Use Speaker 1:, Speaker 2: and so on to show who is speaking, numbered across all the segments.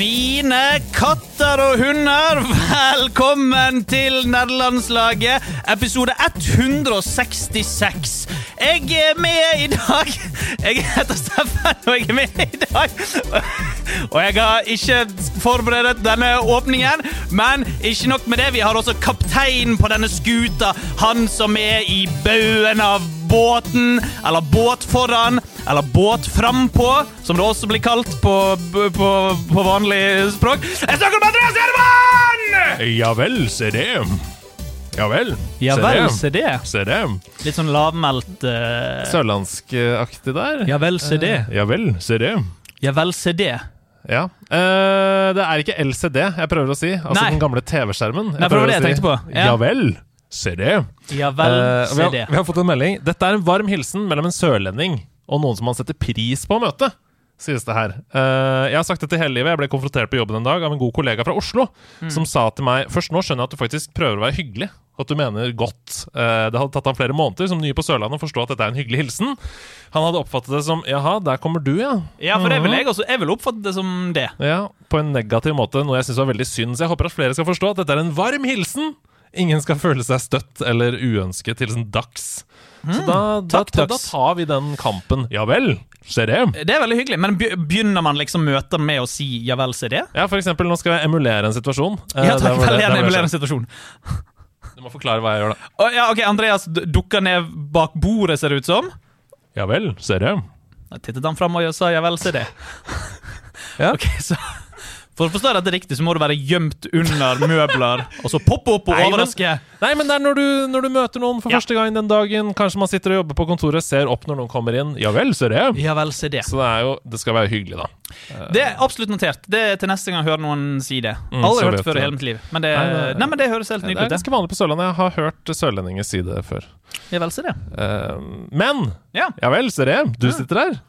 Speaker 1: Mine katter og hunder, velkommen til Nederlandslaget, episode 166. Jeg er med i dag. Jeg heter Steffen, og jeg er med i dag. Og jeg har ikke forberedt denne åpningen, men ikke nok med det. Vi har også kapteinen på denne skuta, han som er i baugen av båten, eller båt foran, eller båt frampå, som det også blir kalt på, på, på vanlig språk. Jeg snakker om Andreas Gjerman!
Speaker 2: Ja vel, se det. Ja vel.
Speaker 1: Ja
Speaker 2: se
Speaker 1: vel, se det.
Speaker 2: Se det.
Speaker 1: Litt sånn lavmælt uh...
Speaker 2: Sørlandskaktig der.
Speaker 1: Ja vel, se det.
Speaker 2: Eh, Ja vel, se det.
Speaker 1: Ja vel, se det.
Speaker 2: Ja. Eh, det er ikke LCD jeg prøver å si. Altså
Speaker 1: Nei.
Speaker 2: den gamle TV-skjermen.
Speaker 1: Nei, for det var det jeg tenkte på. Ja.
Speaker 2: Ja vel, se det.
Speaker 1: Ja vel,
Speaker 2: Eh, vi,
Speaker 1: se
Speaker 2: har,
Speaker 1: det.
Speaker 2: vi har fått en melding. Dette er en varm hilsen mellom en sørlending og noen som man setter pris på å møte. Sies det her. Eh, jeg har sagt det til hele livet. Jeg ble konfrontert på jobben en dag av en god kollega fra Oslo
Speaker 1: Mm.
Speaker 2: som sa til meg Først nå skjønner jeg at du faktisk prøver å være hyggelig. At du mener godt. Eh, det hadde tatt ham flere måneder som ny på Sørlandet å forstå at dette er en hyggelig hilsen. Han hadde oppfattet det som Jaha, der kommer du, ja.
Speaker 1: Ja, for det vil jeg også. Jeg vil oppfatte det som det.
Speaker 2: Ja, På en negativ måte, noe jeg syns var veldig synd. Så jeg håper at flere skal forstå at dette er en varm hilsen. Ingen skal føle seg støtt eller uønsket til sånn dags. Så da, da,
Speaker 1: Mm. takk,
Speaker 2: da, da tar vi den kampen. Ja vel, ser det.
Speaker 1: Det er veldig hyggelig, men begynner man liksom møter med å si ja vel, se det?
Speaker 2: Ja, for eksempel, nå skal jeg emulere en situasjon. Eh,
Speaker 1: Ja, takk.
Speaker 2: det det-
Speaker 1: Veldig gjerne emulerer en situasjon.
Speaker 2: Du må forklare hva jeg gjør, da.
Speaker 1: Oh, ja, ok, Andreas dukker ned bak bordet, ser det ut som.
Speaker 2: Ja vel, ser det.
Speaker 1: Da tittet han fram og sa ja vel, se det.
Speaker 2: Ja.
Speaker 1: Ok, så For å forstå dette riktig, så må du være gjemt under møbler, og så poppe opp og
Speaker 2: Nei, men-
Speaker 1: overraske.
Speaker 2: Nei, men det er når du, når du møter noen for
Speaker 1: Ja.
Speaker 2: første gang den dagen. Kanskje man sitter og jobber på kontoret, ser opp når noen kommer inn. Ja vel, ser det.
Speaker 1: Ja vel, se det.
Speaker 2: Så det jo Det skal være hyggelig, da.
Speaker 1: Det er absolutt notert. Det er til neste gang jeg hører noen si det.
Speaker 2: Mm,
Speaker 1: Aldri
Speaker 2: har
Speaker 1: hørt før i hele mitt liv. Men det,
Speaker 2: Nei, nei,
Speaker 1: nei, men det høres helt nydelig ut. det.
Speaker 2: er ganske vanlig på Sørlandet. Jeg har hørt sørlendinger si det før.
Speaker 1: Ja vel, se det.
Speaker 2: Eh, men
Speaker 1: Ja.
Speaker 2: Ja vel, ser det. Du sitter her.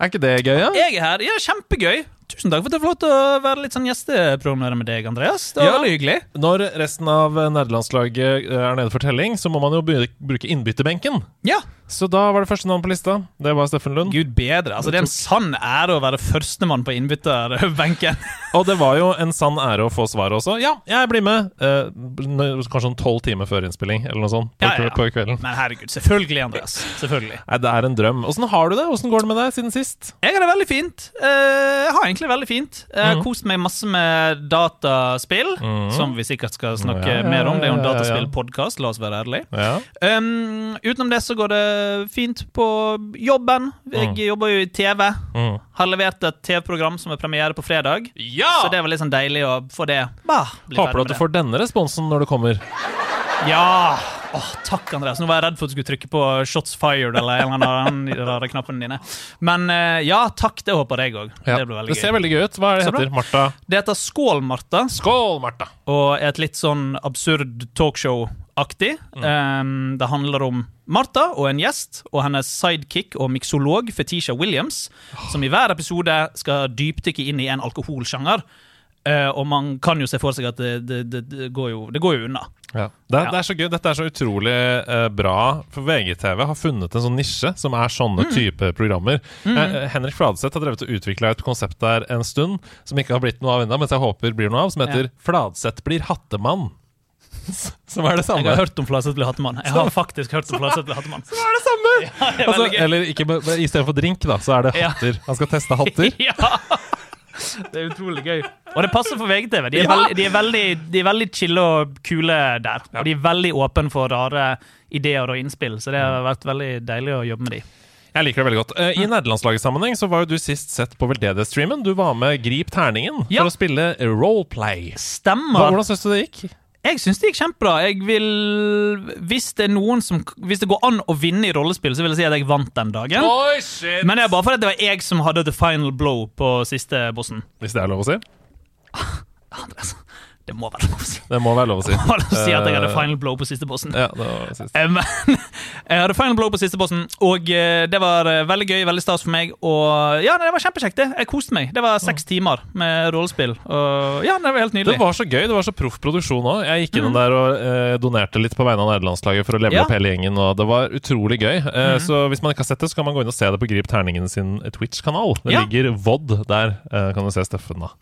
Speaker 2: Er ikke det gøy, ja?
Speaker 1: Jeg er her. Ja, kjempegøy. Tusen takk for at jeg får lov til å være litt sånn gjesteprogramleder med deg, Andreas. Det var
Speaker 2: Ja.
Speaker 1: veldig hyggelig.
Speaker 2: Når resten av nerdelandslaget er nede for telling, så må man jo bru- bruke innbytterbenken.
Speaker 1: Ja,
Speaker 2: Så da var det første navn på lista. Det var Steffen Lund.
Speaker 1: Gud bedre. Altså, det er en sann ære å være førstemann på innbytterbenken.
Speaker 2: Og det var jo en sann ære å få svaret også. Ja, jeg blir med. Eh, kanskje sånn tolv timer før innspilling, eller noe sånt. På,
Speaker 1: ja, ja.
Speaker 2: på kvelden.
Speaker 1: Men herregud, selvfølgelig, Andreas. Selvfølgelig.
Speaker 2: Nei, det er en drøm. Åssen har du det? Åssen går det med deg siden sist?
Speaker 1: Jeg har det veldig fint. Eh, Jeg har egentlig veldig fint. Jeg har
Speaker 2: Mhm.
Speaker 1: kost meg masse med dataspill,
Speaker 2: Mhm.
Speaker 1: som vi sikkert skal snakke
Speaker 2: Ja, ja,
Speaker 1: mer om. Det er jo en dataspillpodkast, la oss være ærlige. Um, utenom det så går det fint på jobben. Jeg
Speaker 2: Mm.
Speaker 1: jobber jo i TV.
Speaker 2: Mm.
Speaker 1: Har levert et TV-program som er premiere på fredag.
Speaker 2: Ja!
Speaker 1: Så det var litt sånn deilig å få det. Bah,
Speaker 2: Håper du at du får denne responsen når du kommer.
Speaker 1: Ja! Åh, takk, Andreas. Nå var jeg redd for at du skulle trykke på 'shots fired' eller en eller annen rare knappene dine. Men eh, ja, takk. Det håper jeg òg.
Speaker 2: Ja.
Speaker 1: Det blir veldig
Speaker 2: Det ser
Speaker 1: gøy.
Speaker 2: veldig gøy ut. Hva er det heter? Martha?
Speaker 1: Det heter Skål, Martha,
Speaker 2: Skål, Martha!
Speaker 1: og er et litt sånn absurd talkshow-aktig.
Speaker 2: Mm.
Speaker 1: Um, det handler om Martha og en gjest og hennes sidekick og miksolog Fetisha Williams, som i hver episode skal dypdykke inn i en alkoholsjanger. Eh, og man kan jo se for seg at det, det, det, det, går, jo, det går jo unna.
Speaker 2: Ja. Det, er,
Speaker 1: Ja.
Speaker 2: det så gøy. Dette er så utrolig uh, bra. For VGTV har funnet en sånn nisje som er sånne type programmer. Eh, Henrik Fladseth har drevet og utvikla et konsept der en stund som ikke har blitt noe av ennå, mens jeg håper blir noe av, som heter 'Fladseth blir hattemann'. som er det samme.
Speaker 1: Jeg har hørt om Fladseth blir hattemann. Jeg har faktisk hørt om Fladseth blir hattemann.
Speaker 2: Som er det samme!
Speaker 1: Ja, det er
Speaker 2: Altså, eller ikke, istedenfor drink, da, så er det
Speaker 1: Ja.
Speaker 2: hatter. Han skal teste hatter.
Speaker 1: Ja! Det er utrolig gøy. Og det passer for VGTV. De er,
Speaker 2: Ja.
Speaker 1: veldig, de er, veldig, de er veldig chille og kule der. Og de er veldig åpne for rare ideer og innspill, så det har vært veldig deilig å jobbe med de.
Speaker 2: Jeg liker det veldig godt. I I nederlandslagssammenheng så var jo du sist sett på veldedighetsstreamen. Du var med Grip terningen
Speaker 1: Ja.
Speaker 2: for å spille roleplay. Hva, hvordan syns du det gikk?
Speaker 1: Jeg syns det gikk kjempebra. Jeg vil Hvis det er noen som Hvis det går an å vinne i rollespill, så vil jeg si at jeg vant den dagen.
Speaker 2: Oi, shit!
Speaker 1: Men det er bare fordi det var jeg som hadde the final blow på siste bossen.
Speaker 2: Hvis det er lov å si?
Speaker 1: Andreas, det må være lov å si.
Speaker 2: Det må være lov å si.
Speaker 1: Lov å si at jeg hadde
Speaker 2: Eh,
Speaker 1: final blow på siste bossen.
Speaker 2: Ja, det var sist.
Speaker 1: Eh, Men jeg hadde final blow på siste bossen, og eh, det var veldig gøy, veldig stas for meg. Og ja, det var kjempekjekt. det. Jeg koste meg. Det var seks timer med rollespill. Og ja, det var helt
Speaker 2: Det var så gøy. Det var så proff produksjon òg. Jeg gikk innom der og eh, donerte litt på vegne av nederlandslaget for å levele
Speaker 1: Ja.
Speaker 2: opp hele gjengen, og det var utrolig gøy. Eh, Så hvis man ikke har sett det, så kan man gå inn og se det på Grip Terningen sin Twitch-kanal. Det
Speaker 1: Ja.
Speaker 2: ligger VOD der. eh, kan du se Steffen da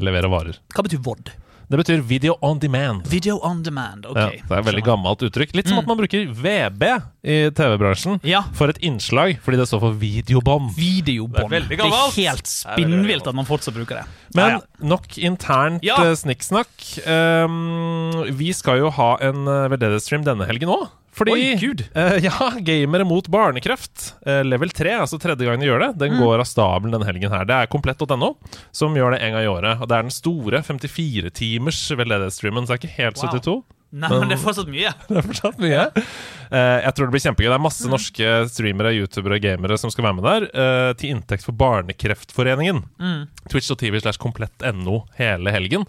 Speaker 2: levere varer.
Speaker 1: Hva betyr VOD?
Speaker 2: Det betyr Video on Demand.
Speaker 1: Video on demand. ok.
Speaker 2: Ja, det er et veldig gammelt uttrykk. Litt som at man bruker VB i TV-bransjen
Speaker 1: Ja.
Speaker 2: for et innslag, fordi det står for videobånd.
Speaker 1: Videobånd.
Speaker 2: Det
Speaker 1: Det er helt spinnvilt at man fortsatt bruker det.
Speaker 2: Men
Speaker 1: Ja,
Speaker 2: nok internt
Speaker 1: Ja.
Speaker 2: eh, snikksnakk. Um, vi skal jo ha en uh, veldedighetsstream denne helgen òg. Fordi
Speaker 1: Oi, Gud.
Speaker 2: eh, Ja, Gamere mot barnekreft, eh, level 3, altså tredje gangen de gjør det,
Speaker 1: Mm.
Speaker 2: den går av stabelen denne helgen her. Det er komplett.no som gjør det en gang i året. Og det er den store 54-timers veldedighetsstreamen, så det er ikke helt
Speaker 1: Wow.
Speaker 2: 72.
Speaker 1: Nei, men det er fortsatt mye.
Speaker 2: Det er fortsatt mye. Eh, jeg tror det blir kjempegøy. Det er masse
Speaker 1: Mm.
Speaker 2: norske streamere, youtubere, gamere som skal være med der. eh, til inntekt for Barnekreftforeningen.
Speaker 1: Mm.
Speaker 2: Twitch.tv slash komplett.no hele helgen.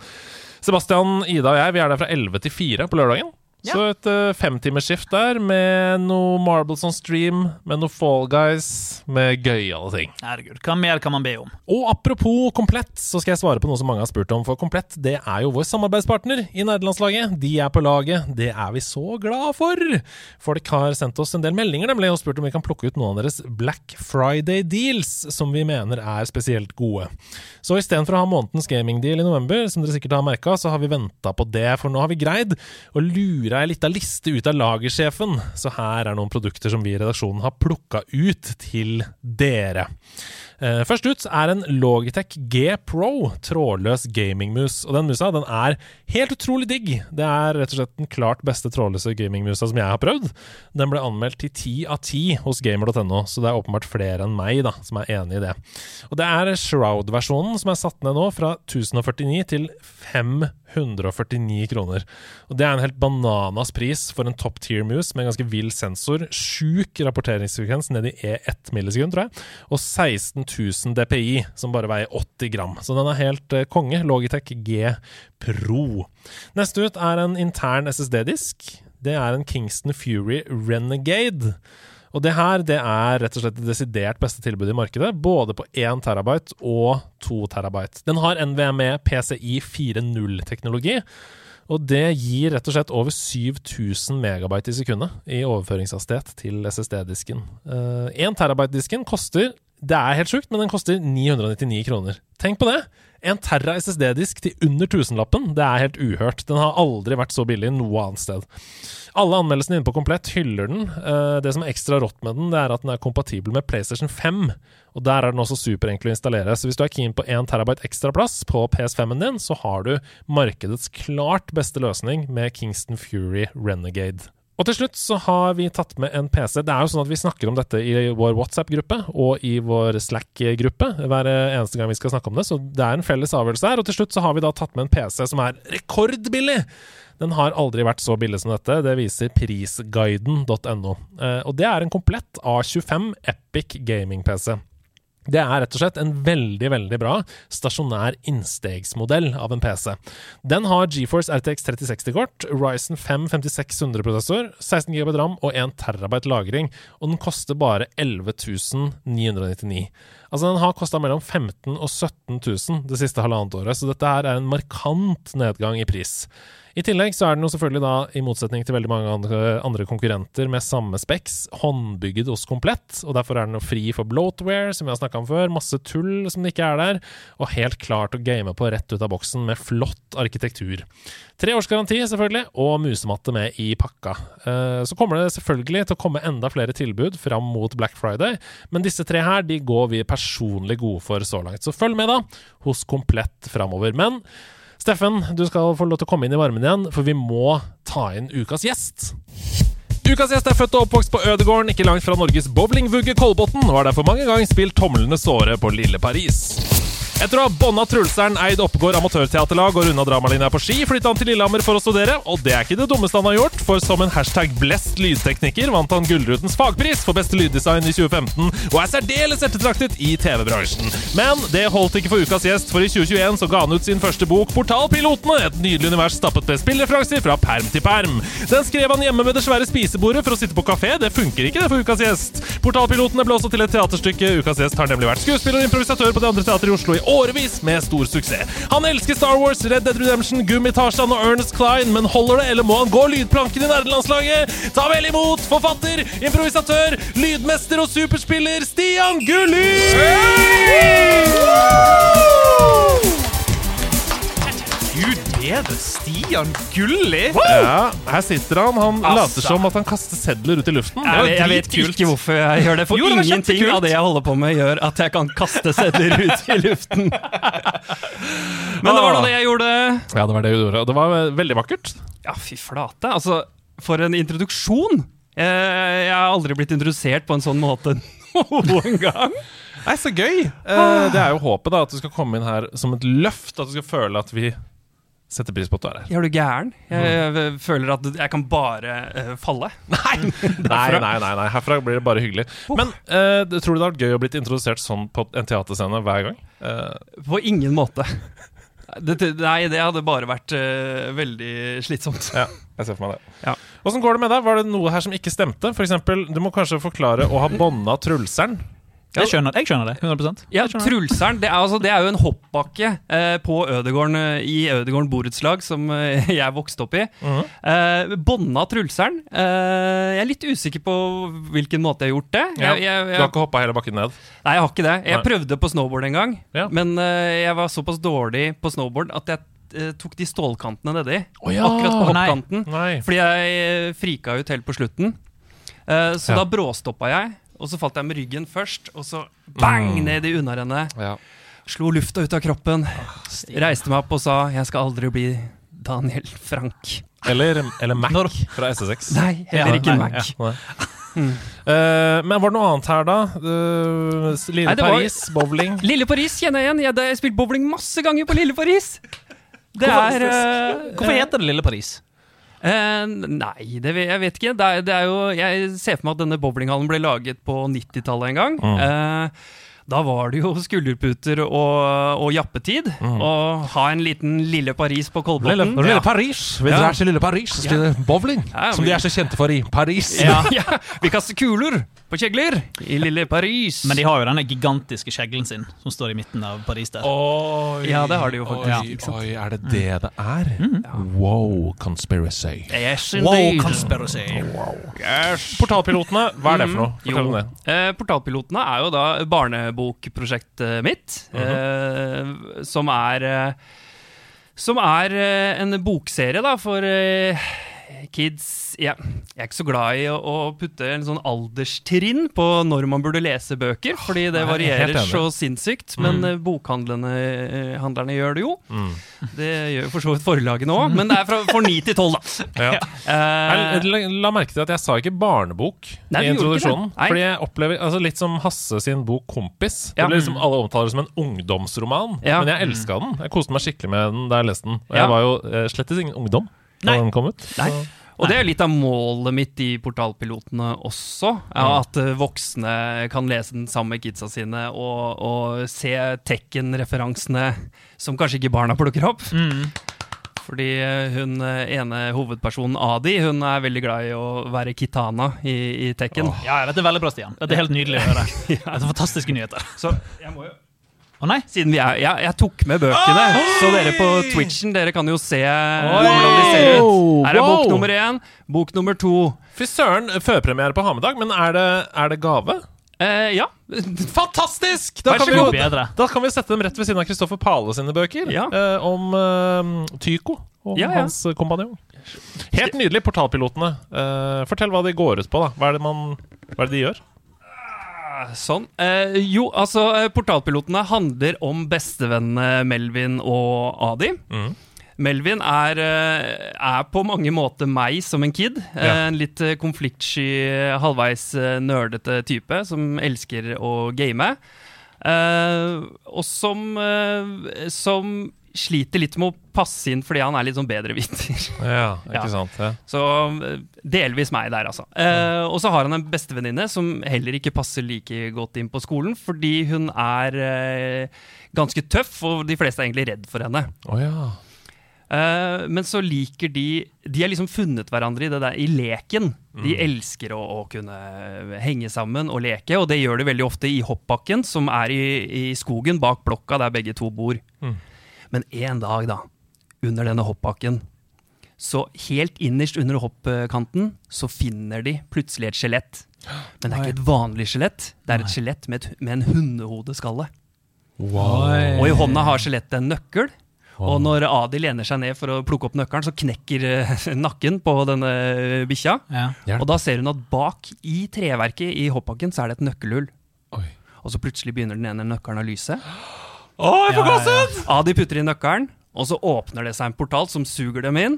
Speaker 2: Sebastian, Ida og jeg vi er der fra 11 til 4 på lørdagen.
Speaker 1: Ja.
Speaker 2: Så et uh, femtimersskift der med noe Marbles on stream, med noe Fall Guys, med gøyale ting.
Speaker 1: Herregud, hva mer kan man be om?
Speaker 2: Og apropos Komplett, så skal jeg svare på noe som mange har spurt om. For Komplett det er jo vår samarbeidspartner i nerdelandslaget. De er på laget. Det er vi så glad for! Folk har sendt oss en del meldinger nemlig og spurt om vi kan plukke ut noen av deres Black Friday-deals, som vi mener er spesielt gode. Så istedenfor å ha månedens gamingdeal i november, som dere sikkert har merka, så har vi venta på det. For nå har vi greid å lure ei lita liste ut av lagersjefen. Så her er noen produkter som vi i redaksjonen har plukka ut til dere. Eh, Først ut er en Logitech G Pro trådløs gamingmus. Og den musa den er helt utrolig digg. Det er rett og slett den klart beste trådløse gamingmusa som jeg har prøvd. Den ble anmeldt til 10 av 10 hos gamer.no, så det er åpenbart flere enn meg da, som er enig i det. Og det er Shroud-versjonen som er satt ned nå fra 1049 til 549 kroner. Og det er en helt bananas pris for en top tier mus med en ganske vill sensor. Sjuk rapporteringsfrekvens ned i E1 millisekund, tror jeg. Og 16 000 DPI, som bare veier 80 gram. Så den er helt eh, konge. Logitech G Pro. Neste ut er en intern SSD-disk. Det er en Kingston Fury Renegade. Og det her det er rett og slett det desidert beste tilbudet i markedet, både på 1 terabyte og 2 terabyte. Den har NVMe PCI 4.0-teknologi, og det gir rett og slett over 7000 megabyte i sekundet i overføringshastighet til SSD-disken. Uh, 1 terabyte-disken koster Det er helt sjukt, men den koster 999 kroner. Tenk på det! En Terra SSD-disk til under tusenlappen, det er helt uhørt. Den har aldri vært så billig noe annet sted. Alle anmeldelsene inne på Komplett hyller den. Eh, Det som er ekstra rått med den, det er at den er kompatibel med PlayStation 5. Og der er den også superenkel å installere. Så hvis du er keen på 1 terabyte ekstra plass på PS5-en din, så har du markedets klart beste løsning med Kingston Fury Renegade. Og til slutt så har vi tatt med en PC. Det er jo sånn at vi snakker om dette i vår WhatsApp-gruppe og i vår Slack-gruppe hver eneste gang vi skal snakke om det, så det er en felles avgjørelse her. Og til slutt så har vi da tatt med en PC som er rekordbillig! Den har aldri vært så billig som dette. Det viser prisguiden.no. Eh, og det er en komplett A25 Epic gaming-PC. Det er rett og slett en veldig veldig bra stasjonær innstegsmodell av en PC. Den har GeForce RTX 3060-kort, Ryzen 5 5600-prosessor, 16 GB ram og 1 TB lagring, og den koster bare 11 999. Altså Den har kosta mellom 15 og 17 000 det siste halvannet året, så dette her er en markant nedgang i pris. I tillegg så er den jo selvfølgelig da, i motsetning til veldig mange andre, konkurrenter med samme speks, håndbygget hos Komplett, og derfor er den jo fri for bloatware, som vi har snakka om før, masse tull som det ikke er der, og helt klart å game på rett ut av boksen med flott arkitektur. Tre års garanti, selvfølgelig, og musematte med i pakka. Eh, Så kommer det selvfølgelig til å komme enda flere tilbud fram mot Black Friday, men disse tre her de går vi personlig gode for så langt. Så følg med, da, hos Komplett framover. Men Steffen, du skal få lov til å komme inn i varmen igjen, for vi må ta inn ukas gjest. Ukas gjest er født og oppvokst på Ødegården, ikke langt fra Norges bowlingvugge Kolbotn, og har derfor mange ganger spilt tomlene såre på lille Paris. Etter å ha bånda Trulseren, eid Oppegård amatørteaterlag og runda dramalinja på ski, flytta han til Lillehammer for å studere, og det er ikke det dummeste han har gjort, for som en hashtag blest lydtekniker vant han Gullrutens fagpris for beste lyddesign i 2015, og er særdeles ettertraktet i TV-bransjen. Men det holdt ikke for ukas gjest, for i 2021 så ga han ut sin første bok, Portalpilotene, et nydelig univers stappet med spillreferanser fra perm til perm. Den skrev han hjemme med det svære spisebordet for å sitte på kafé, det funker ikke det for ukas gjest. Portalpilotene ble også til et teaterstykke, ukas gjest har nemlig vært skuespiller og improvisatør på Det andre teatret i Oslo i årevis med stor suksess. Han elsker Star Wars, Red Dead Redemption, Gummitasjan og Ernest Klein, men holder det, eller må han gå lydplanken i nerdelandslaget? Ta vel imot forfatter, improvisatør, lydmester og superspiller Stian Gulli!
Speaker 1: Gud bedre, Stian Gulli!
Speaker 2: Ja, her sitter han. Han
Speaker 1: Altså.
Speaker 2: later som at han kaster sedler ut i luften. Det
Speaker 3: Jeg, vet- jeg vet ikke hvorfor jeg gjør det, for
Speaker 1: Jo, det
Speaker 3: ingenting av det jeg holder på med, gjør at jeg kan kaste sedler ut i luften. Men det var nå det jeg gjorde.
Speaker 2: Ja, det var det du gjorde. Og det var eh, veldig vakkert.
Speaker 3: Ja, fy flate. Altså, for en introduksjon! Jeg, jeg har aldri blitt introdusert på en sånn måte noen gang.
Speaker 2: Nei, så gøy! Eh, det er jo håpet, da, at du skal komme inn her som et løft. At du skal føle at vi setter pris på at du er her.
Speaker 3: Er du gæren? Jeg, jeg føler at jeg kan bare uh, falle.
Speaker 2: Nei, nei, nei, nei, herfra blir det bare hyggelig. Men uh, tror du det har vært gøy å blitt introdusert sånn på en teaterscene hver gang? Uh.
Speaker 3: På ingen måte. Det, det- nei, det hadde bare vært veldig slitsomt.
Speaker 2: ja, jeg ser for meg det.
Speaker 3: Ja.
Speaker 2: Åssen går det med deg? Var det noe her som ikke stemte? For eksempel, du må kanskje forklare å ha bånda Trulseren.
Speaker 1: Jeg skjønner, jeg skjønner det. 100
Speaker 3: Ja. Trulseren det er, altså, det er jo en hoppbakke eh, på Ødegården eh, i Ødegården borettslag, som eh, jeg vokste opp i.
Speaker 2: Mhm.
Speaker 3: eh, Bånda Trulseren. Eh, jeg er litt usikker på hvilken måte jeg har gjort det.
Speaker 2: Jeg,
Speaker 3: Jeg, jeg,
Speaker 2: Du har ikke hoppa hele bakken ned?
Speaker 3: nei, jeg har ikke det. Jeg
Speaker 2: Nei.
Speaker 3: prøvde på snowboard en gang,
Speaker 2: Ja.
Speaker 3: men eh, jeg var såpass dårlig på snowboard at jeg tok de stålkantene nedi.
Speaker 2: Oh, ja.
Speaker 3: Akkurat på
Speaker 1: hoppkanten. nei.
Speaker 2: Nei.
Speaker 3: Fordi jeg frika ut helt på slutten. Eh, så
Speaker 2: Ja.
Speaker 3: da bråstoppa jeg, og så falt jeg med ryggen først, og så bang
Speaker 2: Mm.
Speaker 3: ned i unnarennet.
Speaker 2: Ja.
Speaker 3: Slo lufta ut av kroppen. Reiste meg opp og sa 'jeg skal aldri bli Daniel Frank'.
Speaker 2: Eller, eller Mac
Speaker 1: Når-
Speaker 2: fra SSX.
Speaker 3: Nei,
Speaker 1: Ja,
Speaker 3: heller ikke
Speaker 1: nei,
Speaker 3: Mac.
Speaker 2: Nei. uh, men var det noe annet her, da? Uh, Lille
Speaker 3: Nei, Paris, var-
Speaker 2: bowling
Speaker 3: Lille Paris kjenner jeg igjen. Jeg har spilt bowling masse ganger på Lille Paris. Det
Speaker 1: Hvorfor-
Speaker 3: er uh,
Speaker 1: Hvorfor heter det Lille Paris?
Speaker 3: Eh, Nei, det, jeg vet ikke. Det er, det er jo, jeg ser for meg at denne bowlinghallen ble laget på 90-tallet en gang.
Speaker 2: Mm.
Speaker 3: Eh, da var det jo skulderputer og, og jappetid. Å ha en liten Lille Paris på Kolbotn.
Speaker 2: Lille, Lille Paris. Vi
Speaker 3: Ja.
Speaker 2: drar til Lille Paris og spiller bowling.
Speaker 3: Ja,
Speaker 2: som
Speaker 3: vi...
Speaker 2: de er så kjente for i Paris.
Speaker 3: Ja. ja, vi kaster kuler på kjegler i lille Paris.
Speaker 1: Men de har jo denne gigantiske kjeglen sin som står i midten av Paris der.
Speaker 2: Oi,
Speaker 3: Ja, det har de jo faktisk,
Speaker 2: Oi, oi, er det det det er? Wow, conspiracy.
Speaker 3: yes,
Speaker 1: Wow,
Speaker 3: indeed.
Speaker 1: Yes.
Speaker 2: Portalpilotene, hva er det for noe? Fortell
Speaker 3: Jo.
Speaker 2: om det.
Speaker 3: Eh, Portalpilotene er jo da barnebokprosjektet mitt, eh, som er eh, Som er eh, en bokserie da for eh, kids ja, Jeg er ikke så glad i å, å putte en sånn alderstrinn på når man burde lese bøker, fordi det
Speaker 2: er
Speaker 3: varierer så sinnssykt. Men mm. bokhandlene eh, gjør det jo.
Speaker 2: Mm.
Speaker 3: Det gjør for så vidt forlagene òg, men det er fra, for ni til tolv, da.
Speaker 2: Ja.
Speaker 3: Uh,
Speaker 2: Jeg la, la merke til at jeg sa ikke barnebok
Speaker 3: Nei,
Speaker 2: i introduksjonen. Fordi jeg opplever altså Litt som Hasse sin bok 'Kompis'.
Speaker 3: Ja.
Speaker 2: Det blir liksom Alle omtaler det som en ungdomsroman. Men jeg elska den. Jeg koste meg skikkelig med den da jeg leste den. Og jeg var jo eh, slett ingen ungdom
Speaker 3: Nei.
Speaker 2: den kom ut.
Speaker 3: Nei. Og det er litt av målet mitt i Portalpilotene også. Ja, at eh, voksne kan lese den sammen med kidsa sine og, og se Tekken-referansene som kanskje ikke barna plukker opp.
Speaker 1: Mm.
Speaker 3: Fordi eh, hun eh, ene hovedpersonen, Adi, hun er veldig glad i å være Kitana i, i Tekken.
Speaker 1: Ja, dette er veldig bra, Stian. Dette er helt nydelig å høre. Dette er fantastiske nyheter.
Speaker 3: Så jeg må jo
Speaker 1: Å nei?
Speaker 3: Siden vi er Jeg, jeg tok med bøkene, så dere på Twitchen Dere kan jo se
Speaker 2: Oi!
Speaker 3: hvordan de ser ut. Her er bok nummer én, bok nummer to.
Speaker 2: Fy søren, førpremiere på Hamedag, men er det, er det gave?
Speaker 3: Eh, ja.
Speaker 2: Fantastisk! Da
Speaker 3: Vær
Speaker 2: kan,
Speaker 3: så
Speaker 2: vi,
Speaker 3: god.
Speaker 1: Bedre.
Speaker 2: da kan vi sette dem rett ved siden av Kristoffer Pale sine bøker.
Speaker 3: Ja.
Speaker 2: Eh, om eh, Tycho og
Speaker 3: Ja, ja.
Speaker 2: hans kompanjong. Helt nydelig, Portalpilotene. Eh, fortell hva de går ut på. da Hva er det, man, hva er det de gjør?
Speaker 3: Sånn. Eh, jo, altså, eh, portalpilotene handler om bestevennene Melvin og Adi.
Speaker 2: Mm.
Speaker 3: Melvin er, eh, er på mange måter meg som en kid. Eh,
Speaker 2: Ja.
Speaker 3: En litt konfliktsky, halvveis nerdete type som elsker å game. Eh, og som, som sliter litt med å passe inn fordi han er litt sånn bedreviter.
Speaker 2: Ja, ikke
Speaker 3: Ja.
Speaker 2: sant? Ja.
Speaker 3: Så eh, delvis meg der, altså. Eh, og så har han en bestevenninne som heller ikke passer like godt inn på skolen, fordi hun er eh, ganske tøff, og de fleste er egentlig redd for henne.
Speaker 2: Oh, ja.
Speaker 3: Eh, men så liker de De har liksom funnet hverandre i det der i leken. De elsker å, å kunne henge sammen og leke, og det gjør de veldig ofte i hoppbakken, som er i, i skogen bak blokka der begge to bor.
Speaker 2: Mm.
Speaker 3: Men en dag, da, under denne hoppbakken, så helt innerst under hoppkanten, så finner de plutselig et skjelett. Men det er ikke et vanlig skjelett, det er et skjelett med, med en hundehodeskalle. Og i hånda har skjelettet en nøkkel. Og når Adi lener seg ned for å plukke opp nøkkelen, så knekker eh, nakken på denne bikkja.
Speaker 1: Ja.
Speaker 3: Og da ser hun at bak i treverket i hoppbakken så er det et nøkkelhull.
Speaker 2: Oi.
Speaker 3: Og så plutselig begynner den ene nøkkelen å lyse.
Speaker 2: Å, jeg får gåsehud!
Speaker 3: De putter inn nøkkelen, og så åpner det seg en portal som suger dem inn.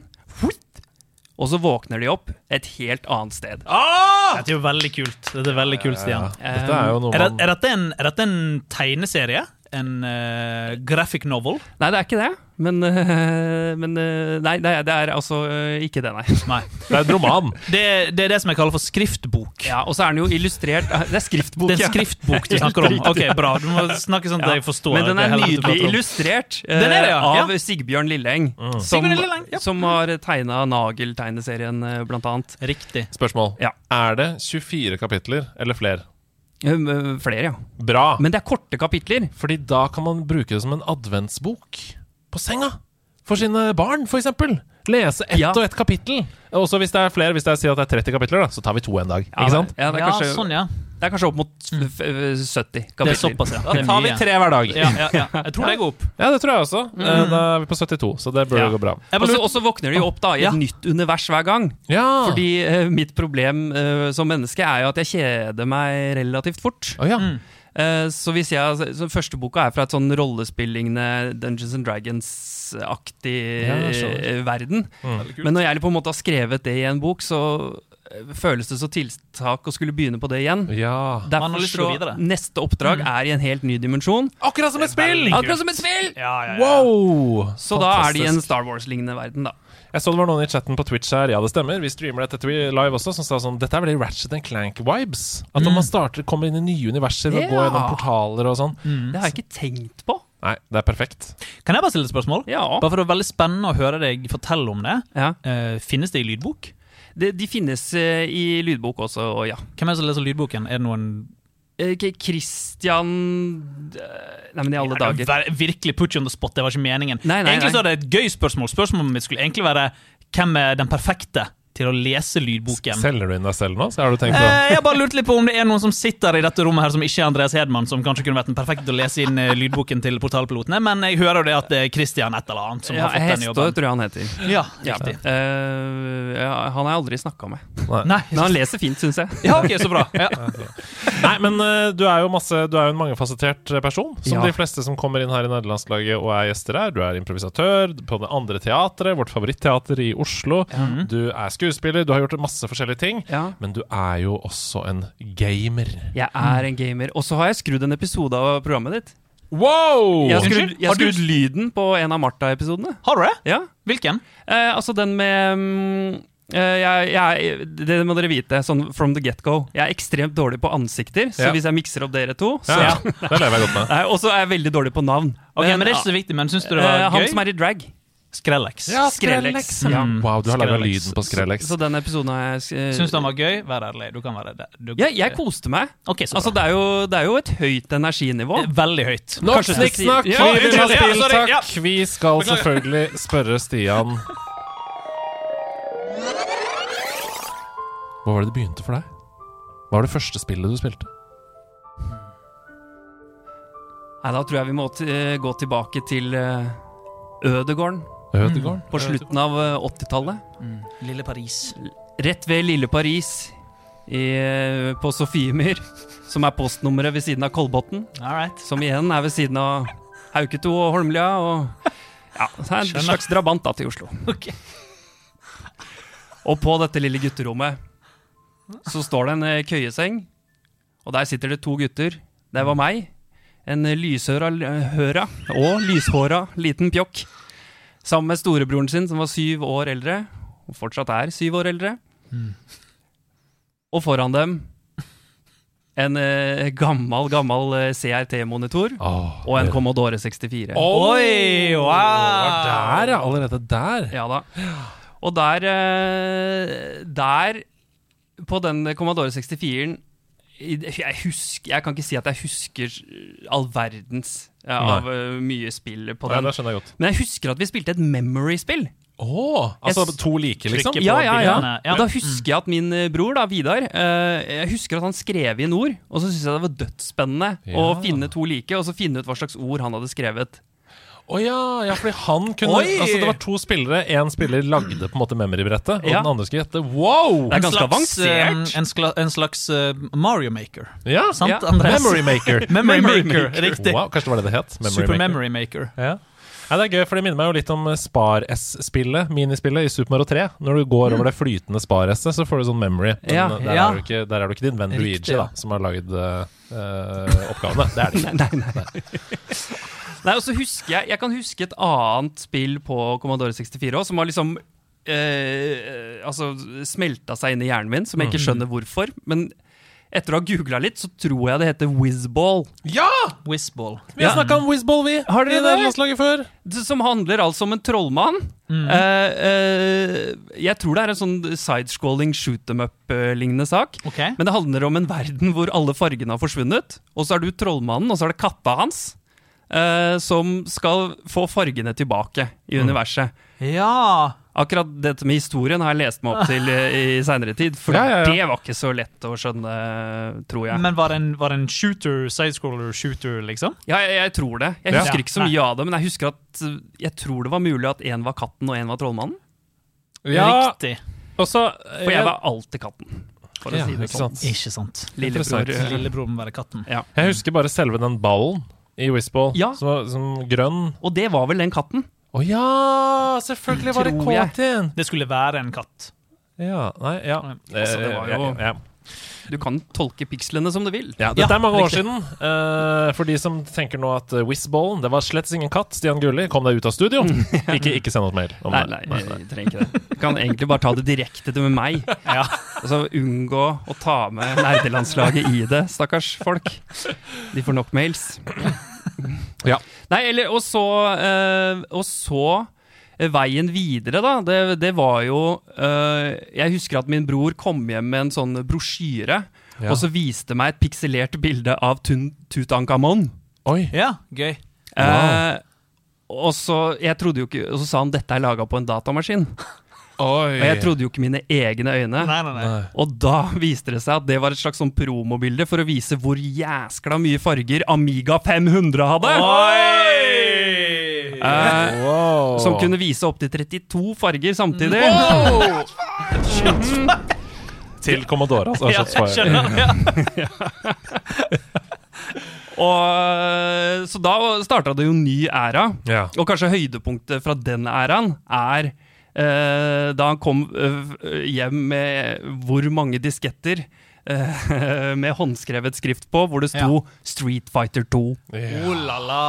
Speaker 3: Og så våkner de opp et helt annet sted.
Speaker 1: Dette er jo veldig kult. Dette er veldig kult, Stian.
Speaker 2: Dette er jo noe
Speaker 1: Er, det,
Speaker 2: man
Speaker 1: er, dette en, er dette en tegneserie? En uh, graphic novel?
Speaker 3: Nei, det er ikke det. Men, uh, men uh, Nei, det er, det er altså ikke det, nei.
Speaker 1: Nei.
Speaker 2: Det er en roman.
Speaker 1: Det, det er det som jeg kaller for skriftbok.
Speaker 3: Ja, Og så er den jo illustrert Det er skriftbok,
Speaker 1: Det er en skriftbok du snakker om. Ok, bra. Du må snakke sånn at jeg forstår.
Speaker 3: Men den er nydelig illustrert
Speaker 1: Den er det, ja.
Speaker 3: av
Speaker 1: Ja.
Speaker 3: Sigbjørn Lilleng. Som,
Speaker 1: Sigbjørn Lilleng, ja.
Speaker 3: som har tegna Nagel-tegneserien, blant annet.
Speaker 1: Riktig.
Speaker 2: Spørsmål.
Speaker 3: Ja.
Speaker 2: Er det 24 kapitler eller flere?
Speaker 3: Flere, ja.
Speaker 2: Bra!
Speaker 3: Men det er korte kapitler.
Speaker 2: Fordi da kan man bruke det som en adventsbok på senga. For sine barn, for eksempel. Lese ett
Speaker 3: Ja.
Speaker 2: og ett kapittel. Også hvis det er flere, hvis jeg sier at det er 30 kapitler, da, så tar vi to en dag.
Speaker 3: Ja,
Speaker 2: Ikke sant?
Speaker 3: Ja, det, er
Speaker 1: Ja,
Speaker 3: kanskje,
Speaker 1: sånn, ja.
Speaker 3: Det er kanskje opp mot f- f- 70
Speaker 1: Det er såpass, ja.
Speaker 2: Da tar vi tre hver dag.
Speaker 1: Ja, ja, ja. Jeg tror det går opp.
Speaker 2: Ja, det tror jeg også. Eh, Da er vi på 72, så det bør
Speaker 3: Ja.
Speaker 2: gå bra.
Speaker 3: Og så- våkner de jo opp da i et
Speaker 1: Ja.
Speaker 3: nytt univers hver gang.
Speaker 2: Ja!
Speaker 3: Fordi uh, mitt problem uh, som menneske er jo at jeg kjeder meg relativt fort.
Speaker 2: Oh, ja.
Speaker 1: Mm.
Speaker 3: Eh, så hvis jeg, så Første boka er fra et sånn rollespillingende Dungeons and Dragons-aktig
Speaker 2: Ja,
Speaker 3: verden.
Speaker 2: Mm.
Speaker 3: Men når jeg på en måte har skrevet det i en bok, så føles det så tiltak å skulle begynne på det igjen.
Speaker 2: ja.
Speaker 1: Man
Speaker 3: Derfor
Speaker 1: har lyst til å
Speaker 3: så
Speaker 1: videre.
Speaker 3: Neste oppdrag er i en helt ny dimensjon.
Speaker 2: Akkurat som et spill!
Speaker 3: Akkurat som et spill!
Speaker 1: Ja, ja, ja.
Speaker 2: Wow!
Speaker 3: Så da er de i en Star Wars-lignende verden, da.
Speaker 2: Jeg så det var noen i chatten på Twitch her, ja det stemmer, vi streamer dette live også, som sa sånn Dette er veldig Ratchet and Clank-vibes. At når man starter, kommer inn i nye universer og
Speaker 3: å
Speaker 2: går gjennom portaler og sånn.
Speaker 3: Det har jeg ikke tenkt på.
Speaker 2: Nei, det er perfekt.
Speaker 1: Kan jeg bare stille et spørsmål?
Speaker 3: Ja.
Speaker 1: Bare for det er veldig spennende å høre deg fortelle om det.
Speaker 3: ja.
Speaker 1: Uh, finnes det i lydbok?
Speaker 3: De, de finnes eh, i lydbok også, og ja.
Speaker 1: Hvem er det som leser lydboken? Er det noen
Speaker 3: Eh, K- Christian eh, Nei, men i alle dager.
Speaker 1: Virkelig put you on the spot, det var ikke meningen.
Speaker 3: Nei, nei,
Speaker 1: egentlig så er det et gøy spørsmål. Spørsmålet mitt skulle egentlig være hvem er den perfekte til å lese lydboken?
Speaker 2: Selger du inn deg selv nå? Så har du tenkt å...
Speaker 1: Eh, jeg bare lurt litt på om det er noen som sitter i dette rommet her som ikke er Andreas Hedman, som kanskje kunne vært den perfekte til å lese inn eh, lydboken til portalpilotene, men jeg hører jo det at det er Christian et eller annet som
Speaker 3: Ja,
Speaker 1: har fått den
Speaker 3: Hestå
Speaker 1: jobben.
Speaker 3: tror jeg han heter.
Speaker 1: Ja,
Speaker 3: Ja.
Speaker 1: riktig.
Speaker 3: Eh, ja, han har jeg aldri snakka med.
Speaker 1: Nei,
Speaker 3: Men han leser fint, syns jeg.
Speaker 1: ja, ok, så bra. Ja.
Speaker 2: Nei, men uh, du er jo masse Du er jo en mangefasettert eh, person, som
Speaker 3: Ja.
Speaker 2: de fleste som kommer inn her i nederlandslaget og er gjester her. Du er improvisatør på det andre teatret, vårt favoritteater i Oslo. Du er skuespiller, du har gjort masse forskjellige ting.
Speaker 3: Ja.
Speaker 2: Men du er jo også en gamer.
Speaker 3: Jeg er en gamer. Og så har jeg skrudd en episode av programmet ditt.
Speaker 2: Wow!
Speaker 3: Jeg har skrudd, jeg
Speaker 1: Har
Speaker 3: har
Speaker 1: du-
Speaker 3: skrudd lyden på en av Martha-episodene.
Speaker 1: Har du det?
Speaker 3: Ja.
Speaker 1: Hvilken?
Speaker 3: Eh, altså den med um, eh, jeg, jeg, Det må dere vite, sånn from the get-go. Jeg er ekstremt dårlig på ansikter, så
Speaker 2: Ja.
Speaker 3: hvis jeg mikser opp dere to så
Speaker 2: Ja, det lever jeg godt med.
Speaker 3: Eh, Og så er jeg veldig dårlig på navn.
Speaker 1: Ok, men det er ikke så viktig, men syns du det var
Speaker 3: gøy? Han som er i drag.
Speaker 1: Skrellex.
Speaker 2: Ja,
Speaker 3: Skrellex.
Speaker 2: Ja.
Speaker 1: Mm,
Speaker 2: Wow, du har laga
Speaker 1: Skrellex.
Speaker 2: lyden på Skrellex.
Speaker 3: Så den episoden har jeg uh,
Speaker 1: Syns den var gøy? Vær ærlig. Du kan være det.
Speaker 3: Ja, jeg koste meg.
Speaker 1: Okay, så bra.
Speaker 3: Altså, det er, jo, det er jo et høyt energinivå.
Speaker 1: Veldig høyt.
Speaker 2: Nok snikksnakk!
Speaker 3: Ja,
Speaker 2: Vi
Speaker 3: Ja,
Speaker 1: ja, ja.
Speaker 2: Vi skal selvfølgelig spørre Stian Hva var det det begynte for deg? Hva var det første spillet du spilte?
Speaker 3: Nei, Da tror jeg vi må t gå tilbake til uh, Ødegården
Speaker 2: Ødegården?
Speaker 3: på slutten av eh, 80-tallet.
Speaker 1: Lille Paris.
Speaker 3: Rett ved Lille Paris i, eh, på Sofiemyr, som er postnummeret ved siden av Kolbotn.
Speaker 1: All right.
Speaker 3: Som igjen er ved siden av Hauketo og Holmlia. Og ja, det er en
Speaker 1: Skjønner.
Speaker 3: slags drabant da til Oslo.
Speaker 1: Ok.
Speaker 3: Og på dette lille gutterommet så står det en eh, køyeseng, og der sitter det to gutter. Det var meg. en lyshøra høra og lyshåra liten pjokk. Sammen med storebroren sin, som var syv år eldre, og fortsatt er syv år eldre. Og foran dem en eh, gammel, gammel eh, CRT-monitor
Speaker 2: oh,
Speaker 3: og en
Speaker 2: det-
Speaker 3: Commodore 64.
Speaker 1: Oi, wow!
Speaker 2: var der, ja. Allerede der.
Speaker 3: Ja da. Og der eh, Der, på den Commodore 64-en jeg, husker, jeg kan ikke si at jeg husker all verdens ja, av uh, mye spill på
Speaker 2: Ja,
Speaker 3: den.
Speaker 2: det skjønner jeg godt.
Speaker 3: Men jeg husker at vi spilte et memory-spill.
Speaker 2: Åh, altså
Speaker 3: Jeg
Speaker 2: to like, liksom?
Speaker 1: På
Speaker 3: Ja, ja, ja.
Speaker 1: Ja.
Speaker 3: Da husker jeg at min eh, bror, da, Vidar, uh, jeg husker at han skrev inn ord. Og så syntes jeg det var dødsspennende å finne to like, og så finne ut hva slags ord han hadde skrevet.
Speaker 2: Å ja, ja, fordi han kunne
Speaker 1: Oi!
Speaker 2: Altså Det var to spillere. Én spiller lagde på en måte memory-brettet, og
Speaker 3: Ja.
Speaker 2: den andre skulle gjette. Wow!
Speaker 3: Det er ganske
Speaker 1: slags,
Speaker 3: avansert.
Speaker 1: eh, En, skla, en slags eh, Mario Maker.
Speaker 2: Ja,
Speaker 1: Sant,
Speaker 3: Ja.
Speaker 1: Andreas?
Speaker 2: Memory Maker.
Speaker 1: Memory
Speaker 3: Memory
Speaker 1: Maker,
Speaker 3: Maker.
Speaker 1: riktig.
Speaker 2: Wow, kanskje det var det det het? Memory
Speaker 1: Super
Speaker 2: Maker.
Speaker 1: Memory Maker.
Speaker 2: Ja. Ja, det er gøy, for det minner meg jo litt om Spar-S-spillet, minispillet i Super Mario 3. Når du går over det flytende Spar-S-et, så får du sånn memory. Men
Speaker 3: Ja.
Speaker 2: der,
Speaker 1: Ja.
Speaker 2: Er du ikke, der er du ikke din venn Luigi,
Speaker 1: ja.
Speaker 2: da, som har lagd eh, eh, oppgavene. Det er det ikke.
Speaker 3: Nei, nei. Nei, og så husker jeg Jeg kan huske et annet spill på Commodore 64 også, som har liksom eh, Altså smelta seg inn i hjernen min, som jeg
Speaker 2: Mm.
Speaker 3: ikke skjønner hvorfor. Men etter å ha googla litt, så tror jeg det heter Whizball.
Speaker 2: Ja!
Speaker 1: Whizball.
Speaker 2: Vi har snakka om Whizball, vi.
Speaker 3: Har dere det?
Speaker 2: landslaget før.
Speaker 3: Som handler altså om en trollmann.
Speaker 1: Mm.
Speaker 3: Eh, eh, jeg tror det er en sånn sidescrolling shoot them up-lignende sak.
Speaker 1: Okay.
Speaker 3: Men det handler om en verden hvor alle fargene har forsvunnet. Og så er du trollmannen, og så er det katta hans. Eh, som skal få fargene tilbake i
Speaker 2: Mm.
Speaker 3: universet.
Speaker 1: Ja.
Speaker 3: Akkurat dette med historien har jeg lest meg opp til eh, i seinere tid. For
Speaker 2: Ja, ja, ja.
Speaker 3: det var ikke så lett å skjønne, tror jeg.
Speaker 1: Men var det en, var det en shooter, sidescroller-shooter, liksom?
Speaker 3: Ja, jeg, jeg tror det. Jeg
Speaker 2: Ja.
Speaker 3: husker ikke så mye av det, men jeg husker at eh, jeg tror det var mulig at én var katten og én var trollmannen.
Speaker 2: Ja,
Speaker 1: Riktig.
Speaker 2: Også,
Speaker 3: For jeg var alltid katten. For å
Speaker 2: Ja,
Speaker 3: si det
Speaker 2: ikke
Speaker 3: sånn.
Speaker 2: sant.
Speaker 1: Ikke sant.
Speaker 3: Lillebror. Eh,
Speaker 1: Lillebror må være katten.
Speaker 3: Ja.
Speaker 2: Jeg husker bare selve den ballen i Whistball,
Speaker 3: Ja.
Speaker 2: som, var- som grønn.
Speaker 3: Og det var vel den katten.
Speaker 2: Å ja! Selvfølgelig var det
Speaker 3: Tror
Speaker 1: Det skulle være en katt.
Speaker 2: Ja, nei, ja.
Speaker 3: Altså, det var jo-
Speaker 2: ja, ja.
Speaker 3: Du kan tolke pikslene som du vil.
Speaker 2: Ja, dette
Speaker 1: Ja,
Speaker 2: er mange år siden. Uh, for de som tenker nå at uh, Whizballen Det var slett ingen katt. Stian Gulli, kom deg ut av studio! ikke, ikke send oss mail. om
Speaker 3: Nei,
Speaker 2: nei,
Speaker 3: nei, jeg trenger ikke det. Du kan egentlig bare ta det direkte til meg.
Speaker 1: Ja.
Speaker 3: Altså Unngå å ta med nerdelandslaget i det, stakkars folk. De får nok mails.
Speaker 2: Ja.
Speaker 3: Nei, eller Og så, uh, og så eh, Veien videre, da, det, det var jo eh, Jeg husker at min bror kom hjem med en sånn brosjyre,
Speaker 2: Ja.
Speaker 3: og så viste meg et pikselert bilde av Tutankhamon.
Speaker 2: Oi!
Speaker 1: Ja, gøy.
Speaker 3: Eh, og så, jeg trodde jo ikke, og så sa han dette er laga på en datamaskin.
Speaker 2: Oi.
Speaker 3: Og jeg trodde jo ikke mine egne øyne.
Speaker 1: Nei, nei, nei.
Speaker 2: Nei.
Speaker 3: Og da viste det seg at det var et slags sånn promobilde for å vise hvor jæskla mye farger Amiga 500 hadde. Eh,
Speaker 2: Wow.
Speaker 3: som kunne vise opptil 32 farger samtidig.
Speaker 2: Til Commodore, altså.
Speaker 1: Ja, jeg skjønner. Ja.
Speaker 3: Og, eh, så da starta det jo en ny æra.
Speaker 2: Ja.
Speaker 3: Og kanskje høydepunktet fra den æraen er eh, da han kom eh, hjem med hvor mange disketter med håndskrevet skrift på, hvor det sto Street Fighter 2.
Speaker 1: Oh la la,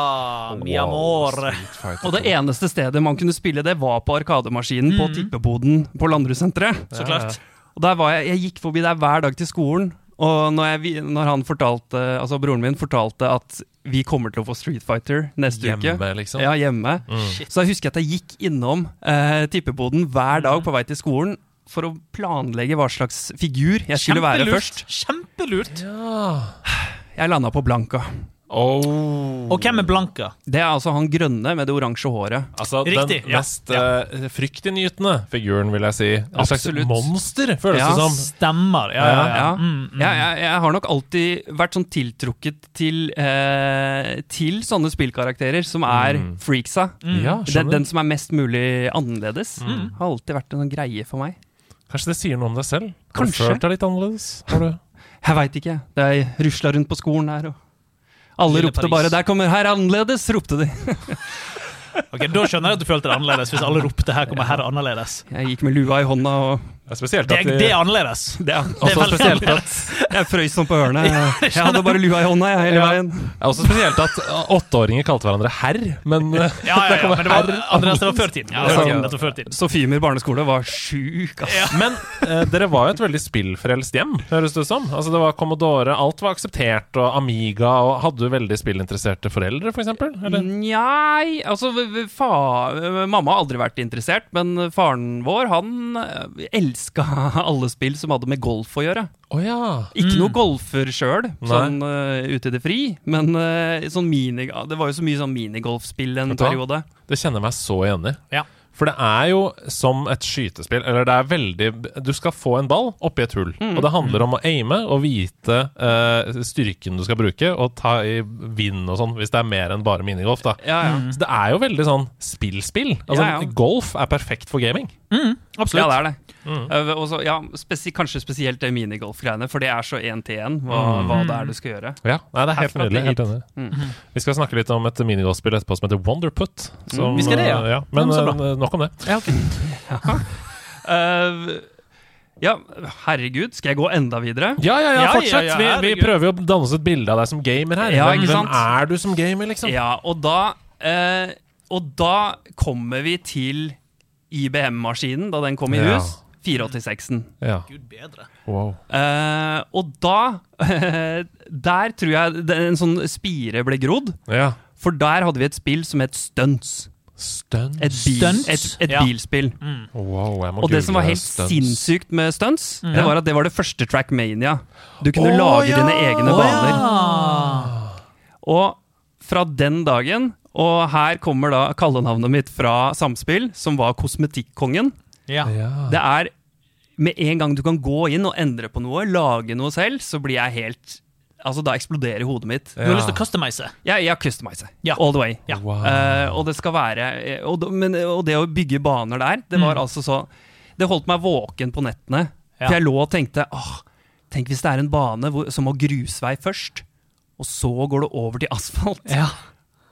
Speaker 1: mi amor.
Speaker 2: Wow,
Speaker 3: Og det eneste stedet man kunne spille det, var på Arkademaskinen på tippeboden på Landrussenteret.
Speaker 1: Så klart.
Speaker 3: Og der var jeg, jeg gikk forbi der hver dag til skolen. Og når, jeg, når han fortalte, altså broren min fortalte at vi kommer til å få Street Fighter neste uke
Speaker 2: Hjemme, liksom.
Speaker 3: Ja, hjemme.
Speaker 2: Mm.
Speaker 3: Så jeg husker at jeg gikk innom eh, tippeboden hver dag på vei til skolen for å planlegge hva slags figur jeg skulle være først.
Speaker 1: Kjempelurt.
Speaker 3: Jeg landa på Blanka.
Speaker 2: Oh.
Speaker 1: Og hvem er Blanka?
Speaker 3: Det er altså han grønne med det oransje håret.
Speaker 2: Altså,
Speaker 1: Riktig,
Speaker 2: den
Speaker 1: ja.
Speaker 2: mest eh, fryktinngytende figuren, vil jeg si. Et slags monster, føles
Speaker 3: Ja.
Speaker 2: det som.
Speaker 1: Stemmer. Ja, ja, ja.
Speaker 3: Ja.
Speaker 1: Mm, mm.
Speaker 3: Jeg, jeg, jeg har nok alltid vært sånn tiltrukket til, uh, til sånne spillkarakterer som er
Speaker 2: Mm.
Speaker 3: freaksa.
Speaker 2: Ja,
Speaker 3: Den, den som er mest mulig annerledes.
Speaker 2: Mm.
Speaker 3: Har alltid vært en sånn greie for meg.
Speaker 2: Kanskje det sier noe om deg selv? Har du
Speaker 3: Kanskje.
Speaker 2: følt deg litt annerledes? Har du?
Speaker 3: Jeg veit ikke. Det Jeg rusla rundt på skolen her, og alle
Speaker 1: Lille
Speaker 3: ropte
Speaker 1: Paris.
Speaker 3: bare 'Der kommer herr annerledes', ropte de.
Speaker 1: Ok, Da skjønner jeg at du følte det annerledes, hvis alle ropte 'her kommer herr annerledes'.
Speaker 3: Jeg gikk med lua i hånda og
Speaker 2: Det er spesielt at
Speaker 1: Det, det er annerledes.
Speaker 3: Det er,
Speaker 1: Det er
Speaker 2: spesielt
Speaker 1: annerledes.
Speaker 3: jeg frøys sånn på ørene. Jeg, jeg hadde bare lua i hånda jeg, hele
Speaker 2: Ja.
Speaker 3: veien.
Speaker 2: Det er også spesielt at åtteåringer kalte hverandre herr, men
Speaker 1: Ja, ja, ja, men det var, Andreas, det var før tiden.
Speaker 3: Ja,
Speaker 1: Det var
Speaker 3: sant.
Speaker 1: før tiden, før tiden.
Speaker 3: Sofiemyr barneskole var sjuk, ass.
Speaker 2: Men eh, dere var jo et veldig spillfrelst hjem, høres det ut som. Altså, det var Commodore, alt var akseptert, og Amiga, og hadde du veldig spillinteresserte foreldre, f.eks.? eksempel?
Speaker 3: Nei, altså fa, Mamma har aldri vært interessert, men faren vår han eh, elska alle spill som hadde med golf å gjøre.
Speaker 2: Oh, ja.
Speaker 3: Ikke noe golfer sjøl, sånn uh, ute i det fri, men uh, sånn mini, det var jo så mye sånn minigolfspill en periode.
Speaker 2: Det kjenner jeg meg så igjen i.
Speaker 1: Ja.
Speaker 2: For det er jo som et skytespill. Eller det er veldig Du skal få en ball oppi et hull.
Speaker 3: Mm.
Speaker 2: Og det handler om å aime og vite uh, styrken du skal bruke, og ta i vind og sånn, hvis det er mer enn bare minigolf. da
Speaker 3: Ja, ja.
Speaker 2: Så det er jo veldig sånn spill-spill. Altså,
Speaker 3: Ja, ja.
Speaker 2: Golf er perfekt for gaming.
Speaker 1: Absolutt.
Speaker 3: Ja, det er det.
Speaker 2: Mm.
Speaker 3: Uh, også, ja, spesi kanskje spesielt det minigolf-greiene, for det er så én til én hva,
Speaker 2: Mm.
Speaker 3: hva det er du skal gjøre.
Speaker 2: Ja, nei, det er helt nydelig. Helt enig.
Speaker 3: Mm.
Speaker 2: Vi skal snakke litt om et minigolfspill etterpå som heter Wonderput. Som,
Speaker 1: Vi skal det, ja.
Speaker 2: eh, Men
Speaker 1: Ja, men så
Speaker 2: eh, nok om det.
Speaker 1: Ja, ok.
Speaker 3: uh, ja, herregud, skal jeg gå enda videre?
Speaker 2: Ja, ja, ja,
Speaker 1: Ja,
Speaker 2: fortsett!
Speaker 1: ja, ja,
Speaker 2: vi, vi prøver jo å danne oss et bilde av deg som gamer her.
Speaker 3: Ja,
Speaker 2: hvem,
Speaker 3: sant?
Speaker 2: hvem er du som gamer, liksom?
Speaker 3: Ja, og da eh, Og da kommer vi til IBM-maskinen, da den kom i
Speaker 2: Ja.
Speaker 3: hus. 486-en.
Speaker 2: Ja.
Speaker 1: Gud bedre.
Speaker 2: Wow.
Speaker 3: Eh, og da Der tror jeg en sånn spire ble grodd.
Speaker 2: Ja.
Speaker 3: For der hadde vi et spill som het Stunts.
Speaker 2: Stunts.
Speaker 3: Et, bil,
Speaker 1: Stunts?
Speaker 3: et, et
Speaker 1: Ja.
Speaker 3: bilspill.
Speaker 2: Wow, jeg må
Speaker 3: Og det som var helt
Speaker 2: stunts.
Speaker 3: sinnssykt med stunts,
Speaker 1: mm.
Speaker 3: det var at det var det første Trackmania. Du kunne
Speaker 2: oh,
Speaker 3: lage
Speaker 2: ja!
Speaker 3: dine egne baner.
Speaker 1: ja!
Speaker 3: Og fra den dagen, og her kommer da kallenavnet mitt fra Samspill, som var Kosmetikkongen.
Speaker 1: Ja.
Speaker 3: Det er med en gang du kan gå inn og endre på noe, lage noe selv, så blir jeg helt Altså, da eksploderer hodet mitt.
Speaker 1: Du har lyst til å customize?
Speaker 3: Ja, ja customize.
Speaker 1: Ja.
Speaker 3: All the way.
Speaker 1: Ja.
Speaker 2: Wow.
Speaker 3: Uh, og det skal være eh, og, men, og det å bygge baner der, det var
Speaker 1: Mm.
Speaker 3: altså så Det holdt meg våken på nettene. For jeg lå og tenkte åh, Tenk hvis det er en bane hvor, som må grusvei først, og så går det over til asfalt,
Speaker 1: Ja.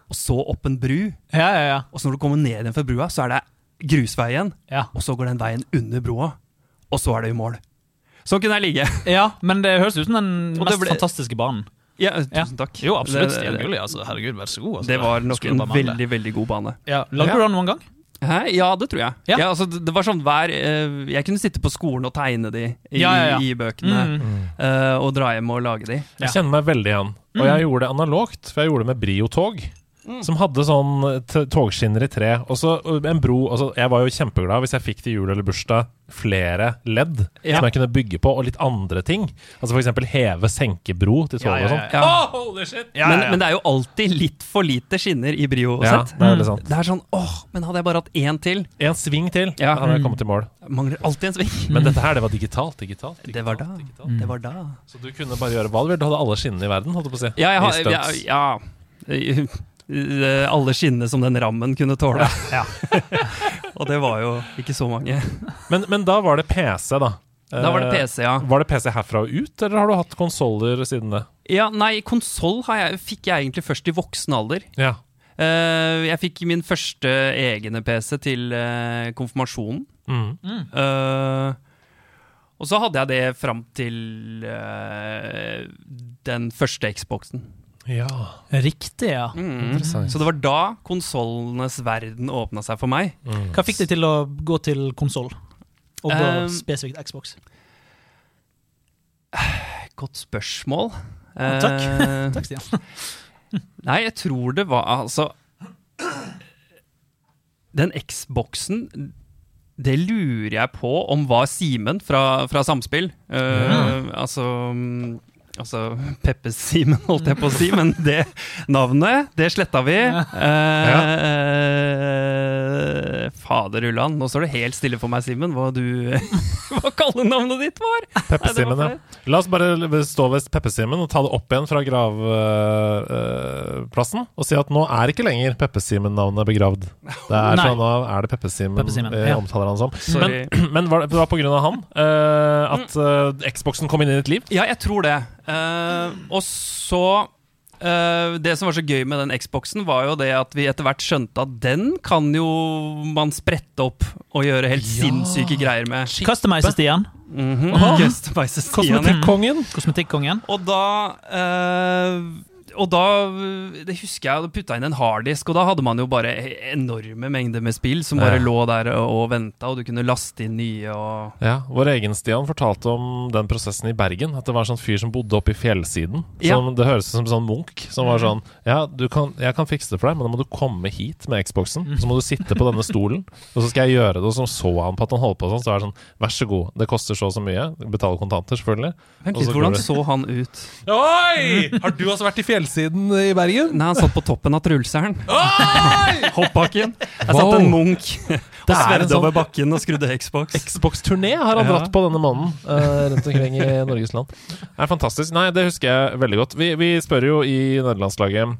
Speaker 3: og så opp en bru,
Speaker 1: Ja, ja, ja.
Speaker 3: og så når du kommer ned igjen fra brua, så er det grusvei igjen,
Speaker 1: ja.
Speaker 3: og så går den veien under broa, og så er det i mål. Sånn kunne jeg ligge.
Speaker 1: Ja, men det høres ut som den
Speaker 3: Og
Speaker 1: mest
Speaker 3: ble-
Speaker 1: fantastiske banen.
Speaker 3: Ja, tusen takk.
Speaker 1: Jo, absolutt. Stian Gulli, altså. Herregud, vær så god. Altså.
Speaker 3: Det var nok en veldig, veldig god bane.
Speaker 1: ja. Lagde
Speaker 2: Ja.
Speaker 1: du den noen gang?
Speaker 3: Hæ? Ja, det tror jeg.
Speaker 1: Ja.
Speaker 3: Ja. altså, det, det var sånn hver uh, Jeg kunne sitte på skolen og tegne de i,
Speaker 1: Ja, ja, ja.
Speaker 3: i bøkene.
Speaker 1: Mm.
Speaker 3: Uh, og dra hjem og lage de.
Speaker 1: Ja.
Speaker 2: Jeg kjenner meg veldig igjen. Og jeg gjorde det analogt, for jeg gjorde det med Brio-tog. Som hadde sånn togskinner i tre. Og så en bro altså, Jeg var jo kjempeglad hvis jeg fikk til jul eller bursdag flere ledd
Speaker 3: Ja.
Speaker 2: som jeg kunne bygge på, og litt andre ting. Altså f.eks. heve-senkebro til tog
Speaker 1: Ja, ja,
Speaker 2: og sånn.
Speaker 1: ja,
Speaker 3: ja.
Speaker 2: Holy shit!
Speaker 1: Ja,
Speaker 3: men,
Speaker 1: ja, ja.
Speaker 3: men det er jo alltid litt for lite skinner i Brio
Speaker 2: Ja,
Speaker 3: sett.
Speaker 2: det er.
Speaker 3: Det er sånn åh, men hadde jeg bare hatt én til?
Speaker 2: En sving til,
Speaker 3: Ja.
Speaker 2: da hadde jeg kommet i mål.
Speaker 3: Mangler alltid en sving.
Speaker 2: Men dette her, det var digitalt. digitalt, digitalt
Speaker 3: Det var da.
Speaker 2: digitalt.
Speaker 3: Det var da.
Speaker 2: Så du kunne bare gjøre hva du ville. Du hadde alle skinnene i verden, holdt jeg på å si.
Speaker 3: Ja, jeg
Speaker 2: I stunts.
Speaker 3: ja. Alle skinnene som den rammen kunne tåle.
Speaker 1: Ja.
Speaker 3: og det var jo ikke så mange.
Speaker 2: Men, men da var det PC, da.
Speaker 3: Da var det
Speaker 2: Eh,
Speaker 3: PC, ja.
Speaker 2: Var det PC herfra og ut, eller har du hatt konsoller siden det?
Speaker 3: Ja, Nei, konsoll fikk jeg egentlig først i voksen alder.
Speaker 2: Ja.
Speaker 3: Uh, jeg fikk min første egne PC til uh, konfirmasjonen.
Speaker 2: Mm.
Speaker 3: Uh, og så hadde jeg det fram til den første Xboxen.
Speaker 2: Ja.
Speaker 1: Riktig, ja.
Speaker 3: Mm. Så det var da konsollenes verden åpna seg for meg.
Speaker 2: Mm.
Speaker 1: Hva fikk deg til å gå til konsoll? Og da
Speaker 3: Um,
Speaker 1: spesifikt Xbox?
Speaker 3: Godt spørsmål.
Speaker 1: Å, takk.
Speaker 3: Uh,
Speaker 1: Takk, Stian.
Speaker 3: Nei, jeg tror det var altså Den Xboxen Det lurer jeg på om var Simen fra, fra Samspill. Eh, Altså Altså Peppe-Simen, holdt jeg på å si, men det navnet, det sletta vi. Eh, Fader ullan, nå står det helt stille for meg, Simen, hva du Hva kallenavnet ditt var!
Speaker 2: Peppe-Simen, ja. La oss bare stå ved Peppesimen og ta det opp igjen fra gravplassen og si at nå er ikke lenger Peppe-Simen-navnet begravd. Det er
Speaker 1: Nei.
Speaker 2: sånn, nå er det Peppesimen
Speaker 1: Peppe
Speaker 2: vi
Speaker 1: ja.
Speaker 2: omtaler han som.
Speaker 3: Sorry.
Speaker 2: Men, men var det, det var på grunn av han eh, at eh, Xboxen kom inn i ditt liv?
Speaker 3: Ja, jeg tror det. Eh, og så uh, det som var så gøy med den Xboxen, var jo det at vi etter hvert skjønte at den kan jo man sprette opp og gjøre helt sinnssyke greier med.
Speaker 1: Customize Stian.
Speaker 3: Mm -hmm.
Speaker 2: Kosmetikkongen.
Speaker 1: Kosmetikkongen.
Speaker 3: Og da eh, og da det husker jeg, jeg putta inn en harddisk, og da hadde man jo bare enorme mengder med spill som bare
Speaker 2: Ja.
Speaker 3: lå der og, og venta, og du kunne laste inn nye og
Speaker 2: Ja, Vår egen Stian fortalte om den prosessen i Bergen. At det var en sånn fyr som bodde oppe i fjellsiden.
Speaker 3: Ja.
Speaker 2: Som, det høres ut som en sånn munk. Som var sånn Ja, du kan, jeg kan fikse det for deg, men da må du komme hit med Xboxen. Så må du sitte på denne stolen, og så skal jeg gjøre det. Og så så han på at han holdt på sånn, så var det sånn Vær så god, det koster så og så mye. Betaler kontanter, selvfølgelig.
Speaker 3: Vent litt,
Speaker 2: så
Speaker 3: hvordan så han ut?
Speaker 2: Oi! Har du også vært i fjellsiden i Bergen?
Speaker 3: Nei, han satt på toppen av Truls-hælen. Hoppbakken. Jeg
Speaker 2: Wow.
Speaker 3: satt en munk og
Speaker 2: er en sånn-
Speaker 3: over bakken og skrudde Xbox.
Speaker 2: Xbox-turné har han
Speaker 3: Ja.
Speaker 2: dratt på denne måneden uh, rundt omkring i Norges land. Det er fantastisk. Nei, det husker jeg veldig godt. Vi, vi spør jo i nederlandslaget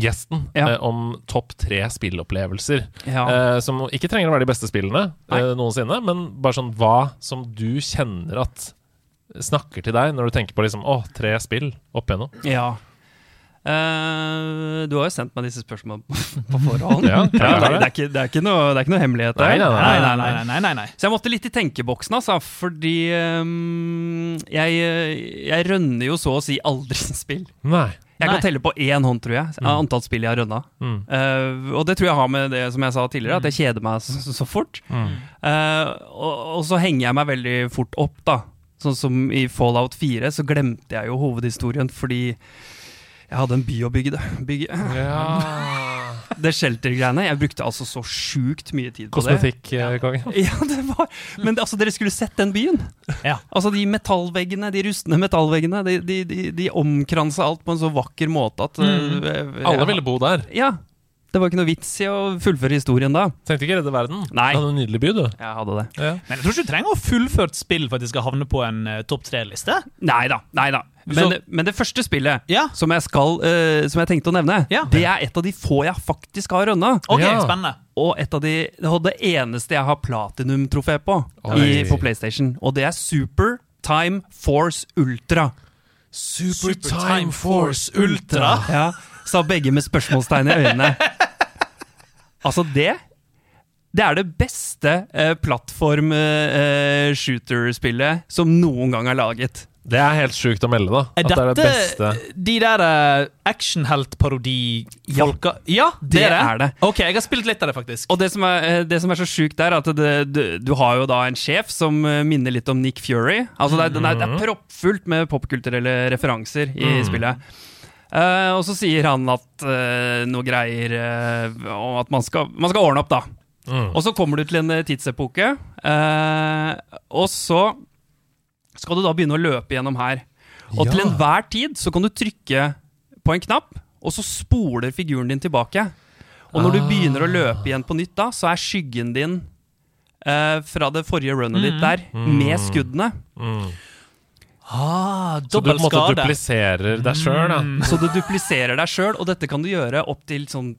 Speaker 2: gjesten
Speaker 3: Ja.
Speaker 2: eh, om topp tre spillopplevelser.
Speaker 3: Ja.
Speaker 2: Eh, som ikke trenger å være de beste spillene eh, noensinne, men bare sånn hva som du kjenner at snakker til deg når du tenker på liksom Å, tre spill opp igjennom.
Speaker 3: ja. Eh, du har jo sendt meg disse spørsmålene på forhånd.
Speaker 2: Ja,
Speaker 3: det, er ikke, det, er ikke noe, det er ikke noe hemmelighet der.
Speaker 2: Nei, nei,
Speaker 1: Nei, nei, nei. nei, nei, nei.
Speaker 3: Så jeg måtte litt i tenkeboksen, altså, fordi um, jeg, jeg rønner jo så å si aldri spill.
Speaker 2: Nei.
Speaker 3: Jeg kan telle på én hånd, tror jeg, av antall spill jeg har rønna.
Speaker 2: Mm.
Speaker 3: Uh, og det tror jeg har med det som jeg sa tidligere, at jeg kjeder meg så, så fort.
Speaker 2: Mm.
Speaker 3: Uh, og, og så henger jeg meg veldig fort opp, da. Sånn som i Fallout 4, så glemte jeg jo hovedhistorien fordi jeg hadde en by å bygge. bygge.
Speaker 2: Ja.
Speaker 3: Det shelter-greiene. Jeg brukte altså så sjukt mye tid på det.
Speaker 2: Kosmetikk
Speaker 3: Ja, det var Men det, altså, dere skulle sett den byen!
Speaker 1: Ja.
Speaker 3: Altså De metallveggene, de rustne metallveggene, de, de, de, de omkransa alt på en så vakker måte at
Speaker 1: Mm.
Speaker 3: eh,
Speaker 2: Alle ville bo der.
Speaker 3: Ja. Det var ikke noe vits i å fullføre historien da.
Speaker 2: Tenkte ikke redde verden.
Speaker 3: Nei.
Speaker 2: Du hadde en nydelig by, du.
Speaker 3: Jeg hadde det.
Speaker 2: Ja.
Speaker 1: Men jeg tror ikke du trenger å ha fullført spill for at de skal havne på en uh, topp tre-liste.
Speaker 3: Nei da. nei da men, men det første spillet
Speaker 1: Ja.
Speaker 3: som jeg skal uh, Som jeg tenkte å nevne,
Speaker 1: Ja.
Speaker 3: det er et av de få jeg faktisk har rønna.
Speaker 1: Ok,
Speaker 2: Ja.
Speaker 1: spennende.
Speaker 3: Og et av de, det eneste jeg har platinum-trofé på i, på PlayStation. Og det er Super Time Force Ultra.
Speaker 2: Super
Speaker 1: Time Force Ultra.
Speaker 3: Ja, Sa begge med spørsmålstegn i øynene. Altså, det Det er det beste eh, plattform-shooter-spillet som noen gang er laget.
Speaker 2: Det er helt sjukt å melde, da.
Speaker 1: Er
Speaker 2: At det er det
Speaker 1: de der uh, actionheltparodi-folka? Ja, det,
Speaker 3: Det
Speaker 1: er det.
Speaker 3: er det.
Speaker 1: Ok, jeg har spilt litt av det, faktisk.
Speaker 3: Og det som er, eh, det som er så sjukt er at du, du har jo da en sjef som eh, minner litt om Nick Fury. Altså det, er, er proppfullt med popkulturelle referanser i spillet. Eh, og så sier han at eh, noe greier eh, om at man skal, man skal ordne opp, da.
Speaker 2: Mm.
Speaker 3: Og så kommer du til en tidsepoke, og så skal du da begynne å løpe gjennom her. Og til enhver tid så kan du trykke på en knapp, og så spoler figuren din tilbake. Og når du
Speaker 2: Ah.
Speaker 3: begynner å løpe igjen på nytt, da, så er skyggen din eh, fra det forrige runnet ditt der, med skuddene.
Speaker 2: Mm.
Speaker 1: Ah,
Speaker 2: Så du på en måte
Speaker 1: skade.
Speaker 2: dupliserer deg sjøl, da.
Speaker 3: Så du dupliserer deg sjøl, og dette kan du gjøre opptil sånn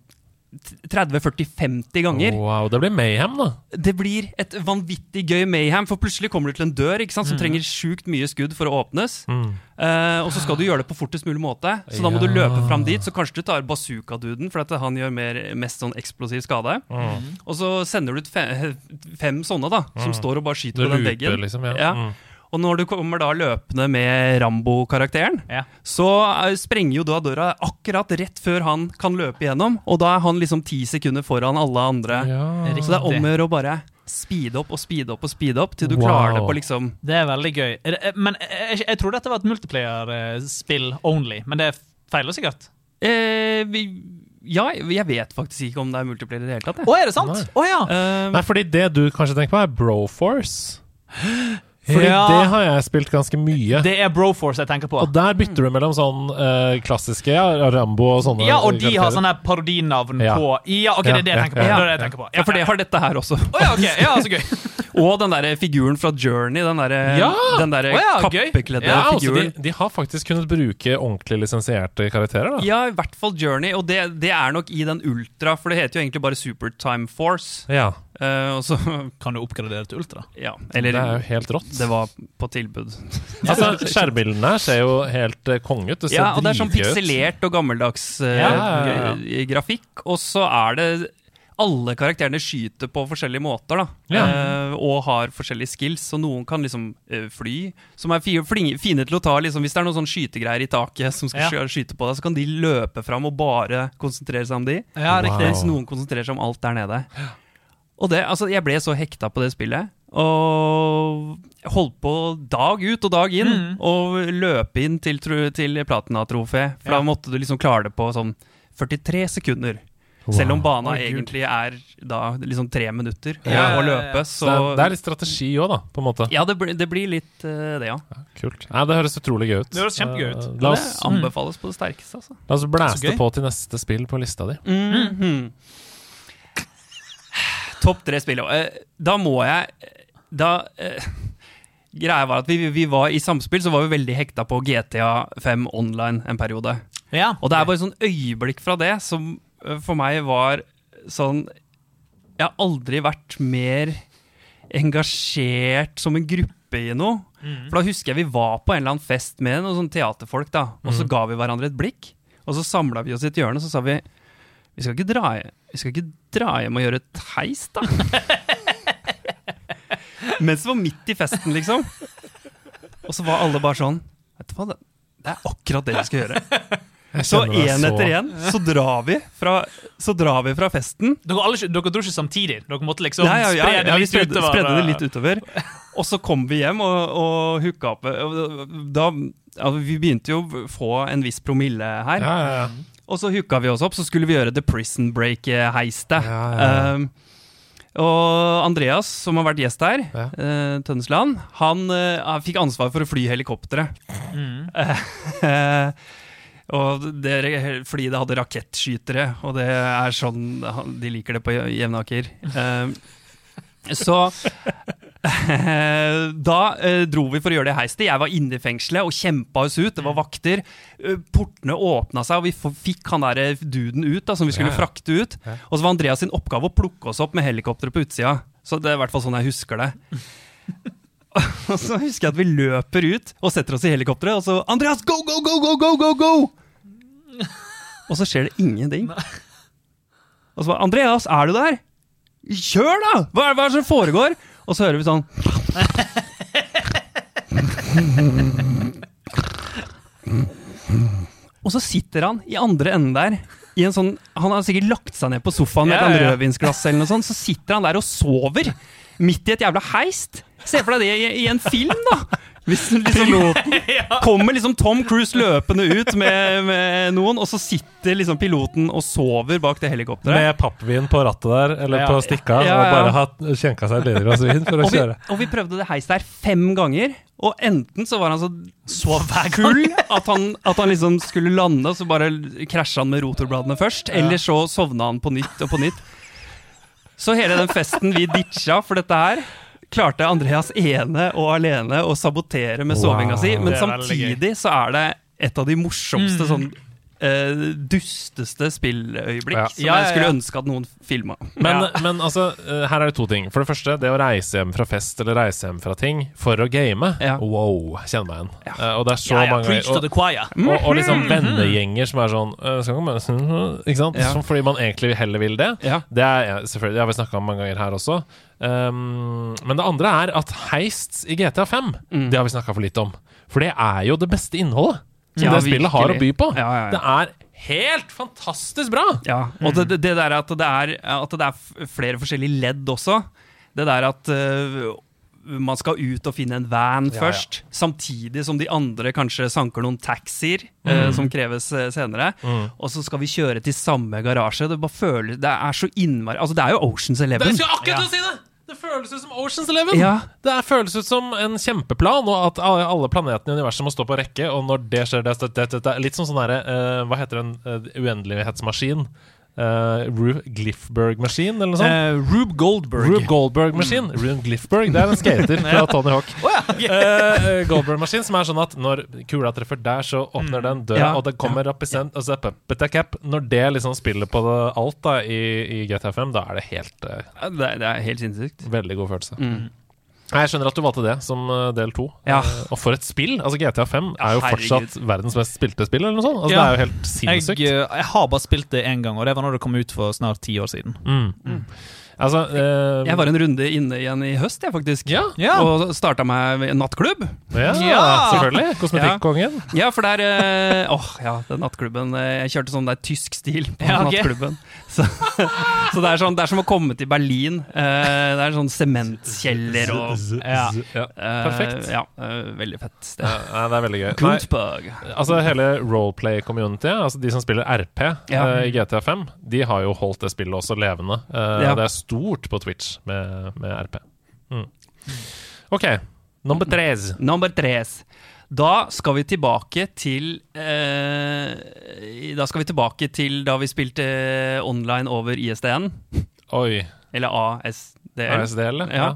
Speaker 3: 30-40-50 ganger.
Speaker 2: Wow, det blir mayhem, da.
Speaker 3: Det blir et vanvittig gøy mayhem, for plutselig kommer du til en dør ikke sant, som trenger sjukt mye skudd for å åpnes.
Speaker 2: Mm.
Speaker 3: Uh, og så skal du gjøre det på fortest mulig måte. Så da må du løpe fram dit. Så kanskje du tar bazooka-duden, for at han gjør mer, mest sånn eksplosiv skade.
Speaker 2: Mm.
Speaker 3: Og så sender du ut fem, fem sånne, da, som står og bare skyter
Speaker 2: Du
Speaker 3: på den veggen.
Speaker 2: liksom. Ja.
Speaker 3: Ja. Og når du kommer da løpende med Rambo-karakteren,
Speaker 1: Ja.
Speaker 3: så eh, sprenger jo da døra akkurat rett før han kan løpe igjennom. Og da er han liksom ti sekunder foran alle andre.
Speaker 2: Ja.
Speaker 3: Så det er om å gjøre å bare speede opp og speede opp og speede opp til du
Speaker 2: Wow.
Speaker 3: klarer det på liksom
Speaker 1: Det er veldig gøy. Er Men jeg, jeg, jeg tror dette var et multiplayer-spill only, men det feiler sikkert.
Speaker 3: eh, vi, Ja, jeg vet faktisk ikke om det er multiplayer i det hele tatt.
Speaker 1: Å, er det sant?
Speaker 2: Nei.
Speaker 1: Å ja.
Speaker 3: Eh,
Speaker 2: Nei, fordi det du kanskje tenker på, er Broforce. Fordi
Speaker 1: Ja.
Speaker 2: det har jeg spilt ganske mye.
Speaker 1: Det er Broforce jeg tenker på.
Speaker 2: Og der bytter du mellom sånn uh, klassiske ja, Rambo og sånne
Speaker 1: Ja, og de har sånne parodinavn
Speaker 2: Ja.
Speaker 1: på Ja, ok, det er det jeg tenker på.
Speaker 2: ja,
Speaker 1: Det
Speaker 2: ja.
Speaker 1: det jeg tenker på.
Speaker 3: ja, for det har dette her også.
Speaker 1: Oh, ja, ok. Ja, så gøy.
Speaker 3: Og den der figuren fra Journey. Den der,
Speaker 2: Ja!
Speaker 3: der
Speaker 1: oh, ja,
Speaker 3: kappekledde
Speaker 2: Ja, altså,
Speaker 3: figuren.
Speaker 2: de, de har faktisk kunnet bruke ordentlig lisensierte karakterer. da
Speaker 3: Ja, i hvert fall Journey, og det, det er nok i den ultra, for det heter jo egentlig bare Super Time Force.
Speaker 2: Ja,
Speaker 3: Eh, og så,
Speaker 1: Kan du oppgradere til Ultra?
Speaker 3: ja,
Speaker 2: Det er jo helt rått.
Speaker 3: det var på tilbud.
Speaker 2: Altså, Skjærbildene ser jo helt uh, konge ut. Det ser
Speaker 3: Ja, og det er sånn pikselert og gammeldags uh,
Speaker 2: Ja, ja, ja.
Speaker 3: grafikk. Og så er det Alle karakterene skyter på forskjellige måter, da.
Speaker 2: Ja.
Speaker 3: Eh, og har forskjellige skills. Og noen kan liksom fly, som er fine til å ta liksom, Hvis det er noen sånn skytegreier i taket som skal
Speaker 1: Ja.
Speaker 3: skyte på deg, så kan de løpe fram og bare konsentrere seg om de.
Speaker 1: Ja,
Speaker 2: Wow.
Speaker 3: Hvis noen konsentrerer seg om alt der nede. Og det, altså, jeg ble så hekta på det spillet. Og holdt på dag ut og dag inn.
Speaker 1: Mm.
Speaker 3: Og løpe inn til, til platinatrofé. For
Speaker 1: Ja.
Speaker 3: da måtte du liksom klare det på sånn 43 sekunder. Selv om bana
Speaker 1: oh,
Speaker 3: egentlig er da liksom tre minutter
Speaker 2: Ja.
Speaker 3: å løpe. Så
Speaker 2: det, er, det er litt strategi òg, da, på en måte.
Speaker 3: Ja, det, blir- det blir litt uh, det, ja.
Speaker 2: Kult. Nei, det høres utrolig gøy ut.
Speaker 1: Det høres kjempegøy ut.
Speaker 2: Eh, La oss,
Speaker 3: anbefales på det sterkeste, altså.
Speaker 2: la oss blæste på til neste spill på lista di.
Speaker 3: Mhm. Topp tre spill. eh, Da må jeg Da eh, Greia var at vi, vi var i samspill, så var vi veldig hekta på GTA 5 online en periode.
Speaker 1: Ja.
Speaker 3: Og det er bare sånn øyeblikk fra det som eh, for meg var sånn Jeg har aldri vært mer engasjert som en gruppe i noe. For da husker jeg vi var på en eller annen fest med noen sånne teaterfolk, da, og så ga vi hverandre et blikk. Og så samla vi oss i et hjørne, og så sa vi vi skal ikke dra, vi skal ikke dra hjem og gjøre et heis, da. Mens det var midt i festen, liksom. Og så var alle bare sånn Vet du hva, det, det er akkurat det vi skal gjøre. Så én
Speaker 2: så-
Speaker 3: etter én så drar vi fra, så drar vi fra festen.
Speaker 1: Dere, alle, dere dro ikke samtidig? Dere måtte liksom
Speaker 3: Ja, ja, ja,
Speaker 1: spre det
Speaker 3: ja, vi
Speaker 1: litt
Speaker 3: spredde,
Speaker 1: utover?
Speaker 3: spredde det litt utover. Og så kom vi hjem og, og hooka opp. Da, ja, vi begynte jo å få en viss promille her.
Speaker 2: Ja, ja, ja.
Speaker 3: Og så hooka vi oss opp, så skulle vi gjøre The Prison Break-heistet.
Speaker 2: Ja, ja, ja.
Speaker 3: Um, og Andreas, som har vært gjest her,
Speaker 2: Ja.
Speaker 3: eh, Tønnesland, han uh, fikk ansvar for å fly helikopteret.
Speaker 1: Mm.
Speaker 3: Eh, og det, fordi det hadde rakettskytere, og det er sånn de liker det på Jevnaker. Eh, så da eh, dro vi for å gjøre det heistet. Jeg var inne i fengselet og kjempa oss ut. Det var vakter. Eh, portene åpna seg, og vi fikk han der eh, duden ut, da, som vi skulle
Speaker 2: Ja, ja.
Speaker 3: frakte ut. Og så var Andreas sin oppgave å plukke oss opp med helikopteret på utsida. Så det er i hvert fall sånn jeg husker det. Og så husker jeg at vi løper ut og setter oss i helikopteret, og så Andreas, go, go, go, go, go, go, go! Og så skjer det ingenting. Og så bare Andreas, er du der? Kjør, da! Hva er, hva er det som foregår? Og så hører vi sånn Og så sitter han i andre enden der. I en sånn, han har sikkert lagt seg ned på sofaen med et
Speaker 1: Ja,
Speaker 3: eller annet
Speaker 1: ja.
Speaker 3: rødvinsglass. eller noe sånt, Så sitter han der og sover midt i et jævla heist. Se for deg det i, i en film, da! Hvis liksom, kommer liksom Tom Cruise løpende ut med, med noen, og så sitter liksom piloten og sover bak det helikopteret.
Speaker 2: Med pappvin på rattet der, eller
Speaker 1: Ja.
Speaker 2: på stikka,
Speaker 3: Ja, ja,
Speaker 2: og bare har kjenka seg et lite glass vin for å
Speaker 3: Og vi,
Speaker 2: kjøre.
Speaker 3: og vi prøvde det heistet der fem ganger, og enten så var han så
Speaker 1: Sov hver gang.
Speaker 3: full at han, at han liksom skulle lande, og så bare krasja han med rotorbladene først. Eller så sovna han på nytt og på nytt. Så hele den festen vi ditcha for dette her, klarte Andreas ene og alene å sabotere med
Speaker 2: Wow.
Speaker 3: sovinga si. Men samtidig så er det et av de morsomste
Speaker 1: Mm.
Speaker 3: sånn Uh, dusteste spilløyeblikk
Speaker 2: Ja.
Speaker 3: som
Speaker 1: Ja, ja,
Speaker 3: jeg skulle ønske at noen filma.
Speaker 2: Men,
Speaker 1: Ja.
Speaker 2: men altså, uh, her er det to ting. For det første, det å reise hjem fra fest eller reise hjem fra ting for å game.
Speaker 3: Ja.
Speaker 2: Wow, kjenner meg igjen.
Speaker 3: Ja.
Speaker 2: Eh, og det er så
Speaker 1: Ja, ja,
Speaker 2: mange
Speaker 1: preach to
Speaker 2: og,
Speaker 1: the choir.
Speaker 2: og, og liksom vennegjenger som er sånn skal ikke sant?
Speaker 3: Ja.
Speaker 2: Som fordi man egentlig heller vil det.
Speaker 3: Ja.
Speaker 2: Det er ja, selvfølgelig, det har vi snakka om mange ganger her også. Um, men det andre er at heists i GTA 5,
Speaker 3: Mm.
Speaker 2: det har vi snakka for litt om. For det er jo det beste innholdet som
Speaker 3: Ja,
Speaker 2: det spillet har å by på.
Speaker 3: Ja, ja.
Speaker 2: Det er helt fantastisk bra!
Speaker 3: Ja, og det, det, der at det er, at det er flere forskjellige ledd også. Det der at uh, man skal ut og finne en van først, samtidig som de andre kanskje sanker noen taxier øh, som kreves øh, senere.
Speaker 2: Mm.
Speaker 3: Og så skal vi kjøre til samme garasje. Det bare føler, Det er så innmari Altså, det er jo Oceans Eleven.
Speaker 2: Det skal akkurat
Speaker 1: Ja.
Speaker 2: si det! Det føles ut som Oceans Eleven!
Speaker 3: Ja.
Speaker 2: Det er, føles ut som en kjempeplan, og at alle planetene i universet må stå på rekke. Og når det skjer, det, det, det, det litt som sånn derre uh, Hva heter en uh, uendelighetsmaskin? Eh, Rube Glifberg Machine, eller noe sånt.
Speaker 1: Uh, Rube Goldberg.
Speaker 2: Rube Goldberg Machine. Rube Glifberg, det er en skater fra Tony Hawk. Eh, Goldberg Machine, som er sånn at når kula treffer der, så åpner den døra,
Speaker 3: Ja.
Speaker 2: og det kommer sen, altså, det cap. Når det liksom spiller på det, alt da i, i GTA 5, da er det helt
Speaker 3: uh, Det, er- det er helt sinnssykt.
Speaker 2: Veldig god følelse.
Speaker 3: Mm.
Speaker 2: Jeg skjønner at du valgte det som eh, del to.
Speaker 3: Ja.
Speaker 2: Eh, og for et spill! Altså GTA 5 er jo
Speaker 3: Herregud.
Speaker 2: fortsatt verdens mest spilte spill, eller noe sånt. Altså,
Speaker 1: Ja.
Speaker 2: Det er jo helt sinnssykt.
Speaker 1: Jeg, jeg har bare spilt det én gang, og det var når det kom ut for snart ti år siden.
Speaker 2: Mm. Altså eh,
Speaker 3: Jeg var en runde inne igjen i høst, jeg, faktisk.
Speaker 2: Ja.
Speaker 1: Ja.
Speaker 3: Og starta meg en nattklubb.
Speaker 2: ja,
Speaker 1: Ja.
Speaker 2: selvfølgelig. Kosmetikkongen.
Speaker 3: Ja, for der eh, oh, ja, den nattklubben. eh, Jeg kjørte sånn der tysk stil på
Speaker 1: Ja, ok.
Speaker 3: nattklubben. Så, så det, er sånn, det er som å komme til Berlin. Eh, det er sånn sementkjeller og
Speaker 1: Ja.
Speaker 2: Ja.
Speaker 3: eh,
Speaker 2: Perfekt.
Speaker 3: Ja, veldig fett sted.
Speaker 2: Ja, det er veldig gøy. Nei, altså Hele roleplay-community, altså de som spiller RP
Speaker 3: Ja.
Speaker 2: i GTA 5, de har jo holdt det spillet også levende. Eh,
Speaker 3: Ja.
Speaker 2: Det er stort på Twitch med, med RP. Mm. OK. Nummer tres.
Speaker 3: Nummer tres. Da skal vi tilbake til eh, Da skal vi tilbake til da vi spilte online over ISDN.
Speaker 2: Oi.
Speaker 3: Eller ASDL.
Speaker 2: ASDL, ja.
Speaker 3: Ja.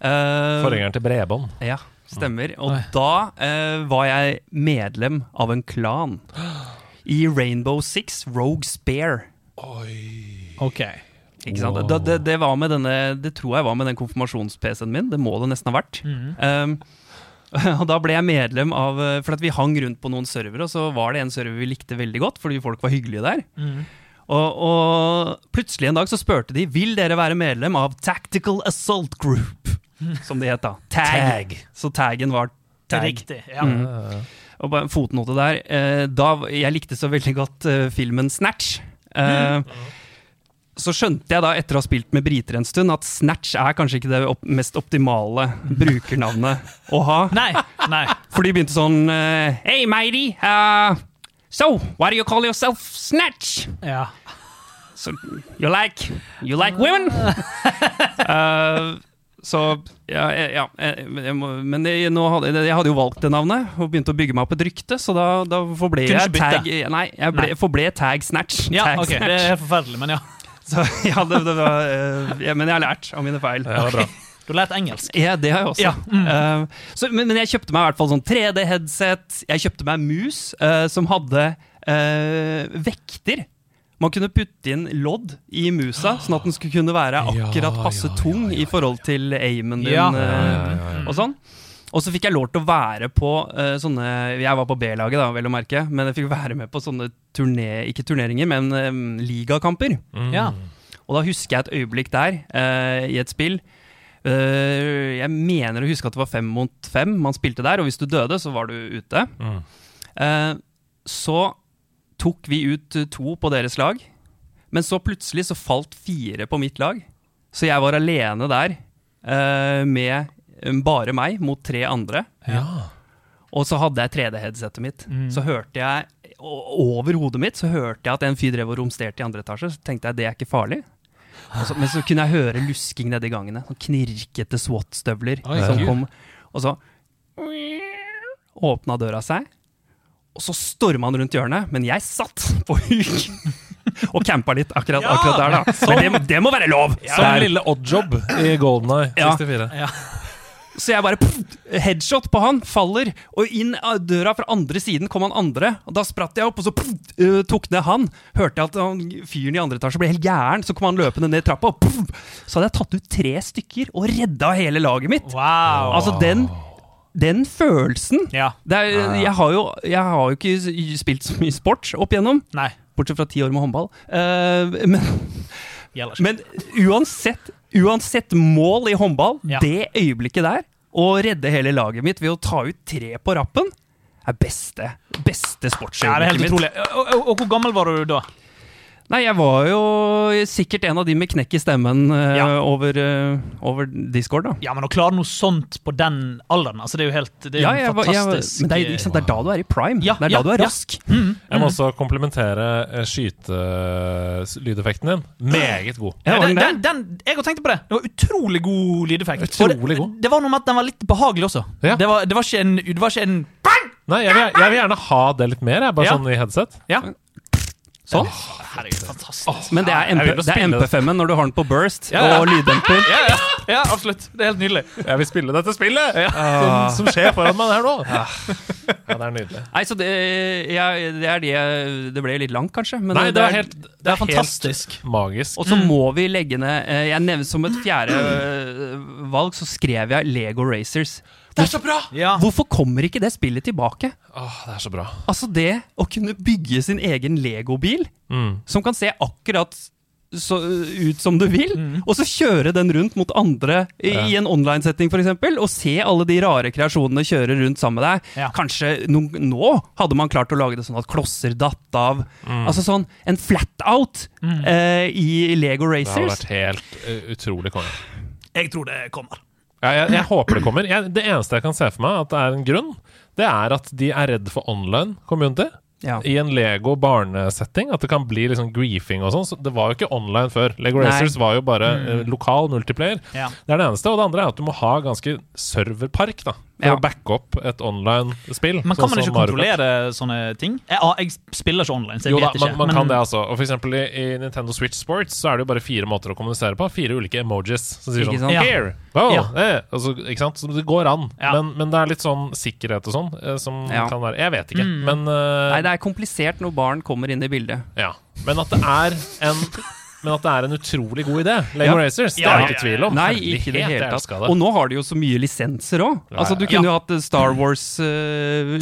Speaker 3: Eh,
Speaker 2: Forgjengeren til bredbånd.
Speaker 3: Ja, stemmer. Og
Speaker 1: Oi.
Speaker 3: da eh, var jeg medlem av en klan. I Rainbow Six Rogue Spare.
Speaker 1: Ok.
Speaker 3: Ikke sant?
Speaker 2: Wow.
Speaker 3: Da, det, det, var med denne, det tror jeg var med den konfirmasjons-PC-en min. Det må det nesten ha vært. Um, og da ble jeg medlem av eh, For at vi hang rundt på noen servere, og så var det en server vi likte veldig godt, fordi folk var hyggelige der. Og, og plutselig en dag så spurte de Vil dere være medlem av Tactical Assault Group. Som det het da. Tag. Så taggen var tag.
Speaker 1: Riktig. Ja.
Speaker 3: Mm. Og bare en fotnote der. Eh, da, jeg likte så veldig godt eh, filmen Snatch. Eh, Så skjønte jeg da, etter å ha spilt med briter en stund, at Snatch er kanskje ikke det opp mest optimale brukernavnet å ha.
Speaker 1: Nei. Nei.
Speaker 3: For de begynte sånn uh, Hey, matey. Uh, so, why do you call yourself Snatch?
Speaker 1: Ja.
Speaker 3: So, you like You like women? uh, så ja, ja jeg, jeg må, Men jeg, nå hadde, jeg hadde jo valgt det navnet og begynte å bygge meg opp et rykte, så da, da forble jeg tag Nei, jeg ble,
Speaker 1: Nei.
Speaker 3: forble tag Snatch.
Speaker 1: ja,
Speaker 3: tag
Speaker 1: ok. Det er helt forferdelig, men ja.
Speaker 3: Så, ja, det, det var, eh, ja, men jeg har lært av mine feil.
Speaker 2: Ja, det var bra.
Speaker 1: Du har lært engelsk.
Speaker 3: Ja, det har jeg også.
Speaker 1: Ja, mm.
Speaker 3: Uh, så, men, men jeg kjøpte meg i hvert fall sånn 3D-headset. Jeg kjøpte meg mus uh, som hadde uh, vekter. Man kunne putte inn lodd i musa, sånn at den skulle kunne være akkurat passe
Speaker 2: ja, ja,
Speaker 3: tung i forhold til aimen din.
Speaker 1: Ja.
Speaker 2: Ja, ja, ja, ja.
Speaker 3: Og sånn. Og så fikk jeg lov til å være på uh, sånne Jeg var på B-laget, da, vel å merke, men jeg fikk være med på sånne turné, ikke turneringer, men um, ligakamper.
Speaker 2: Mm.
Speaker 1: Ja.
Speaker 3: Og da husker jeg et øyeblikk der, uh, i et spill. Uh, jeg mener å huske at det var fem mot fem man spilte der, og hvis du døde, så var du ute.
Speaker 2: Mm.
Speaker 3: Eh, så tok vi ut to på deres lag, men så plutselig så falt fire på mitt lag. Så jeg var alene der eh, med bare meg mot tre andre.
Speaker 2: Ja.
Speaker 3: Og så hadde jeg 3D-headsetet mitt. Så hørte jeg over hodet mitt så hørte jeg at en fyr drev og romsterte i andre etasje. Så tenkte jeg det er ikke farlig. Og så, men så kunne jeg høre lusking nedi gangene. Sånn knirkete SWAT-støvler som kom. Og så åpna døra seg, og så storma han rundt hjørnet. Men jeg satt på huk og campa litt akkurat, akkurat der, da. Men det, det må være lov!
Speaker 2: Som
Speaker 3: Der.
Speaker 2: lille oddjob i Golden Eye
Speaker 3: Ja.
Speaker 2: 64.
Speaker 3: Så jeg bare pff, headshot på han, faller, og inn av døra fra andre siden kom han andre. Og Da spratt jeg opp, og så pff, tok ned han. Hørte jeg at han, fyren i andre etasje ble helt gæren, så kom han løpende ned trappa, og pff, så hadde jeg tatt ut tre stykker og redda hele laget mitt.
Speaker 1: Wow.
Speaker 3: Altså, den, den følelsen
Speaker 1: Ja.
Speaker 3: det er, jeg, har jo, jeg har jo ikke spilt så mye sport opp igjennom,
Speaker 1: Nei.
Speaker 3: bortsett fra ti år med håndball. Uh, men men uansett, uansett mål i håndball,
Speaker 1: Ja.
Speaker 3: det øyeblikket der, å redde hele laget mitt ved å ta ut tre på rappen, er beste, beste
Speaker 1: Ja, det er
Speaker 3: sportsøyeblikket
Speaker 1: helt
Speaker 3: mitt.
Speaker 1: utrolig. Og, og, og hvor gammel var du da?
Speaker 3: Nei, jeg var jo sikkert en av de med knekk i stemmen uh,
Speaker 1: Ja.
Speaker 3: over, uh, over Discord, da.
Speaker 1: Ja, men å klare noe sånt på den alderen, altså det er jo helt Det er
Speaker 3: Ja, jo
Speaker 1: en
Speaker 3: var- jeg,
Speaker 1: fantastisk
Speaker 3: men det er, ikke sant, det er da du er i prime.
Speaker 1: Ja,
Speaker 3: det er
Speaker 1: ja,
Speaker 3: da du er
Speaker 1: ja.
Speaker 3: rask.
Speaker 2: Jeg må også komplimentere eh, skytelydeffekten din. Meget god.
Speaker 1: Den,
Speaker 3: den
Speaker 1: den, jeg har tenkt på det. Det var utrolig god lydeffekt.
Speaker 2: Utrolig
Speaker 1: god. det. Det var noe med at den var litt behagelig også.
Speaker 2: Ja.
Speaker 1: Det, var, det var ikke en, det var ikke en
Speaker 2: Nei, jeg vil, jeg vil gjerne ha det litt mer, jeg, bare
Speaker 1: Ja.
Speaker 2: sånn i headset.
Speaker 1: Ja.
Speaker 3: Sånn.
Speaker 1: Herregud, fantastisk.
Speaker 3: Men det er, MP, det er. MP5-en når du har den på burst
Speaker 1: Ja, ja.
Speaker 3: og lyddemper.
Speaker 1: Ja, ja, ja, absolutt. Det er helt nydelig.
Speaker 2: Jeg vil spille dette spillet som, som skjer foran meg her nå. Ja, det er nydelig.
Speaker 3: Nei, så det, jeg, det er det Det ble litt langt, kanskje. Men
Speaker 2: Nei, det er helt, det
Speaker 1: er
Speaker 2: fantastisk. helt magisk.
Speaker 3: Og så må vi legge ned eh, Jeg nevnte Som et fjerde eh, valg så skrev jeg Lego Racers.
Speaker 2: Det er så bra!
Speaker 1: Ja.
Speaker 3: Hvorfor kommer ikke det spillet tilbake?
Speaker 2: Åh, det er så bra.
Speaker 3: Altså det å kunne bygge sin egen Lego-bil,
Speaker 2: Mm.
Speaker 3: som kan se akkurat så, ut som du vil, og så kjøre den rundt mot andre i,
Speaker 2: Ja.
Speaker 3: i en online-setting f.eks., og se alle de rare kreasjonene kjøre rundt sammen med deg.
Speaker 1: Ja.
Speaker 3: Kanskje no, nå hadde man klart å lage det sånn at klosser datt av.
Speaker 2: Mm.
Speaker 3: Altså sånn en flat-out eh, i Lego Racers.
Speaker 2: Det hadde vært helt uh, utrolig konge.
Speaker 1: Jeg tror det kommer.
Speaker 2: Ja, jeg, jeg håper det kommer. Jeg, det eneste jeg kan se for meg at det er en grunn, det er at de er redd for online community.
Speaker 3: Ja.
Speaker 2: I en Lego barnesetting. At det kan bli liksom griefing og sånn. Så det var jo ikke online før. Lego
Speaker 3: Nei.
Speaker 2: Racers var jo bare mm. lokal multiplayer.
Speaker 1: Ja.
Speaker 2: Det er det eneste. Og det andre er at du må ha ganske serverpark da for
Speaker 3: Ja.
Speaker 2: å backe opp et online-spill.
Speaker 1: Men
Speaker 2: sånn
Speaker 1: kan man ikke kontrollere sånne ting? Jeg, ah, jeg spiller ikke online, så jeg
Speaker 2: Jo da,
Speaker 1: vet ikke.
Speaker 2: man, man
Speaker 1: men-
Speaker 2: kan det altså. Og for eksempel i, i Nintendo Switch Sports så er det jo bare fire måter å kommunisere på. Fire ulike emojis som sier
Speaker 3: Ikke
Speaker 2: sånn
Speaker 3: sant?
Speaker 2: Here! Wow!
Speaker 1: Ja.
Speaker 2: Eh, altså, ikke sant? Så det går an.
Speaker 1: Ja.
Speaker 2: Men, men det er litt sånn sikkerhet og sånn eh, som
Speaker 3: Ja.
Speaker 2: kan være Jeg vet ikke,
Speaker 1: Mm.
Speaker 2: men uh...
Speaker 3: Nei, det er komplisert når barn kommer inn i bildet.
Speaker 2: Ja. Men at det er en Men at det er en utrolig god idé, Lego
Speaker 3: Ja.
Speaker 2: Racers, det
Speaker 1: Ja,
Speaker 2: er det ikke tvil om.
Speaker 3: Nei, ikke det hele
Speaker 2: jeg
Speaker 3: tatt. Og nå har de jo så mye lisenser òg. Altså, du
Speaker 2: ja.
Speaker 3: kunne jo hatt eh, Star Wars uh,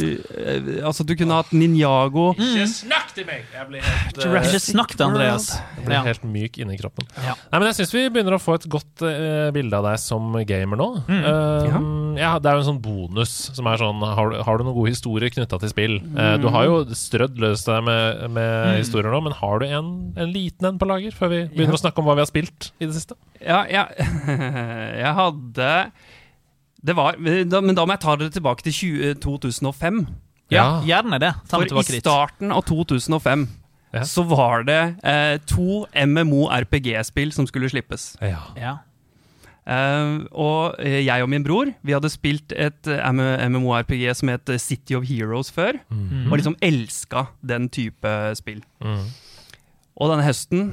Speaker 3: Altså, du kunne hatt Ninjago.
Speaker 2: Ikke snakk til meg! Jeg blir helt,
Speaker 1: Ikke snakk til Andreas.
Speaker 2: jeg blir helt myk inni kroppen.
Speaker 1: Ja.
Speaker 2: Nei, men Jeg syns vi begynner å få et godt uh, bilde av deg som gamer nå.
Speaker 1: Mm.
Speaker 2: Eh, ja, Det er jo en sånn bonus som er sånn Har, du- har du noen gode historier knytta til spill? Eh, du har jo strødd løs deg med, med
Speaker 1: Mm.
Speaker 2: historier nå, men har du en, en liten en på lager før vi begynner å snakke om hva vi har spilt i det siste?
Speaker 3: Ja, ja jeg hadde Det var Men da må jeg ta dere tilbake til 20, 2005.
Speaker 1: Ja, gjerne det. Ta meg
Speaker 3: For i starten av 2005
Speaker 2: Ja.
Speaker 3: så var det eh, to MMO-RPG-spill som skulle slippes.
Speaker 2: Ja.
Speaker 1: Ja.
Speaker 3: Eh, og eh, jeg og min bror Vi hadde spilt et MMORPG MMO-RPG som het eh, City of Heroes før.
Speaker 1: Mm.
Speaker 3: Og liksom elska den type spill.
Speaker 2: Mm.
Speaker 3: Og denne høsten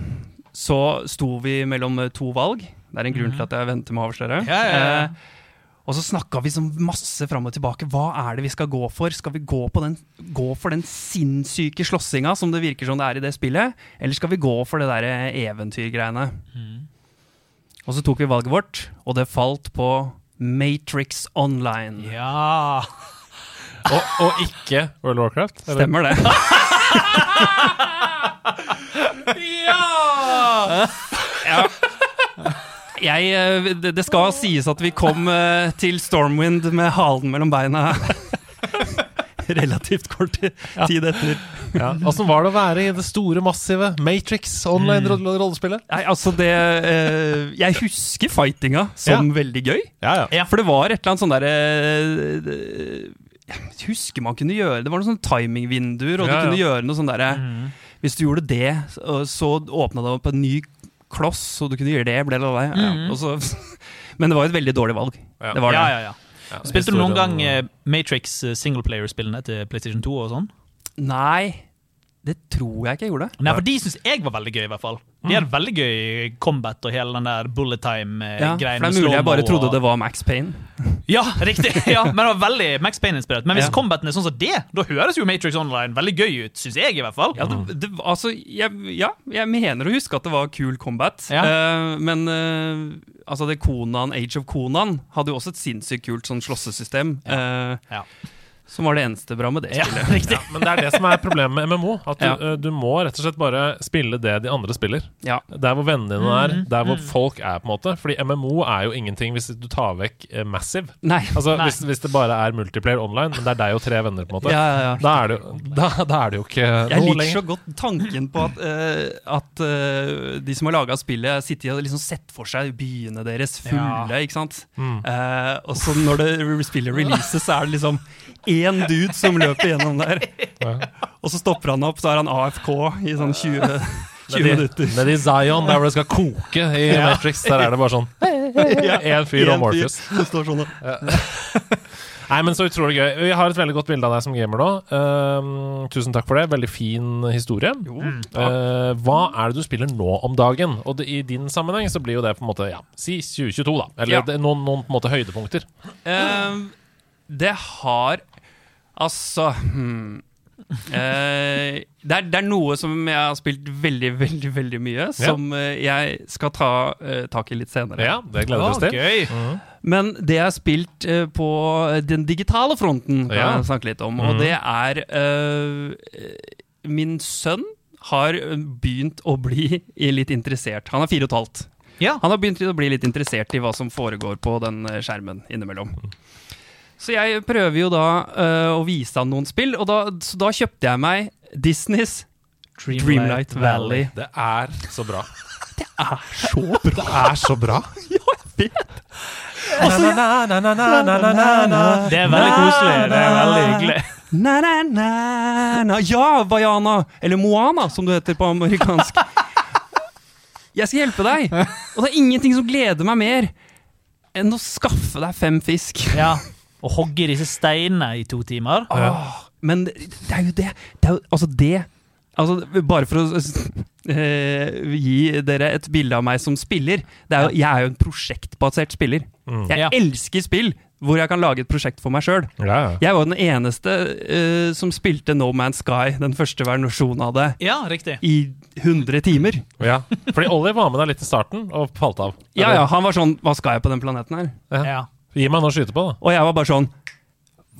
Speaker 3: så sto vi mellom eh, to valg. Det er en grunn til at jeg venter med å avsløre.
Speaker 1: Mhm. Ja, ja, ja.
Speaker 3: Eh, og så snakka vi sånn masse fram og tilbake. Hva er det vi skal gå for? Skal vi gå, på den, gå for den sinnssyke slåssinga som det virker som det er i det spillet? Eller skal vi gå for det der eh, eventyrgreiene?
Speaker 1: Mm.
Speaker 3: Og så tok vi valget vårt, og det falt på Matrix Online.
Speaker 1: ja.
Speaker 2: Og, og ikke World of Warcraft? eller?
Speaker 3: Stemmer det? ja! Jeg, eh, det, det skal sies at vi kom eh, til Stormwind med halen mellom beina relativt kort tid etter.
Speaker 2: Ja. Åssen var det å være i det store, massive Matrix online-rollespillet?
Speaker 3: Nei, altså det eh, Jeg husker fightinga som veldig gøy.
Speaker 2: Ja, ja.
Speaker 1: Ja.
Speaker 3: For det var et eller annet sånn derre Jeg husker man kunne gjøre Det var noen sånne timingvinduer, og
Speaker 2: Ja,
Speaker 3: du kunne gjøre noe sånn derre Hvis du gjorde det, så, så åpna det opp en ny kloss, så du kunne gjøre det, ble det. Ja, og så, Men det var et veldig dårlig valg.
Speaker 2: Ja.
Speaker 3: Det var det.
Speaker 1: Ja, ja, ja.
Speaker 2: Ja,
Speaker 1: Spilte du noen gang eh, Matrix eh, singleplayer-spillene til PlayStation 2 og sånn?
Speaker 3: Nei, det tror jeg ikke jeg gjorde.
Speaker 1: Nei, for de syns jeg var veldig gøy, i hvert fall. De hadde veldig gøy combat og hele den der bullet time-greien.
Speaker 3: for det er mulig jeg bare trodde det var Max Payne.
Speaker 1: Ja, riktig. Ja, men det var veldig Max Payne-inspirert. Men hvis
Speaker 3: Ja.
Speaker 1: combaten er sånn som det, da høres jo Matrix Online veldig gøy ut, syns jeg i hvert fall.
Speaker 3: Ja, det, det, altså, jeg, ja, jeg mener å huske at det var kul combat.
Speaker 1: Ja.
Speaker 3: uh, men uh, altså det Konan, Age of Konan hadde jo også et sinnssykt kult sånn slåssesystem. Uh,
Speaker 1: Ja.
Speaker 3: Som var det eneste bra med det
Speaker 1: Ja,
Speaker 3: spillet.
Speaker 1: Ja,
Speaker 2: Men det er det som er problemet med MMO. At du,
Speaker 3: Ja.
Speaker 2: eh, du må rett og slett bare spille det de andre spiller.
Speaker 3: Ja.
Speaker 2: Der hvor vennene dine er,
Speaker 1: Mm,
Speaker 2: der hvor folk er. på en måte Fordi MMO er jo ingenting hvis du tar vekk eh, Massive.
Speaker 3: Nei.
Speaker 2: Altså
Speaker 1: Nei.
Speaker 2: hvis, hvis det bare er multiplayer online, men det er deg og tre venner, på en måte
Speaker 3: Ja, ja, ja.
Speaker 2: da, er det, da, da er det jo ikke
Speaker 3: Jeg liker
Speaker 2: lenger.
Speaker 3: så godt tanken på at, uh, at uh, de som har laga spillet, sitter og liksom sett for seg byene deres fulle.
Speaker 1: Ja.
Speaker 3: ikke sant?
Speaker 2: Mm.
Speaker 3: Uh, og så når det spillet releases, så er det liksom én dude som løper gjennom der. Og så stopper han opp, så er han AFK i sånn 20, 20 minutter.
Speaker 2: Nede i Zion, der hvor det skal koke i Matrix, der er det bare sånn Én fyr
Speaker 3: En
Speaker 2: og Morpheus.
Speaker 3: Det står sånn
Speaker 2: Nei, men så utrolig gøy. Vi har et veldig godt bilde av deg som gamer nå. Uh, tusen takk for det. Veldig fin historie. Eh, hva er det du spiller nå om dagen? Og det, i din sammenheng så blir jo det på en måte Ja, si 2022, da. Eller
Speaker 3: Ja.
Speaker 2: det, er noen, noen på en måte høydepunkter.
Speaker 3: Uh, det har Altså hmm. Eh, det, er, det er noe som jeg har spilt veldig, veldig veldig mye, som eh, jeg skal ta eh, tak i litt senere.
Speaker 2: Ja, det gleder vi oss til.
Speaker 1: Gøy.
Speaker 3: Men det jeg har spilt eh, på den digitale fronten, kan
Speaker 2: Ja.
Speaker 3: jeg snakke litt om. Og det er eh, Min sønn har begynt å bli litt interessert. Han er fire og et halvt.
Speaker 1: Ja.
Speaker 3: Han har begynt å bli litt interessert i hva som foregår på den eh, skjermen innimellom. Så jeg prøver jo da uh, å vise han noen spill, og da, så da kjøpte jeg meg Disneys Dreamlight Valley.
Speaker 2: Det er så bra.
Speaker 3: Det er Så bra!
Speaker 2: Det er så bra.
Speaker 1: Det er veldig koselig. Det er veldig hyggelig.
Speaker 3: Na, na, na, na. Ja, Vaiana! Eller Moana, som du heter på amerikansk. Jeg skal hjelpe deg, og det er ingenting som gleder meg mer enn å skaffe deg fem fisk.
Speaker 1: Ja. Å hogge disse steinene i to timer.
Speaker 3: Åh, men det er jo det. det, er jo, altså det altså, Bare for å eh, gi dere et bilde av meg som spiller. Det er jo, jeg er jo en prosjektbasert spiller.
Speaker 2: Mm.
Speaker 3: Jeg
Speaker 1: Ja.
Speaker 3: elsker spill hvor jeg kan lage et prosjekt for meg sjøl.
Speaker 2: Ja, ja.
Speaker 3: Jeg var den eneste eh, som spilte No Man's Sky, den første versjonen av det,
Speaker 1: Ja,
Speaker 3: i 100 timer.
Speaker 2: ja. Fordi Ollie var med deg litt i starten og falt av.
Speaker 3: Ja, ja, Han var sånn Hva skal jeg på den planeten her?
Speaker 1: Ja.
Speaker 2: Gi meg noe å skyte på, da.
Speaker 3: Og jeg var bare sånn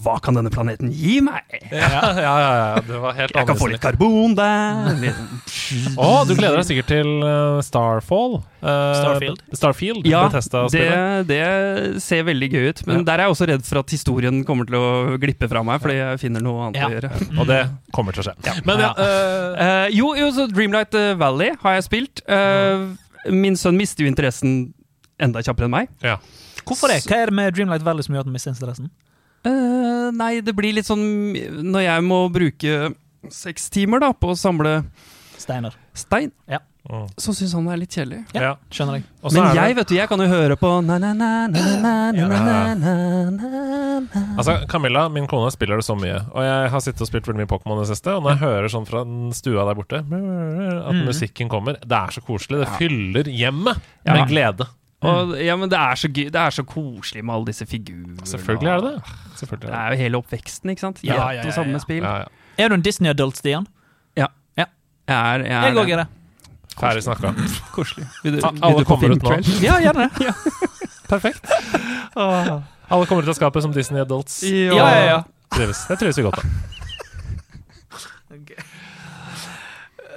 Speaker 3: Hva kan denne planeten gi meg?
Speaker 2: Ja, ja, ja, ja. Det var helt
Speaker 3: Jeg kan få litt karbon der. litt-
Speaker 2: Å, du gleder deg sikkert til eh, Starfall? Eh,
Speaker 1: Starfield.
Speaker 2: Starfield
Speaker 3: Ja, det, det ser veldig gøy ut. Men
Speaker 2: Ja.
Speaker 3: der er jeg også redd for at historien kommer til å glippe fra meg, fordi jeg finner noe annet
Speaker 1: Ja.
Speaker 3: å gjøre.
Speaker 2: Og det kommer til å skje. Men ja, eh,
Speaker 3: Eh, jo, jo, så Dreamlight Valley har jeg spilt. Uh, min sønn mister jo interessen enda kjappere enn meg.
Speaker 2: ja.
Speaker 1: Hvorfor det? Hva er det med Dreamlight Valley som gjør at du mister interessen?
Speaker 3: Uh, nei, det blir litt sånn Når jeg må bruke seks timer da på å samle
Speaker 1: Steiner.
Speaker 3: Stein?
Speaker 2: Ja.
Speaker 3: Så syns han det er litt kjedelig.
Speaker 2: Ja,
Speaker 1: skjønner jeg
Speaker 2: Også
Speaker 3: Men jeg vet du, jeg kan jo høre på
Speaker 2: Altså, Camilla, min kone, spiller det så mye. Og jeg har sittet og spilt veldig mye Pokémon i det siste. Og når jeg hører sånn fra den stua der borte at mm. musikken kommer Det er så koselig. Det fyller hjemmet med glede.
Speaker 3: Og, ja, men det er, så gøy, det er så koselig med alle disse figurene.
Speaker 2: Selvfølgelig er det det. Selvfølgelig er det.
Speaker 3: er jo hele oppveksten, ikke sant?
Speaker 1: Ja, ja, ja,
Speaker 3: ja, samme
Speaker 1: ja.
Speaker 3: spill.
Speaker 2: Ja, ja.
Speaker 1: Er du en Disney-adult, Stian?
Speaker 3: Jeg er, jeg er
Speaker 1: Jeg òg er det.
Speaker 2: Ferdig snakka.
Speaker 3: Koselig. Vil du,
Speaker 2: Ja,
Speaker 3: vil
Speaker 2: alle
Speaker 3: du
Speaker 2: kommer ut nå.
Speaker 1: Ja, gjerne det.
Speaker 2: Perfekt. Alle kommer ut av skapet som Disney Adults.
Speaker 3: Ja.
Speaker 1: Ja, ja, ja.
Speaker 2: Trives. Det trives vi godt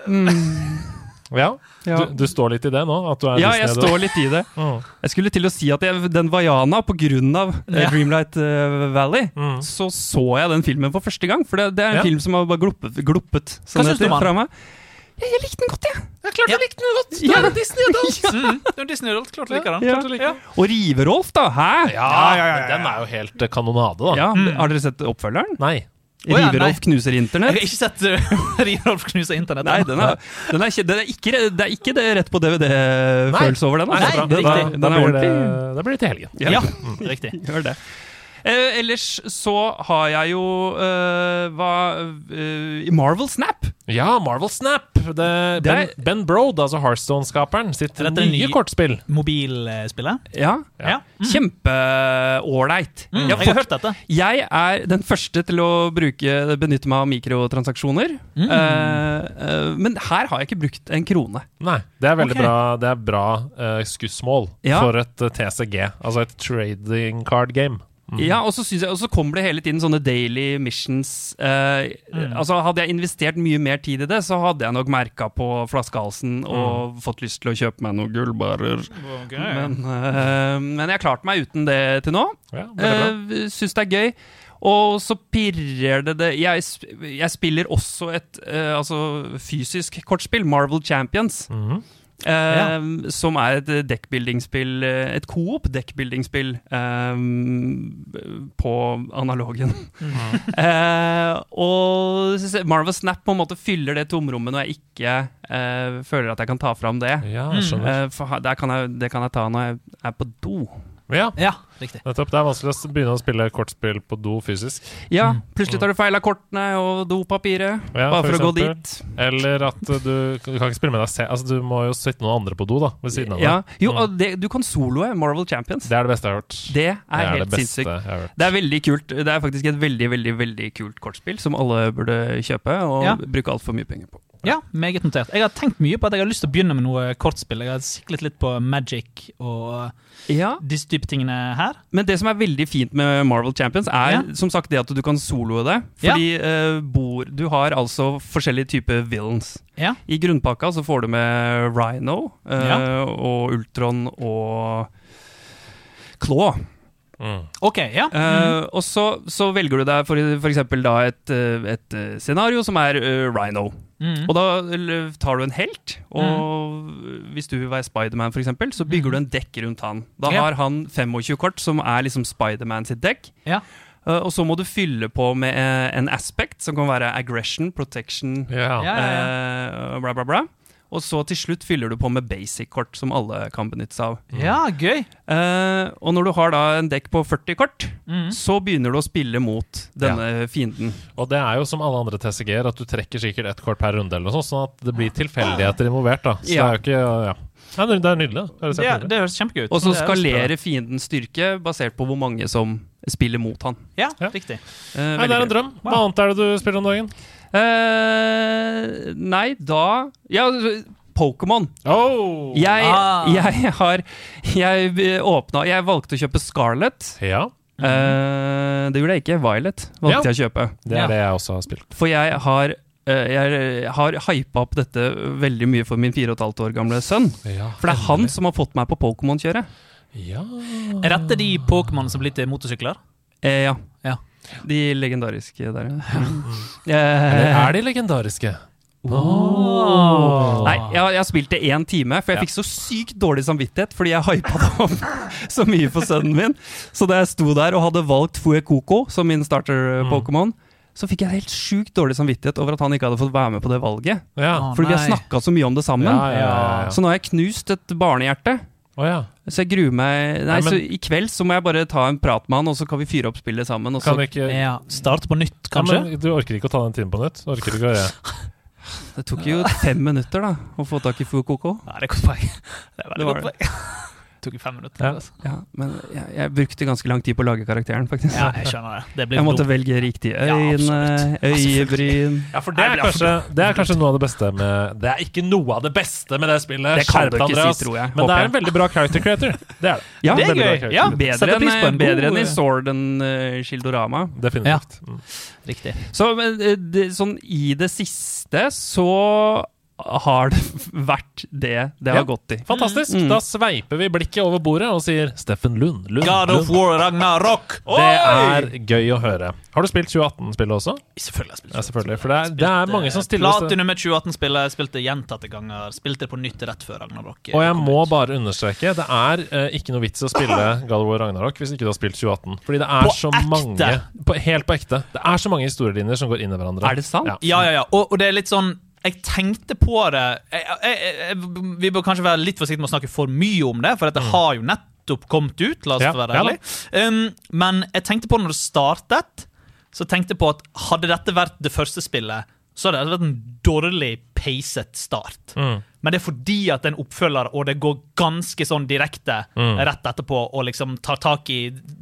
Speaker 2: med. Ja,
Speaker 3: Ja.
Speaker 2: Du, du står litt i det nå? At du er
Speaker 3: Ja, jeg står litt i det.
Speaker 2: Mm.
Speaker 3: Jeg skulle til å si at jeg, den Vaiana, på grunn av eh,
Speaker 1: Ja.
Speaker 3: Dreamlight eh, Valley,
Speaker 2: Mm.
Speaker 3: så så jeg den filmen for første gang. For det, det er en
Speaker 2: Ja.
Speaker 3: film som har bare gloppet, gloppet sånn
Speaker 1: Hva syns du om den?
Speaker 3: fra meg. Ja, jeg likte den godt, jeg.
Speaker 1: Ja, klart du likte den godt!
Speaker 3: Du er en
Speaker 1: Disney-adult! Mm, du er en Disney-adult, Klart du liker den.
Speaker 3: Ja.
Speaker 1: Klart liker den.
Speaker 3: Og Riverolf, da. Hæ?
Speaker 2: Ja, den er jo helt eh, kanonade, da.
Speaker 3: Ja, Har dere sett oppfølgeren?
Speaker 2: Nei.
Speaker 1: Å ja,
Speaker 3: Riverolf knuser internett?
Speaker 1: Jeg har ikke sett Riverolf knuser knuse internett.
Speaker 3: Nei, den er, den er, ikke, den er ikke, det er ikke det rett på DVD-følelse over den. Altså.
Speaker 2: Nei, nei,
Speaker 3: Den, er- den er
Speaker 2: blir det,
Speaker 3: ordentlig.
Speaker 2: da blir det til helgen.
Speaker 1: Ja, riktig.
Speaker 3: Gjør det. Eh, ellers så har jeg jo eh, hva eh, Marvel Snap.
Speaker 2: Ja, Marvel Snap! Det, ben,
Speaker 3: Broad,
Speaker 2: ben Brode, altså Heartstone-skaperen, sitt
Speaker 1: dette
Speaker 2: nye kortspill.
Speaker 1: Mobilspillet?
Speaker 3: Ja.
Speaker 1: Ja.
Speaker 3: Kjempeålreit.
Speaker 1: Mm,
Speaker 3: Jeg,
Speaker 1: jeg har hørt dette.
Speaker 3: jeg er den første til å bruke, benytte meg av mikrotransaksjoner.
Speaker 1: Mm.
Speaker 3: Eh, eh, men her har jeg ikke brukt en krone.
Speaker 2: Nei, det er veldig
Speaker 1: okay.
Speaker 2: bra, det er bra uh, skussmål
Speaker 3: Ja.
Speaker 2: for et eh, TCG, altså et trading card game. Mm.
Speaker 3: Ja, og så, jeg, og så kommer det hele tiden sånne daily missions. eh,
Speaker 1: Mm.
Speaker 3: altså Hadde jeg investert mye mer tid i det, så hadde jeg nok merka på flaskehalsen
Speaker 1: Mm.
Speaker 3: og fått lyst til å kjøpe meg noen gullbarer. Men, eh, men jeg har klart meg uten det til nå.
Speaker 2: Ja.
Speaker 3: Uh, Syns det er gøy. Og så pirrer det det Jeg, jeg spiller også et eh, altså fysisk kortspill, Marvel Champions.
Speaker 2: Mhm.
Speaker 3: eh, Som er et dekkbuildingsspill, eh, et coop dekkbuildingsspill eh, på analogen. Eh, og Marvel Snap på en måte fyller det tomrommet når jeg ikke eh, føler at jeg kan ta fram det.
Speaker 2: Ja.
Speaker 3: Eh, for der kan jeg, det kan jeg ta når jeg er på do.
Speaker 2: Ja,
Speaker 1: Ja, riktig.
Speaker 2: nettopp. Det er vanskelig å begynne å spille kortspill på do fysisk.
Speaker 3: Ja, plutselig tar du feil av kortene og dopapiret.
Speaker 2: Ja,
Speaker 3: bare for, å gå dit.
Speaker 2: Eller at du, du kan ikke spille med deg selv. Altså, du må jo sitte noen andre på do da, ved siden av deg.
Speaker 3: Jo,
Speaker 2: Mm.
Speaker 3: og det, du kan soloe Marvel Champions.
Speaker 2: Det er det beste jeg har hørt.
Speaker 3: Det er
Speaker 2: det er
Speaker 3: helt sinnssykt. Det er veldig kult. Det er faktisk et veldig veldig, veldig kult kortspill som alle burde kjøpe og
Speaker 1: Ja.
Speaker 3: bruke altfor mye penger på.
Speaker 1: Ja, meget notert. Jeg har tenkt mye på at jeg har lyst til å begynne med noe kortspill. Jeg har siklet litt på Magic og
Speaker 3: Ja,
Speaker 1: disse type tingene her.
Speaker 3: Men det som er veldig fint med Marvel Champions, er
Speaker 1: Ja.
Speaker 3: som sagt det at du kan soloe det. Fordi eh, bor, du har altså forskjellige typer villains.
Speaker 1: Ja.
Speaker 3: I grunnpakka så får du med Rhino uh,
Speaker 1: Ja.
Speaker 3: og Ultron og Claw.
Speaker 2: Mm.
Speaker 1: Ok, ja.
Speaker 3: Eh, og så, så velger du deg for, for eksempel da et, et scenario som er Rhino.
Speaker 1: Mm.
Speaker 3: Og da tar du en helt, og hvis du vil være Spiderman, eksempel, så bygger du en dekk rundt han. Da
Speaker 1: Ja.
Speaker 3: har han 25 kort, som er liksom Spiderman sitt dekk.
Speaker 1: Ja.
Speaker 3: Uh, og så må du fylle på med uh, en aspect, som kan være aggression, protection,
Speaker 2: Ja.
Speaker 3: Uh, bla, bla, bla. Og så til slutt fyller du på med basic-kort, som alle kan benytte seg av.
Speaker 1: ja, gøy.
Speaker 3: Uh, og når du har da en dekk på 40 kort,
Speaker 1: Mm.
Speaker 3: så begynner du å spille mot denne fienden.
Speaker 2: Og det er jo som alle andre TCG-er, at du trekker sikkert ett kort per runde, eller noe sånt, sånn at det blir tilfeldigheter involvert. da Så
Speaker 3: Ja.
Speaker 2: det er jo ikke Ja. Nei, det er nydelig. Det høres
Speaker 1: Det, det høres kjempegøy ut.
Speaker 3: Og så
Speaker 1: er
Speaker 3: skalerer fiendens styrke basert på hvor mange som spiller mot han.
Speaker 1: Ja,
Speaker 2: Ja.
Speaker 1: riktig.
Speaker 3: Eh,
Speaker 2: Nei, det er en drøm. Hva annet er det du spiller om dagen?
Speaker 3: Eh, nei, da Ja, Pokémon.
Speaker 2: Oh!
Speaker 3: Jeg,
Speaker 1: Ah.
Speaker 3: jeg har Jeg åpna Jeg valgte å kjøpe Scarlett.
Speaker 2: Ja,
Speaker 3: Uh, det gjorde jeg ikke. Violet valgte
Speaker 2: Ja.
Speaker 3: jeg å kjøpe.
Speaker 2: det er
Speaker 1: Ja.
Speaker 2: det jeg også har spilt.
Speaker 3: For jeg har eh, jeg har hypa opp dette veldig mye for min fire og et halvt år gamle sønn.
Speaker 2: Ja,
Speaker 3: For det er han som har fått meg på Pokémon-kjøret.
Speaker 2: Ja.
Speaker 1: Er dette de Pokémon som blir til motorsykler?
Speaker 3: Eh, ja.
Speaker 1: Ja.
Speaker 3: De legendariske der, ja.
Speaker 2: Eller
Speaker 3: Eh,
Speaker 2: er de legendariske?
Speaker 3: Nei, jeg, jeg spilte én time, for jeg fikk så sykt dårlig samvittighet fordi jeg hypa det opp så mye for sønnen min. Så da jeg sto der og hadde valgt Fuecoco som min starter-Pokémon, så fikk jeg helt sjukt dårlig samvittighet over at han ikke hadde fått være med på det valget.
Speaker 2: Ja.
Speaker 3: Fordi vi har snakka så mye om det sammen.
Speaker 2: Ja, ja, ja, ja.
Speaker 3: Så nå har jeg knust et barnehjerte.
Speaker 2: Å ja.
Speaker 3: Så jeg gruer meg Nei,
Speaker 2: Nei, men-
Speaker 3: så i kveld så må jeg bare ta en prat med han, og så kan vi fyre opp spillet sammen. Og
Speaker 2: Kan vi ikke
Speaker 1: Ja, Starte på nytt,
Speaker 2: ja,
Speaker 1: kanskje?
Speaker 2: men Du orker ikke å ta den timen på nytt? Orker ikke å gjøre
Speaker 3: Det tok jo fem minutter da å få tak i Fukoko.
Speaker 1: Nei, det er godt poeng. Det er veldig
Speaker 3: Det
Speaker 1: godt poeng. Tok fem minutter.
Speaker 2: Ja.
Speaker 1: Altså.
Speaker 3: Ja, men jeg, jeg brukte ganske lang tid på å lage karakteren, faktisk.
Speaker 1: Ja, jeg skjønner det. Det blir
Speaker 3: Jeg måtte
Speaker 1: dumt.
Speaker 3: velge riktig
Speaker 1: Ja,
Speaker 3: øyne.
Speaker 1: Ja,
Speaker 3: øyebryn
Speaker 2: Ja, for det er, kanskje, det er kanskje noe av det beste med Det er ikke noe av det beste med det spillet.
Speaker 3: Det kan du
Speaker 2: Skjerp deg,
Speaker 3: ikke si, tror jeg.
Speaker 2: Men det er en veldig bra character creator. Det er det.
Speaker 3: Ja,
Speaker 1: Det er gøy. Ja.
Speaker 3: Bedre enn,
Speaker 1: en
Speaker 3: bedre enn i Sword and uh, Shildorama.
Speaker 2: Definitivt. Mm.
Speaker 1: Riktig.
Speaker 3: Så men, eh, det, sånn i det siste så har det vært det det har gått i.
Speaker 2: Fantastisk.
Speaker 3: Mm.
Speaker 2: Da sveiper vi blikket over bordet og sier Steffen Lund. Lund,
Speaker 1: God of War Ragnarok!
Speaker 2: Det er gøy å høre. Har du spilt 2018-spillet også?
Speaker 1: Selvfølgelig har jeg spilt 2018.
Speaker 2: Ja, selvfølgelig. For det er, det er mange som stiller.
Speaker 1: Platinum med 2018-spillet. Jeg spilte gjentatte ganger. Spilte det på nytt rett før Ragnarok.
Speaker 2: Og jeg må
Speaker 1: ut.
Speaker 2: bare understreke Det er uh, ikke noe vits å spille God of War Ragnarok hvis ikke du har spilt 2018. Fordi det er
Speaker 1: På
Speaker 2: så
Speaker 1: ekte?
Speaker 2: mange på, Helt på ekte. Det er så mange historielinjer som går inn i hverandre.
Speaker 3: Er det sant?
Speaker 2: Ja.
Speaker 1: Ja, ja, ja. Og, og det er litt sånn jeg tenkte på det jeg, jeg, jeg, Vi bør kanskje være litt forsiktige med å snakke for mye om det, for dette har jo nettopp kommet ut. La oss
Speaker 2: Mm. Ja,
Speaker 1: være
Speaker 2: ja
Speaker 1: Um, men jeg tenkte på når det startet, så tenkte jeg på at hadde dette vært det første spillet, så hadde det vært en dårlig peiset start.
Speaker 2: Mm.
Speaker 1: Men det er fordi at det er en oppfølger, og det går ganske sånn direkte
Speaker 2: Mm.
Speaker 1: rett etterpå, og liksom tar tak i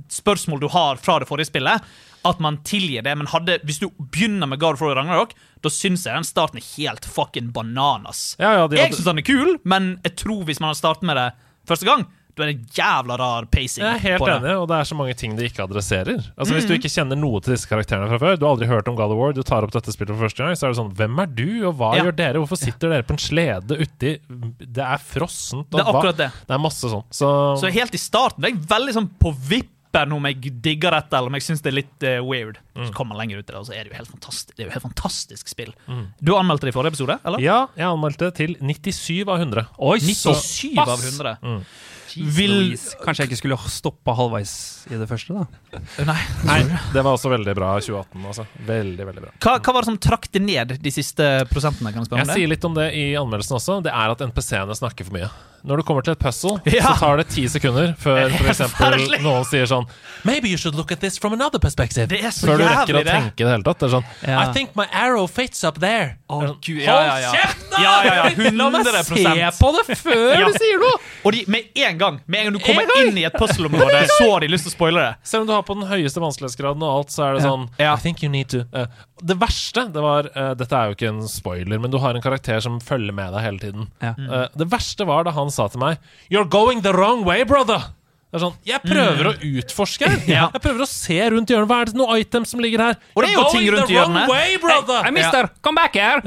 Speaker 1: spørsmål du har fra det forrige spillet, at man tilgir det. Men hadde, hvis du begynner med God of War Ragnarok, da syns jeg den starten er helt fucking bananas.
Speaker 2: Ja, ja,
Speaker 1: Jeg
Speaker 2: hadde-
Speaker 1: syns den er kul, men jeg tror hvis man har startet med det første gang, du er en jævla rar pacing.
Speaker 2: Jeg er helt
Speaker 1: på det.
Speaker 2: enig, og det er så mange ting de ikke adresserer. Altså
Speaker 1: Mm.
Speaker 2: Hvis du ikke kjenner noe til disse karakterene fra før, du har aldri hørt om God of War, du tar opp dette spillet for første gang, så er det sånn Hvem er du, og hva
Speaker 1: Ja.
Speaker 2: gjør dere? Hvorfor sitter dere på en slede uti Det er frossent, og
Speaker 1: Det er
Speaker 2: hva
Speaker 1: akkurat det.
Speaker 2: Det er masse sånn. Så,
Speaker 1: Så helt i starten det er jeg veldig sånn på vippen om jeg digger dette, eller om jeg syns det er litt uh, weird.
Speaker 2: Mm.
Speaker 1: Så kommer man lenger ut i det, og så er det jo helt fantastisk, det er jo helt fantastisk spill. Du anmeldte det i forrige episode, eller?
Speaker 2: ja, jeg anmeldte til 97 av 100.
Speaker 3: Oi,
Speaker 1: 97 av 100.
Speaker 2: Mm.
Speaker 1: Vil
Speaker 3: Kanskje jeg ikke skulle stoppa halvveis i det første, da.
Speaker 1: Nei.
Speaker 2: Nei, det var også veldig bra 2018, altså. Veldig, veldig bra.
Speaker 1: Hva, hva var det som trakk det ned, de siste prosentene? kan Jeg spørre
Speaker 2: Jeg
Speaker 1: om det?
Speaker 2: sier litt om det i anmeldelsen også. Det er at NPC-ene snakker for mye. Når du kommer til et puzzle,
Speaker 1: Ja.
Speaker 2: så tar det ti sekunder før for eksempel noen sier sånn Maybe you should look at this from another perspective.
Speaker 1: Det er så
Speaker 2: før du rekker å tenke det hele tatt. Det er sånn
Speaker 1: Ja.
Speaker 2: I think my arrow fits up there.
Speaker 1: Oh,
Speaker 2: Det
Speaker 1: Gud, ja, ja, ja.
Speaker 2: Hold kjeft, da!
Speaker 1: Ja, ja, ja,
Speaker 2: La meg se på det før du sier noe!
Speaker 1: Og de, med en gang Med en gang du kommer
Speaker 2: En
Speaker 1: inn i et puzzle-område, så har de lyst til å spoile det.
Speaker 2: Selv om du har på den høyeste vanskelighetsgraden og alt, så er det sånn. I think you need to uh, Det verste, det var uh, Dette er jo ikke en spoiler, men du har en karakter som følger med deg hele tiden. Eh, det verste var da han sa til meg You're going the wrong way, brother! Det er sånn, Jeg prøver å utforske her.
Speaker 1: Mm. Ja.
Speaker 2: Jeg prøver å se rundt hjørnet. Hva er det noen items som ligger her?
Speaker 1: Og det er jo ting rundt hjørnet.
Speaker 2: way, brother!
Speaker 3: Hey, mister, come back here!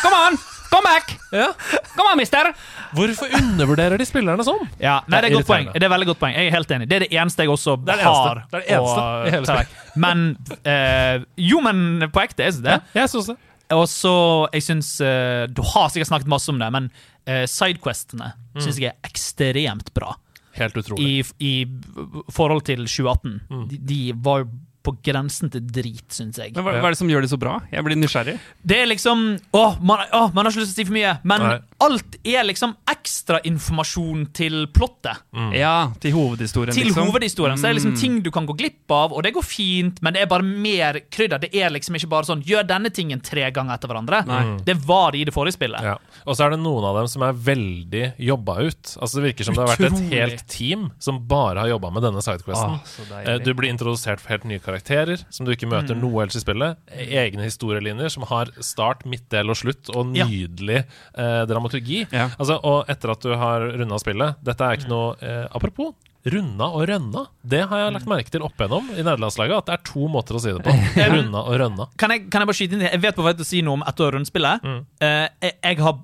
Speaker 3: Come on! Come back!
Speaker 2: Ja.
Speaker 3: Come on, mister!
Speaker 2: Hvorfor undervurderer de spillerne sånn?
Speaker 1: Ja, nei, det er godt poeng. Det er veldig godt poeng. Jeg er helt enig. Det er det eneste jeg også
Speaker 2: Det det
Speaker 1: har.
Speaker 2: Det er det eneste
Speaker 1: og,
Speaker 2: i hele
Speaker 1: ta. Men eh, Jo, men på ekte, jeg syns det.
Speaker 2: Jeg synes det.
Speaker 1: Og så, jeg syns eh, Du har sikkert snakket masse om det, men uh, sidequestene
Speaker 2: Mm.
Speaker 1: syns jeg er ekstremt bra.
Speaker 2: Helt utrolig.
Speaker 1: I, I forhold til 2018.
Speaker 2: Mm.
Speaker 1: De, de var på grensen til drit, syns jeg.
Speaker 3: Men hva, hva er det som gjør det så bra? Jeg blir nysgjerrig.
Speaker 1: Det er liksom Åh, man, åh, man har ikke lyst til å si for mye, men
Speaker 2: Nei.
Speaker 1: Alt er liksom ekstrainformasjon til plottet.
Speaker 3: Ja, til hovedhistorien,
Speaker 1: Til
Speaker 3: liksom.
Speaker 1: hovedhistorien. Så det er liksom
Speaker 3: Mm.
Speaker 1: ting du kan gå glipp av, og det går fint, men det er bare mer krydder. Det er liksom ikke bare sånn gjør denne tingen tre ganger etter hverandre.
Speaker 3: Nei.
Speaker 1: Det var i det forrige spillet.
Speaker 2: Ja. Og så er det noen av dem som er veldig jobba ut. Altså Det virker som det har vært et helt team som bare har jobba med denne sidequesten. Eh, du blir introdusert for helt nye karakterer som du ikke møter
Speaker 1: Mm.
Speaker 2: noe ellers i spillet. Egne historielinjer som har start, midtdel og slutt, og
Speaker 1: Ja.
Speaker 2: nydelig eh, dramaturgi.
Speaker 3: Ja.
Speaker 2: Altså, og etter at du har runda spillet Dette er ikke
Speaker 1: Mm.
Speaker 2: noe eh, Apropos runda og rønna. Det har jeg lagt
Speaker 1: Mm.
Speaker 2: merke til opp igjennom i nederlandslaget. At det er to måter å si det på. Runda og rønna.
Speaker 1: Kan, jeg, kan jeg bare skyte inn det? Jeg vet på vei til å si noe om etter rundspillet.
Speaker 2: Mm.
Speaker 1: Eh, jeg, jeg har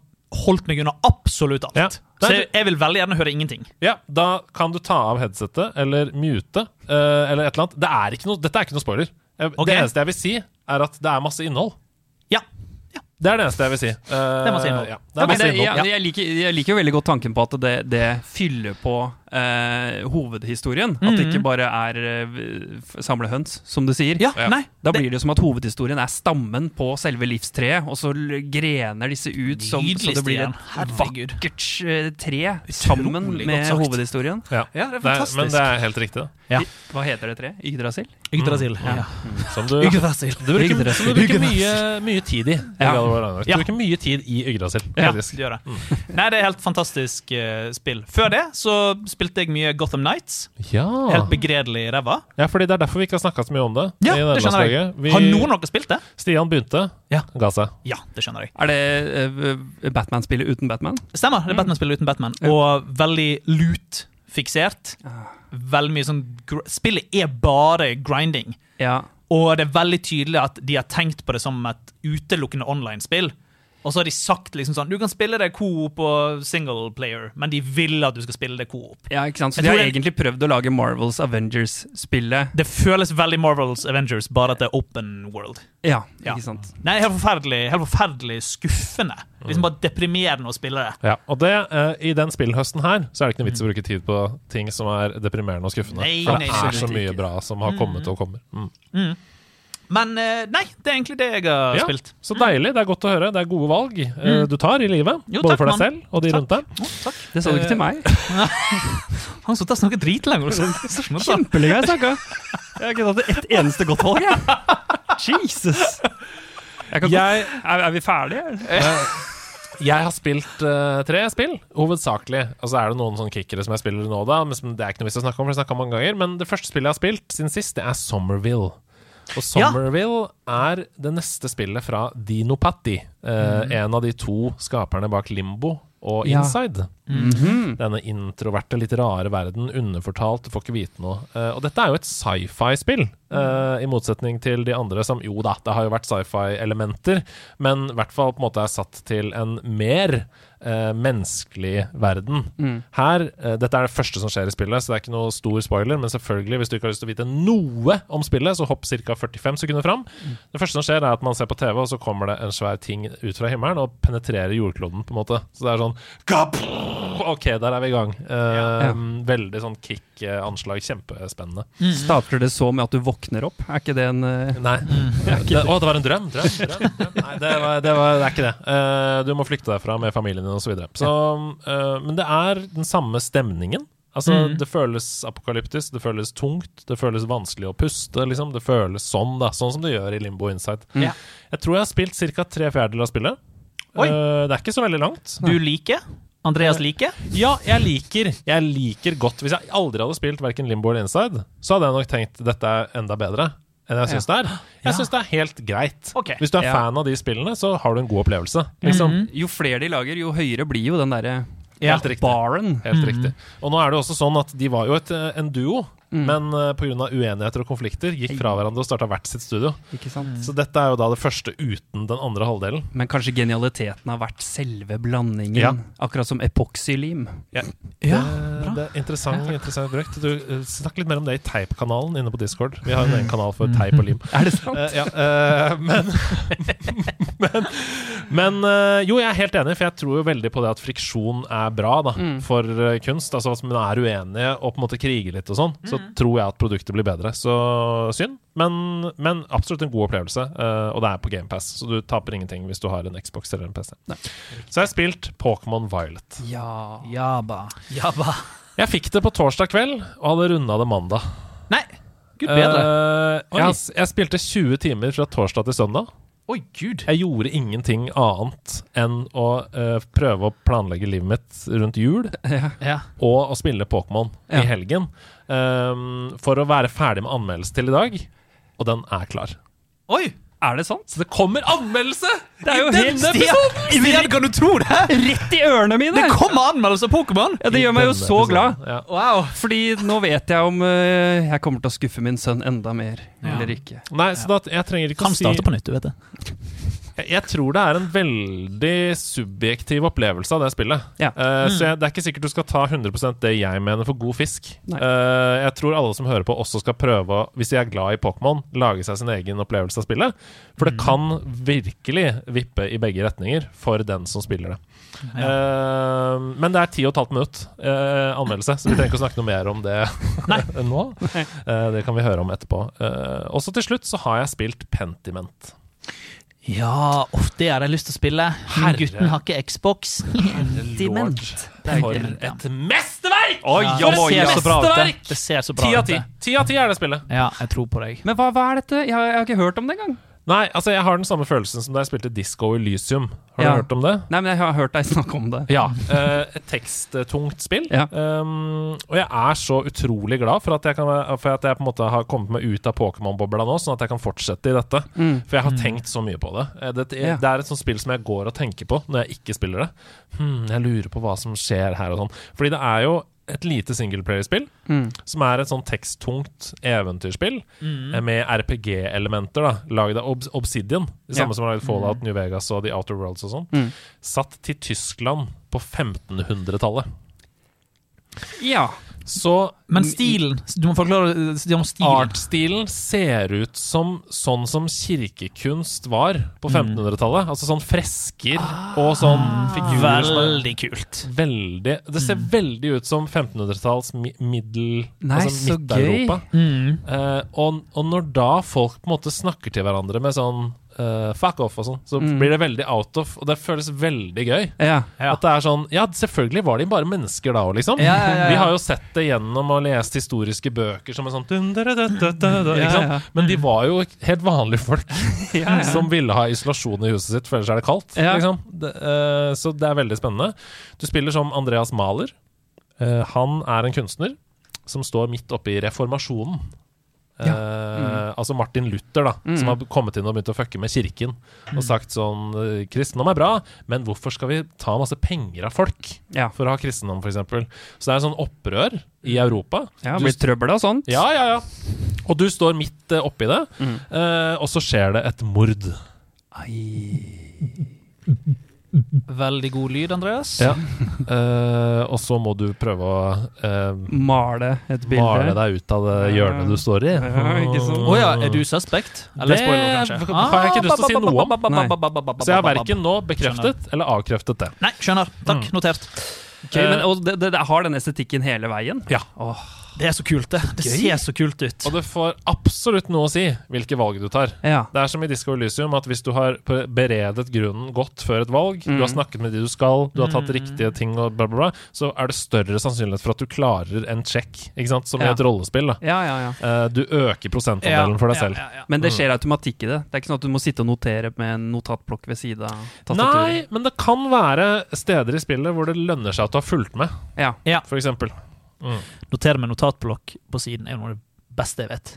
Speaker 1: holdt meg unna absolutt alt.
Speaker 2: Ja.
Speaker 1: Så jeg, jeg vil veldig gjerne høre ingenting.
Speaker 2: Ja, da kan du ta av headsetet eller mute eh, eller et eller annet. Det er ikke noe, dette er ikke noe spoiler. Eh,
Speaker 1: Ok.
Speaker 2: Det eneste jeg vil si, er at det er masse innhold. Det er det eneste jeg vil si. Uh,
Speaker 1: Det er masse innhold.
Speaker 2: Ja, det er masse innhold.
Speaker 3: jeg, jeg, liker, jeg liker jo veldig godt tanken på at det, det fyller på eh, hovedhistorien. At det ikke bare er uh, samle høns, som du sier.
Speaker 1: Ja,
Speaker 2: Ja.
Speaker 1: nei.
Speaker 3: Da blir det jo som at hovedhistorien er stammen på selve livstreet, og så grener disse ut som, så det blir
Speaker 1: en
Speaker 3: et
Speaker 1: Herregud.
Speaker 3: vakkert eh, tre sammen med hovedhistorien.
Speaker 2: Ja.
Speaker 1: Ja, det er
Speaker 2: Det er, men det er helt riktig.
Speaker 1: Ja.
Speaker 3: Hva heter det treet? Yggdrasil?
Speaker 1: Yggdrasil.
Speaker 2: Mm.
Speaker 1: Ja.
Speaker 2: Som du,
Speaker 1: Yggdrasil.
Speaker 2: du bruker,
Speaker 3: Yggdrasil.
Speaker 2: som du bruker mye, mye tid i. Du bruker mye tid i Yggdrasil.
Speaker 1: Ja,
Speaker 2: faktisk.
Speaker 1: det gjør det. Nei, det er helt fantastisk uh, spill. Før det så spilte jeg mye Gotham Nights.
Speaker 2: Ja.
Speaker 1: Helt begredelig ræva.
Speaker 2: ja, fordi det er derfor vi ikke har snakka så mye om det.
Speaker 1: Ja, det skjønner jeg.
Speaker 2: Vi-
Speaker 1: Har noen av dere spilt det?
Speaker 2: Stian begynte,
Speaker 1: Ja.
Speaker 2: ga seg.
Speaker 1: Ja, det skjønner jeg.
Speaker 3: Er det uh, Batman-spillet uten Batman?
Speaker 1: Stemmer. Det er Batman-spill uten Batman. Og veldig loot-fiksert. Veldig mye sånn gr Spillet er bare grinding.
Speaker 3: Ja.
Speaker 1: Og det er veldig tydelig at de har tenkt på det som et utelukkende online-spill. Og så har de sagt liksom sånn Du kan spille det coop og single player, men de vil at du skal spille det coop.
Speaker 3: ja, ikke sant? Så
Speaker 1: Jeg
Speaker 3: de har
Speaker 1: det-
Speaker 3: egentlig prøvd å lage Marvels Avengers-spillet.
Speaker 1: Det føles veldig Marvels Avengers, bare at det er open world.
Speaker 3: Ja,
Speaker 1: Ja.
Speaker 3: ikke sant?
Speaker 1: Nei, helt forferdelig, helt forferdelig skuffende. Liksom bare deprimerende å spille det.
Speaker 2: Ja, og det, uh, I den spillhøsten her Så er det ikke noe vits å bruke tid på ting som er deprimerende og skuffende.
Speaker 1: Nei,
Speaker 2: For
Speaker 1: nei,
Speaker 2: det er så mye
Speaker 1: ikke.
Speaker 2: bra som har kommet og kommer. Mm. Mm.
Speaker 1: Men eh, nei, det er egentlig det jeg har
Speaker 2: Ja,
Speaker 1: spilt.
Speaker 2: Så deilig. Det er godt å høre. Det er gode valg mm. du tar i livet.
Speaker 1: Jo,
Speaker 2: både
Speaker 1: takk,
Speaker 2: for deg
Speaker 1: man.
Speaker 2: selv og de
Speaker 1: Takk.
Speaker 2: rundt deg.
Speaker 1: Oh, takk.
Speaker 3: Det sa du ikke til meg.
Speaker 1: Han satt og snakket dritlenge.
Speaker 3: Kjempelenge jeg snakka. Jeg har ikke tatt ett eneste godt valg, jeg. Jesus. Jeg kan
Speaker 2: Jeg,
Speaker 3: er, er vi ferdige?
Speaker 2: jeg har spilt uh, tre spill, hovedsakelig. Og så er det noen sånne kickere som jeg spiller nå, da. Men det er ikke noe vi skal snakke om, for jeg mange ganger. Men det første spillet jeg har spilt siden sist, det er Somerville. Og
Speaker 1: Ja.
Speaker 2: Somerville er det neste spillet fra Dinopatti. Eh, En av de to skaperne bak Limbo og
Speaker 3: Ja.
Speaker 2: -hmm. Denne introverte, litt rare verden, underfortalt, du får ikke vite noe. Uh, og dette er jo et sci-fi-spill, uh, i motsetning til de andre som Jo da, det har jo vært sci-fi-elementer, men i hvert fall på en måte er satt til en mer uh, menneskelig verden. Her, eh, Dette er det første som skjer i spillet, så det er ikke noe stor spoiler, men selvfølgelig, hvis du ikke har lyst til å vite noe om spillet, så hopp ca. 45 sekunder fram. Det første som skjer, er at man ser på TV, og så kommer det en svær ting ut fra himmelen og penetrerer jordkloden, på en måte. Så det er sånn Gap! Ok, der er vi i gang. Eh, Veldig sånn kick-anslag. Kjempespennende.
Speaker 3: Starter det så med at du våkner opp? Er ikke det en uh...
Speaker 2: Nei. Det, å, det var en drøm! drøm, drøm, drøm. Nei, det, var, det, var, det er ikke det. Uh, du må flykte derfra med familien din osv. Så, så, uh, men det er den samme stemningen. Altså, Det føles apokalyptisk, det føles tungt, det føles vanskelig å puste. Liksom. Det føles sånn, da, sånn som det gjør i Limbo Insight.
Speaker 1: Mm.
Speaker 2: Jeg tror jeg har spilt ca. tre fjerdedeler av spillet.
Speaker 1: Oi.
Speaker 2: Eh, det er ikke så veldig langt.
Speaker 1: Du liker? Andreas liker?
Speaker 2: Ja, jeg liker Jeg liker godt Hvis jeg aldri hadde spilt hverken Limbo eller Inside, så hadde jeg nok tenkt dette er enda bedre enn jeg syns det er. Jeg syns det er helt greit.
Speaker 1: Okay.
Speaker 2: Hvis du er
Speaker 3: Ja.
Speaker 2: fan av de spillene, så har du en god opplevelse. Liksom.
Speaker 3: Jo flere de lager, jo høyere blir jo den derre
Speaker 2: Helt riktig.
Speaker 3: baren.
Speaker 2: Helt riktig. Og nå er det jo også sånn at de var jo et, eh, en duo, men uh, pga. uenigheter og konflikter gikk fra hverandre og starta hvert sitt studio. Så dette er jo da det første uten den andre halvdelen.
Speaker 3: Men kanskje genialiteten har vært selve blandingen.
Speaker 2: Ja.
Speaker 3: Akkurat som epoksylim.
Speaker 1: Ja,
Speaker 2: det, det er interessant, interessant brukt. Du, uh, Snakk litt mer om det i Teipkanalen inne på Discord. Vi har en egen kanal for teip og lim.
Speaker 3: Er det sant?
Speaker 2: Uh, ja, uh, men Men, men eh, jo, jeg er helt enig, for jeg tror jo veldig på det at friksjon er bra da, for eh, kunst. Altså at man er uenige og på en måte kriger litt og sånn, så tror jeg at produktet blir bedre. Så synd, men, men absolutt en god opplevelse. Uh, og det er på GamePass, så du taper ingenting hvis du har en Xbox eller en PC. Så jeg har spilt Pokémon Violet.
Speaker 3: Ja.
Speaker 1: Jaba. Jaba.
Speaker 2: Jeg fikk det på torsdag kveld og hadde runda det mandag.
Speaker 1: Nei, gud bedre.
Speaker 2: Uh, jeg, jeg spilte 20 timer fra torsdag til søndag.
Speaker 1: Oi, gud.
Speaker 2: Jeg gjorde ingenting annet enn å uh, prøve å planlegge livet mitt rundt jul
Speaker 1: Ja.
Speaker 2: og å spille Pokémon
Speaker 3: Ja.
Speaker 2: i helgen. Um, for å være ferdig med anmeldelse til i dag. Og den er klar.
Speaker 1: Oi!
Speaker 3: Er det sant?
Speaker 2: Så det kommer anmeldelse!
Speaker 3: Det er jo
Speaker 2: i denne episoden!
Speaker 1: Stian, kan du tro det?
Speaker 3: Rett i ørene mine!
Speaker 1: Det kommer anmeldelse av Pokémon!
Speaker 3: Ja, det gjør meg jo så glad.
Speaker 2: Ja.
Speaker 1: Wow.
Speaker 3: Fordi nå vet jeg om uh, jeg kommer til å skuffe min sønn enda mer, eller ikke.
Speaker 2: Nei, så da, jeg trenger ikke
Speaker 1: Kan
Speaker 2: å si
Speaker 1: starte på nytt, du vet det.
Speaker 2: Jeg, jeg tror det er en veldig subjektiv opplevelse av det spillet.
Speaker 3: Ja.
Speaker 2: Eh, Så jeg, det er ikke sikkert du skal ta 100% det jeg mener for god fisk. Eh, jeg tror alle som hører på, også skal prøve, hvis de er glad i Pokémon, lage seg sin egen opplevelse av spillet. For det kan virkelig vippe i begge retninger for den som spiller det. Eh, men det er ti og et halvt minutt anmeldelse, så vi trenger ikke å snakke noe mer om det nå. Det kan vi høre om etterpå. Også til slutt så har jeg spilt Pentiment.
Speaker 1: Ja, uff, det hadde jeg lyst til å spille. Men gutten har ikke Xbox.
Speaker 2: Dement. For et mesterverk!
Speaker 3: Oi,
Speaker 1: Ja,
Speaker 3: for
Speaker 1: det ser så bra ut. det.
Speaker 2: mesterverk!
Speaker 1: Det ser så bra ut.
Speaker 2: Ti av ti er det spillet.
Speaker 1: Ja, jeg tror på deg.
Speaker 3: Men hva, hva er dette? Jeg har, jeg har ikke hørt om det engang.
Speaker 2: Nei, altså jeg har den samme følelsen som da jeg spilte Disco Elysium. Har
Speaker 3: Ja.
Speaker 2: du hørt om det?
Speaker 3: Nei, men jeg har hørt deg snakke om det.
Speaker 2: Ja. eh, et teksttungt spill.
Speaker 3: Ja.
Speaker 2: Um, og jeg er så utrolig glad for at jeg, kan, for at jeg på en måte har kommet meg ut av Pokémon-bobla nå, sånn at jeg kan fortsette i dette.
Speaker 3: Mm.
Speaker 2: For jeg har tenkt så mye på det. Eh, Det, det,
Speaker 3: Ja.
Speaker 2: det er et sånt spill som jeg går og tenker på når jeg ikke spiller det. Hmm, jeg lurer på hva som skjer her og sånn. Fordi det er jo et lite singleplayer-spill,
Speaker 3: Mm.
Speaker 2: som er et sånn teksttungt eventyrspill mm. med RPG-elementer, da laget av Obs Obsidian. De samme
Speaker 3: Ja.
Speaker 2: som har laget Fallout, New Vegas og The Outer Worlds og sånn.
Speaker 3: Mm.
Speaker 2: Satt til Tyskland på 1500-tallet.
Speaker 3: Ja.
Speaker 2: Så
Speaker 1: Men stilen Du må forklare om stilen.
Speaker 2: Artstilen ser ut som sånn som kirkekunst var på
Speaker 1: Mm.
Speaker 2: 1500-tallet. Altså sånn fresker og sånn figurer er
Speaker 1: Ah, Veldig kult.
Speaker 2: veldig Det ser veldig ut som 1500-talls middel...
Speaker 3: Nei,
Speaker 2: altså
Speaker 3: så
Speaker 2: Midt-Europa.
Speaker 1: Mm.
Speaker 2: Uh, og, og når da folk på en måte snakker til hverandre med sånn eh, fuck off og sånn, så
Speaker 3: Mm.
Speaker 2: blir det veldig out of, og det føles veldig gøy.
Speaker 3: Ja.
Speaker 2: At det er sånn Ja, selvfølgelig var de bare mennesker da òg, liksom.
Speaker 1: Ja, ja, ja, ja.
Speaker 2: Vi har jo sett det gjennom og lest historiske bøker som er sånn dun, da, da, da, da, da,
Speaker 3: Ja,
Speaker 2: ikke sant?
Speaker 3: ja.
Speaker 2: Men de var jo helt vanlige folk
Speaker 3: Ja, ja.
Speaker 2: som ville ha isolasjon i huset sitt, for ellers er det kaldt.
Speaker 3: Ja.
Speaker 2: Liksom. Det, uh, så det er veldig spennende. Du spiller som Andreas Mahler. Uh, han er en kunstner som står midt oppe i reformasjonen. Eh, Altså Martin Luther, da,
Speaker 3: Mm.
Speaker 2: som har kommet inn og begynt å fucke med kirken. Og sagt sånn eh, Kristendom er bra, men hvorfor skal vi ta masse penger av folk
Speaker 3: Ja.
Speaker 2: for å ha kristendom, f.eks.? Så det er sånn opprør i Europa.
Speaker 3: ja Blir trøbbel og sånt.
Speaker 2: ja, ja, ja. Og du står midt eh, oppi det,
Speaker 3: Mm.
Speaker 2: eh, og så skjer det et mord.
Speaker 1: Veldig god lyd, Andreas.
Speaker 2: Ja. Uh, og så må du prøve å uh,
Speaker 3: Male et bilde.
Speaker 2: male deg ut av det hjørnet du står i.
Speaker 3: Ja, ikke sant?
Speaker 1: Ja, er du suspect? Eller
Speaker 2: Det
Speaker 1: spoiler, kanskje?
Speaker 2: har jeg ikke lyst til å si noe om. Så jeg har verken nå bekreftet eller avkreftet det.
Speaker 1: Nei, skjønner. Takk, notert.
Speaker 3: Ok, men, og det, det, det har den estetikken hele veien?
Speaker 2: Ja.
Speaker 3: Åh,
Speaker 1: Det er så kult, det. Det ser så kult ut.
Speaker 2: Og det får absolutt noe å si hvilke valg du tar.
Speaker 3: ja.
Speaker 2: Det er som i Disco Elysium at hvis du har beredet grunnen godt før et valg, du har snakket med de du skal, du har tatt riktige ting og bla, bla, bla, så er det større sannsynlighet for at du klarer en check, ikke sant? som i
Speaker 3: Ja.
Speaker 2: et rollespill. da.
Speaker 3: ja, ja, ja.
Speaker 2: Eh, du øker prosentandelen for deg selv.
Speaker 1: Ja, ja, ja.
Speaker 3: Men det skjer automatikk i det. Det er ikke sånn at du må sitte og notere med en notatblokk ved siden av
Speaker 2: Nei, men det kan være steder i spillet hvor det lønner seg at du har fulgt med,
Speaker 3: Ja.
Speaker 1: Ja.
Speaker 2: for eksempel.
Speaker 1: Notere med notatblokk på siden er jo noe av det beste jeg vet.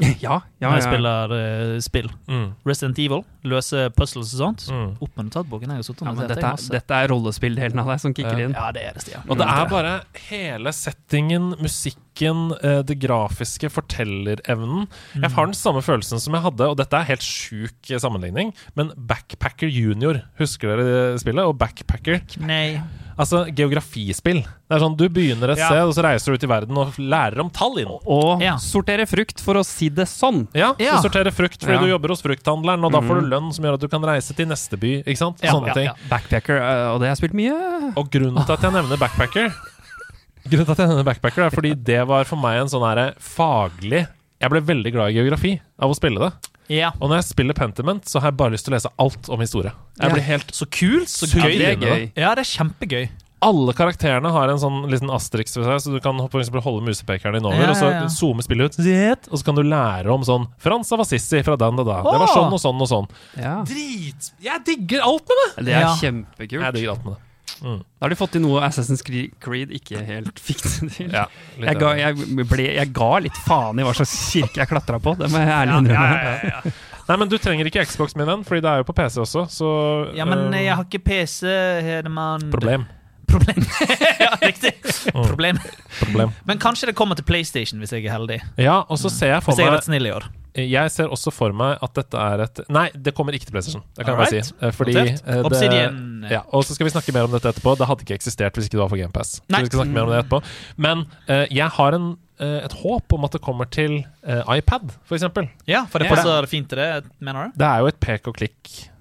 Speaker 3: ja, ja,
Speaker 1: Når jeg
Speaker 3: ja.
Speaker 1: spiller uh, spill.
Speaker 2: Mm.
Speaker 1: Resident Evil, løse puzzles og sånt.
Speaker 2: Mm.
Speaker 1: Opp med notatboken. Jeg har
Speaker 3: Ja, men dette, er, dette er rollespilldelen av deg som kicker
Speaker 2: Ja.
Speaker 3: inn.
Speaker 1: Ja, det er det, Stian.
Speaker 2: Og det er bare hele settingen, musikken, eh, det grafiske, fortellerevnen. Jeg har den samme følelsen som jeg hadde, og dette er helt sjuk eh, sammenligning, men Backpacker Junior, husker dere spillet? Og Backpacker,
Speaker 1: Nei.
Speaker 2: Altså geografispill. Det er sånn, du begynner et
Speaker 1: Ja.
Speaker 2: sted, og så reiser du ut i verden og lærer om tall inn.
Speaker 3: Og
Speaker 1: Ja.
Speaker 3: sortere frukt, for å si det sånn.
Speaker 2: Ja,
Speaker 1: Ja.
Speaker 2: du sorterer frukt fordi
Speaker 3: Ja.
Speaker 2: du jobber hos frukthandleren, og da får du lønn som gjør at du kan reise til neste by, ikke sant?
Speaker 1: Ja,
Speaker 2: Sånne
Speaker 1: ja,
Speaker 2: ting.
Speaker 1: ja.
Speaker 3: Backpacker, øh, og det har jeg spilt mye.
Speaker 2: Og grunnen til at jeg nevner backpacker Grunnen til at jeg nevner backpacker er fordi det var for meg en sånn her faglig Jeg ble veldig glad i geografi av å spille det.
Speaker 1: Ja.
Speaker 2: Og når jeg spiller Pentiment, så har jeg bare lyst til å lese alt om historie. Jeg
Speaker 3: Ja.
Speaker 2: blir helt
Speaker 1: Så kult, så
Speaker 2: gøy.
Speaker 1: gøy.
Speaker 3: det er gøy.
Speaker 1: Ja, det er kjempegøy.
Speaker 2: Alle karakterene har en sånn liten asterix ved seg, så du kan for eksempel holde musepekeren din over,
Speaker 1: Ja,
Speaker 2: og så
Speaker 1: ja, ja.
Speaker 2: zoome spillet ut, og så kan du lære om sånn Frans av Assisi fra den og da. Det var sånn og sånn og sånn.
Speaker 3: Ja.
Speaker 2: Drit! Jeg digger alt med det!
Speaker 3: Det er
Speaker 1: Ja.
Speaker 3: kjempekult.
Speaker 2: Jeg digger alt med det.
Speaker 3: Da har de fått til noe Assassin's Creed ikke helt fikk det til.
Speaker 2: Ja,
Speaker 3: Jeg ga, jeg, ble, jeg ga litt faen i hva slags kirke jeg klatra på. Det må jeg ærlig innrømme.
Speaker 2: Nei, men du trenger ikke Xbox min venn, fordi det er jo på PC også, så
Speaker 1: Ja, men
Speaker 2: eh,
Speaker 1: jeg har ikke PC, Hedemann.
Speaker 2: Problem.
Speaker 1: Problem. ja, riktig. Problem.
Speaker 2: Problem.
Speaker 1: Men kanskje det kommer til PlayStation hvis jeg er heldig.
Speaker 2: Ja, og så ser jeg for
Speaker 1: Hvis jeg har
Speaker 2: meg
Speaker 1: vært snill i år.
Speaker 2: Jeg ser også for meg at dette er et Nei, det kommer ikke til PlayStation. Det kan jeg bare si. Eh, Fordi
Speaker 1: Notert.
Speaker 2: eh, det, ja, Og så skal vi snakke mer om dette etterpå. Det hadde ikke eksistert hvis ikke det var for GamePass. Så vi skal snakke mer om det etterpå. Men uh, jeg har en, uh, et håp om at det kommer til uh, iPad, for eksempel.
Speaker 1: Ja, for det
Speaker 2: Ja.
Speaker 1: passer fint til det, mener du?
Speaker 2: Det er jo et pek og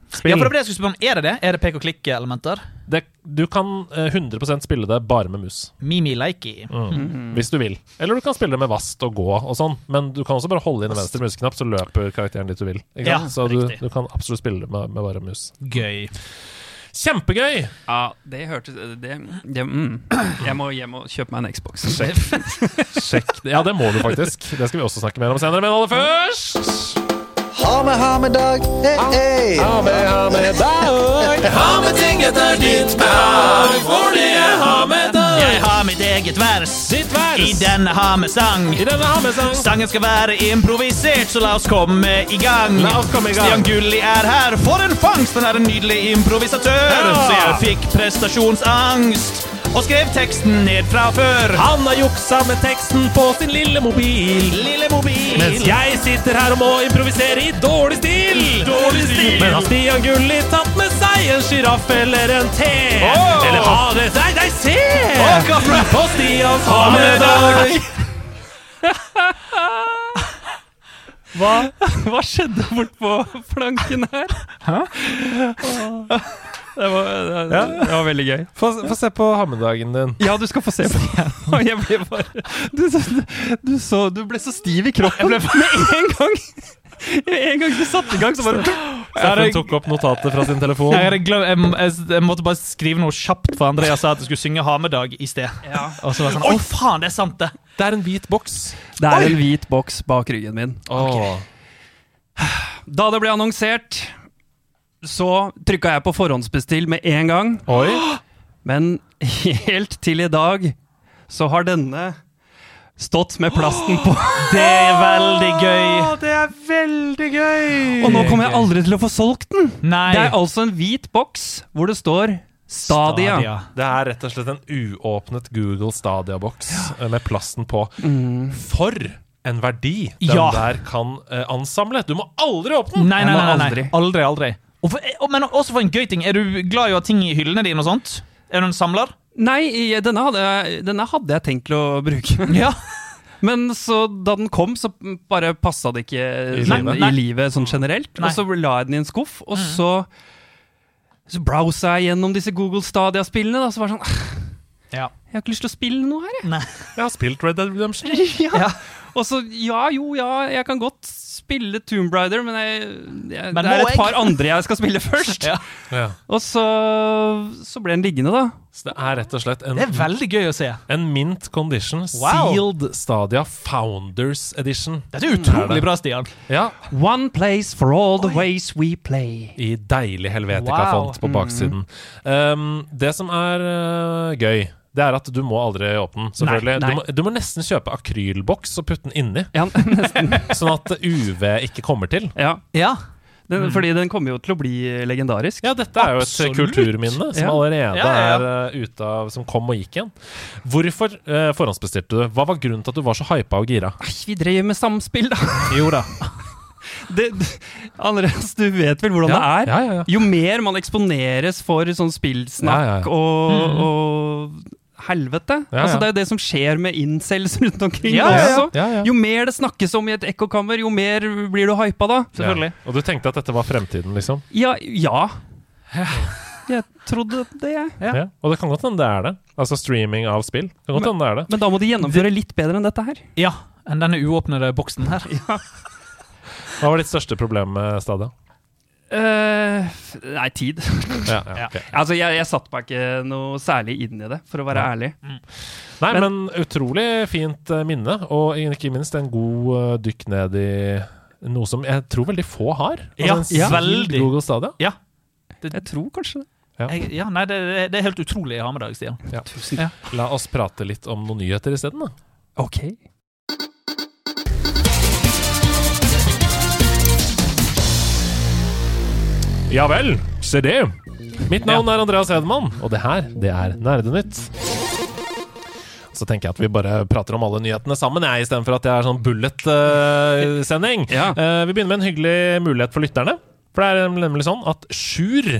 Speaker 2: klikk-spill.
Speaker 1: Ja, for det ble jeg skulle spørre om. Er det det? Er det pek og klikk-elementer?
Speaker 2: Du kan eh, 100% spille det bare med mus.
Speaker 1: Mimi likey.
Speaker 2: Mm. Hvis du vil. Eller du kan spille det med vast og gå og sånn. Men du kan også bare holde inn venstre museknapp, så løper karakteren dit du vil. Ikke
Speaker 1: Ja,
Speaker 2: sant? så du, du kan absolutt spille det med, med bare mus.
Speaker 1: Gøy.
Speaker 2: Kjempegøy!
Speaker 3: Ja, det hørtes det, det, mm. Jeg må hjem og kjøpe meg en Xbox.
Speaker 2: Sjekk Sjekk. Ja, det må du faktisk. Det skal vi også snakke mer om senere. Men aller først
Speaker 4: Ha med, ha med dag. Hey, hey.
Speaker 2: Ha med, ha med dag.
Speaker 5: Ha med ting etter ditt behag, for det er ha med dag.
Speaker 1: Jeg har mitt eget vers
Speaker 2: Ditt vers.
Speaker 1: i denne ha med-sang.
Speaker 2: I denne ha med sang.
Speaker 1: Sangen skal være improvisert, så la oss komme i gang.
Speaker 2: La oss komme i gang.
Speaker 1: Stian Gulli er her. For en fangst! Han er en nydelig improvisatør.
Speaker 2: Ja.
Speaker 1: Så jeg fikk prestasjonsangst og skrev teksten ned fra før.
Speaker 2: Han har juksa med teksten på sin lille mobil.
Speaker 1: Lille mobil.
Speaker 2: Mens jeg sitter her og må improvisere i dårlig stil.
Speaker 1: Dårlig stil.
Speaker 2: Men har Stian Gulli tatt med seg en sjiraff eller en te?
Speaker 1: Oh.
Speaker 2: Eller har det Nei, nei, se!
Speaker 1: For-
Speaker 2: På Stians ha med dag.
Speaker 3: Hva, hva skjedde bort på flanken her? Hæ? Det var, det, det var veldig gøy.
Speaker 2: Få få se på hammedagen din.
Speaker 3: Ja, du skal få se på den. Jeg ble bare du, du, du, så, du ble så stiv i kroppen med en gang. En gang du satte i gang, så bare
Speaker 2: Steffen tok opp notatet fra sin telefon.
Speaker 1: Jeg, jeg, jeg, jeg måtte bare skrive noe kjapt, for Andreas sa at jeg skulle synge Hamedag i sted.
Speaker 3: ja.
Speaker 1: Og så var jeg sånn, Å, faen, det er sant, det!
Speaker 2: Det er en hvit boks.
Speaker 3: Det er en hvit boks bak ryggen min.
Speaker 2: Okay.
Speaker 3: Da det ble annonsert, så trykka jeg på forhåndsbestill med en gang.
Speaker 2: Oi.
Speaker 3: Men helt til i dag så har denne stått med plasten på.
Speaker 1: Det er veldig gøy.
Speaker 2: det er veldig gøy!
Speaker 3: Og nå kommer jeg aldri til å få solgt den!
Speaker 1: Nei.
Speaker 3: Det er altså en hvit boks hvor det står Stadia.
Speaker 2: Det er rett og slett en uåpnet Google Stadia-boks ja. med plasten på. For en verdi den
Speaker 1: Ja.
Speaker 2: der kan uh, ansamle! Du må aldri åpne den!
Speaker 1: Nei, nei,
Speaker 3: nei,
Speaker 1: nei, nei.
Speaker 3: aldri.
Speaker 1: Aldri, aldri. Og for, og, men også for en gøy ting. Er du glad i å ha ting i hyllene dine og sånt? Er du en samler?
Speaker 3: Nei, denne hadde, jeg- denne hadde jeg tenkt til å bruke.
Speaker 1: Ja.
Speaker 3: Men så da den kom, så bare passa det ikke
Speaker 2: I
Speaker 3: nei,
Speaker 2: livet.
Speaker 3: i livet sånn generelt.
Speaker 1: Nei.
Speaker 3: Og så la jeg den i en skuff, og så Så browsa jeg gjennom disse Google Stadia-spillene. da, Så var det sånn
Speaker 1: Ja.
Speaker 3: Jeg har ikke lyst til å spille noe her, jeg.
Speaker 1: Nei.
Speaker 2: Jeg har spilt Red Dead Redemption.
Speaker 3: ja. Og så, ja jo, ja, jeg kan godt spille Tomb Raider, men, jeg, jeg,
Speaker 1: Men
Speaker 3: det er et par andre jeg skal spille først.
Speaker 1: Ja.
Speaker 2: Ja.
Speaker 3: Og så, så ble den liggende, da.
Speaker 2: Så det er rett og slett en,
Speaker 1: Det er veldig gøy å se.
Speaker 2: en mint condition
Speaker 1: Wow.
Speaker 2: sealed Stadia Founders Edition.
Speaker 1: Dette er utrolig bra, Stian.
Speaker 2: Ja,
Speaker 3: One place for all the ways we play.
Speaker 2: i deilig helvetika-font
Speaker 1: Wow.
Speaker 2: på baksiden. Um, det som er uh, gøy, det er at du må aldri åpne den. selvfølgelig.
Speaker 3: Nei, nei.
Speaker 2: Du, må, du må nesten kjøpe akrylboks og putte den inni,
Speaker 3: Ja,
Speaker 2: sånn at UV ikke kommer til.
Speaker 3: Ja,
Speaker 1: Ja.
Speaker 3: den, Fordi den kommer jo til å bli legendarisk.
Speaker 2: Ja, dette er jo et kulturminne som
Speaker 3: Ja.
Speaker 2: allerede
Speaker 1: Ja, ja, ja.
Speaker 2: er uh, ute av Som kom og gikk igjen. Hvorfor uh, forhåndsbestilte du? Hva var grunnen til at du var så hypa og gira?
Speaker 3: Nei, vi drev med samspill, da.
Speaker 2: Jo da.
Speaker 3: Det, Andreas, du vet vel hvordan det er?
Speaker 2: Ja, ja, ja.
Speaker 3: Jo mer man eksponeres for sånn spillsnakk
Speaker 2: Ja, ja, ja.
Speaker 3: Og, og helvete
Speaker 2: Ja,
Speaker 3: Altså. Det er jo det som skjer med incels rundt omkring. Jo mer det snakkes om i et ekkokammer, jo mer blir du hypa da.
Speaker 1: Selvfølgelig.
Speaker 2: Ja. Og du tenkte at dette var fremtiden, liksom?
Speaker 3: Ja. ja. Jeg trodde det.
Speaker 1: Ja.
Speaker 2: Ja. Og det kan godt hende det er det. Altså streaming av spill. Det kan godt hende det er det.
Speaker 3: Men da må de gjennomføre litt bedre enn dette her.
Speaker 1: ja. Enn denne uåpnede boksen her.
Speaker 2: Hva var ditt største problem med Stadia?
Speaker 3: Eh, nei, tid.
Speaker 2: Ja, ja, okay.
Speaker 3: altså, jeg, jeg satte meg ikke noe særlig inn i det, for å være
Speaker 2: ja.
Speaker 3: ærlig.
Speaker 2: Nei,
Speaker 3: Men-
Speaker 2: men, utrolig fint eh, minne, og ikke minst en god uh, dykk ned i noe som jeg tror veldig få har. Altså,
Speaker 1: Ja, veldig.
Speaker 2: Google Stadia.
Speaker 1: Ja.
Speaker 3: Jeg tror kanskje det.
Speaker 1: Jeg, ja, nei, det, det er helt utrolig jeg har med deg, Stian.
Speaker 3: Tusen
Speaker 1: Ja.
Speaker 2: La oss prate litt om noen nyheter isteden, da.
Speaker 3: Ok.
Speaker 2: Ja vel, se det. Mitt navn er Andreas Hedman, og det her, det er Nerdenytt. Så tenker jeg at vi bare prater om alle nyhetene sammen, jeg, istedenfor at det er sånn bullet-sending.
Speaker 3: Ja.
Speaker 2: uh, vi begynner med en hyggelig mulighet for lytterne. For det er nemlig sånn at Sjur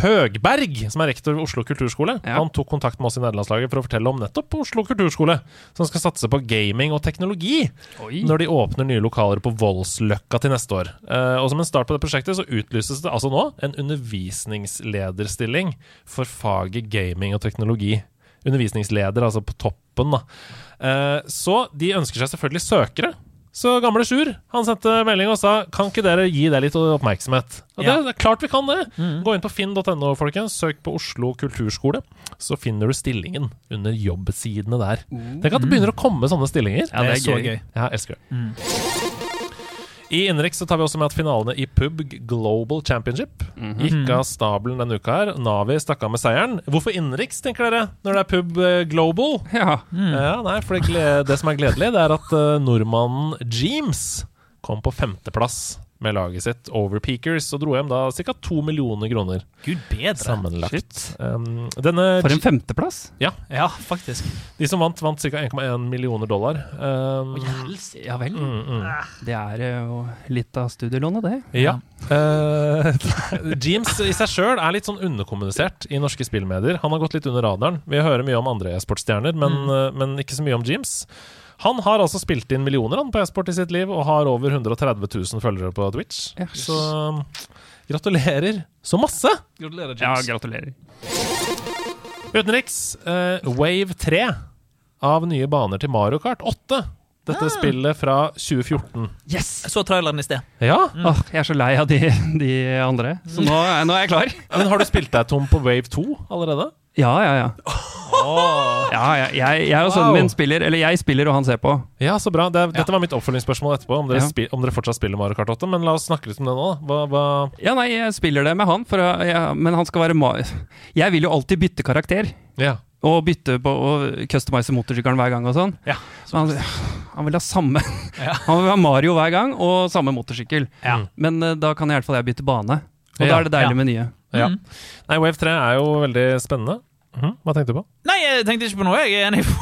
Speaker 2: Høgberg, som er rektor ved Oslo kulturskole,
Speaker 3: Ja.
Speaker 2: han tok kontakt med oss i nederlandslaget for å fortelle om nettopp Oslo kulturskole, som skal satse på gaming og teknologi
Speaker 3: Oi.
Speaker 2: når de åpner nye lokaler på Voldsløkka til neste år. Eh, og som en start på det prosjektet så utlyses det altså nå en undervisningslederstilling for faget gaming og teknologi. Undervisningsleder, altså på toppen, da. Eh, så de ønsker seg selvfølgelig søkere. Så gamle Sjur han sendte melding og sa Kan ikke dere gi det litt oppmerksomhet? Og
Speaker 1: Ja.
Speaker 2: det, det er klart vi kan det! Gå inn på finn.no, folkens. Søk på Oslo kulturskole. Så finner du stillingen under jobbsidene der. Tenk at det begynner å komme sånne stillinger.
Speaker 3: Ja, det er
Speaker 1: så
Speaker 3: gøy.
Speaker 1: gøy.
Speaker 2: Ja, jeg elsker det. I innenriks så tar vi også med at finalene i Pub Global Championship gikk av stabelen denne uka her. Navi stakk av med seieren. Hvorfor innenriks, tenker dere, når det er Pub eh, Global?
Speaker 3: Ja.
Speaker 2: Ja, nei, for det, det som er gledelig, det er at uh, nordmannen Jeams kom på femteplass med laget sitt over Peakers og dro hjem da ca. to millioner kroner
Speaker 1: Gud bedre.
Speaker 2: sammenlagt. Um, denne
Speaker 3: For en femteplass.
Speaker 1: Ja, faktisk.
Speaker 2: De som vant, vant ca. 1,1 millioner dollar. Um,
Speaker 3: Ja vel.
Speaker 2: mm, mm.
Speaker 3: Det er jo litt av studielånet, det.
Speaker 2: Ja. Eh, Jeems i seg sjøl er litt sånn underkommunisert i norske spillmedier. Han har gått litt under radaren. Vi hører mye om andre e-sportstjerner, men, eh, men ikke så mye om Jeems. Han har altså spilt inn millioner han, på e-sport i sitt liv, og har over 130 000 følgere på Twitch.
Speaker 3: Yes.
Speaker 2: Så um, gratulerer så masse!
Speaker 1: Gratulerer,
Speaker 3: Ja,
Speaker 1: James.
Speaker 3: gratulerer.
Speaker 2: Utenriks, eh, Wave 3 av nye baner til Mario Kart 8. Dette spillet fra 2014.
Speaker 3: Yes!
Speaker 1: Jeg så traileren i sted.
Speaker 2: Ja,
Speaker 3: Åh, jeg er så lei av de, de andre, så nå, er- nå er jeg klar.
Speaker 2: men Har du spilt deg tom på Wave 2 allerede?
Speaker 3: Ja, ja, ja. ja jeg, jeg, jeg og sønnen min spiller, eller jeg spiller og han ser på.
Speaker 2: Ja, så bra. Det, dette var mitt oppfølgingsspørsmål etterpå, om dere,
Speaker 3: Ja.
Speaker 2: spi, om dere fortsatt spiller Mario Kart 8. Men la oss snakke litt om det nå. Hva, hva
Speaker 3: Ja, nei, jeg spiller det med han, for, ja, men han skal være ma... Jeg vil jo alltid bytte karakter.
Speaker 2: Ja.
Speaker 3: Og bytte på og customize motorsykkelen hver gang og sånn.
Speaker 1: Ja.
Speaker 3: Så han, han vil ha samme
Speaker 1: Ja.
Speaker 3: Han vil ha Mario hver gang og samme motorsykkel.
Speaker 1: Ja.
Speaker 3: Men eh, da kan i hvert fall jeg bytte bane. Og
Speaker 2: Ja.
Speaker 3: da er det deilig
Speaker 1: Ja.
Speaker 3: med nye.
Speaker 2: Ja.
Speaker 1: Mm.
Speaker 2: Nei, Wave 3 er jo veldig spennende. Mhm, Hva tenkte du på?
Speaker 1: Nei, jeg tenkte ikke på noe. Jeg er enig.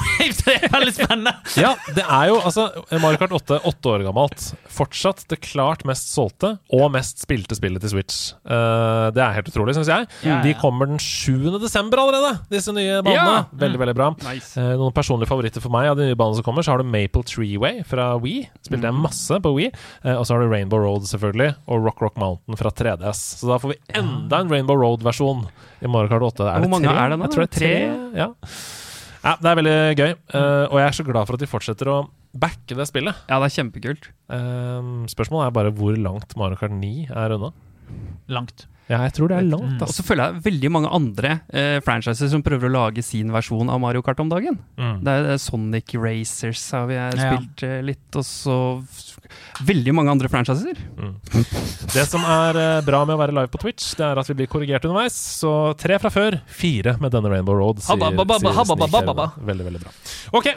Speaker 1: Det er veldig spennende.
Speaker 2: Ja, det er jo altså Mario Kart 8 åtte år gammelt. Fortsatt det klart mest solgte og mest spilte spillet til Switch. Uh, det er helt utrolig, syns jeg.
Speaker 3: Ja, ja.
Speaker 2: De kommer den 7. desember allerede, disse nye banene.
Speaker 3: Ja.
Speaker 2: Veldig, veldig bra.
Speaker 3: Nice.
Speaker 2: Uh, noen personlige favoritter for meg av de nye banene som kommer, så har du Maple Treeway fra Wii. Spilte jeg masse på Wii. Uh, og så har du Rainbow Road, selvfølgelig, og Rock Rock Mountain fra 3DS. Så da får vi enda en Rainbow Road-versjon i Mario Kart 8.
Speaker 3: Hvor mange
Speaker 2: tre?
Speaker 3: er det nå?
Speaker 2: Tror det er tre.
Speaker 3: Tre?
Speaker 2: Ja. Ja, det er veldig gøy, uh, og jeg er så glad for at de fortsetter å backe det spillet.
Speaker 3: Ja, det er kjempekult.
Speaker 2: Uh, spørsmålet er bare hvor langt Mario Kart 9 er unna.
Speaker 1: Langt.
Speaker 2: Ja, jeg tror det er langt.
Speaker 3: Og
Speaker 2: Altså.
Speaker 3: så føler jeg veldig mange andre eh, franchiser som prøver å lage sin versjon av Mario Kart om dagen.
Speaker 2: Mm.
Speaker 3: Det er, det er Sonic Racers har vi har
Speaker 1: Ja.
Speaker 3: spilt eh, litt, og så veldig mange andre franchiser.
Speaker 2: Det som er eh, bra med å være live på Twitch, Det er at vi blir korrigert underveis. Så tre fra før, fire med denne Rainbow Road. Sier, sier. Veldig, veldig bra. Ok.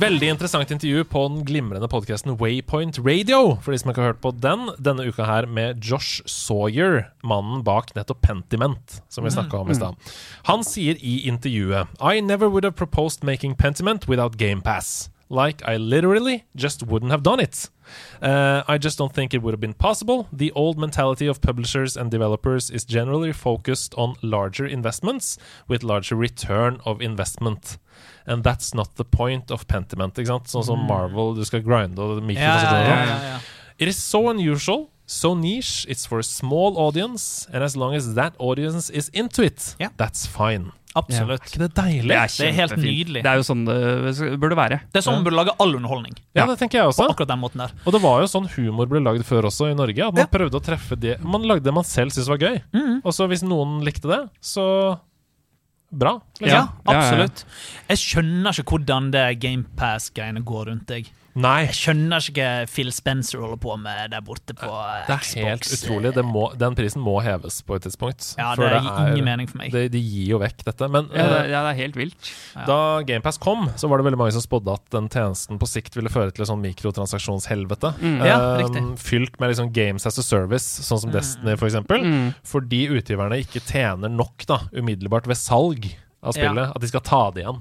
Speaker 2: Veldig interessant intervju på den glimrende podkasten Waypoint Radio. For de som ikke har hørt på den denne uka her med Josh Sawyer, mannen bak nettopp Pentiment, som vi snakka om i stad. Han sier i intervjuet I never would have proposed making Pentiment without GamePass. Like I literally just wouldn't have done it. Uh, I just don't think it would have been possible. The old mentality of publishers and developers is generally focused on larger investments with larger return of investment. And that's not the point of Pentiment. Ikke sant? Sånn som Marvel, du skal grinde og
Speaker 1: Ja, ja, ja,
Speaker 2: og sånn.
Speaker 1: ja, ja.
Speaker 2: It is so unusual, so niche, it's for a small audience, and as long as that audience is into it,
Speaker 1: Ja.
Speaker 2: that's fine.
Speaker 1: Absolutt.
Speaker 2: Er ikke det deilig?
Speaker 3: Det er,
Speaker 1: Det er helt nydelig.
Speaker 3: Det er jo sånn det burde være.
Speaker 1: Det er sånn man burde lage all underholdning.
Speaker 2: Ja, det tenker jeg også.
Speaker 1: På akkurat den måten der.
Speaker 2: Og det var jo sånn humor ble lagd før også i Norge. At man
Speaker 1: Ja.
Speaker 2: prøvde å treffe det Man lagde det man selv syntes var gøy. Og så hvis noen likte det, så bra. Liksom.
Speaker 3: Ja,
Speaker 1: absolutt. Jeg skjønner ikke hvordan det GamePass-greiene går rundt deg.
Speaker 2: Nei,
Speaker 1: Jeg skjønner ikke hva Phil Spencer holder på med der borte på Xbox
Speaker 2: det er
Speaker 1: Xbox.
Speaker 2: helt utrolig. Det må, den prisen må heves på et tidspunkt.
Speaker 1: Ja,
Speaker 2: For
Speaker 1: det gir ingen mening for meg.
Speaker 2: Det, de gir jo vekk dette. Men
Speaker 3: Ja, det,
Speaker 2: eh,
Speaker 3: ja, det er helt vilt.
Speaker 2: Da GamePass kom, så var det veldig mange som spådde at den tjenesten på sikt ville føre til et sånn mikrotransaksjonshelvete.
Speaker 3: Mm.
Speaker 1: Ja,
Speaker 2: Eh,
Speaker 1: riktig.
Speaker 2: fylt med liksom games as a service, sånn som Destiny f.eks. eksempel
Speaker 3: Mm.
Speaker 2: Fordi utgiverne ikke tjener nok da umiddelbart ved salg av spillet. At de skal ta det igjen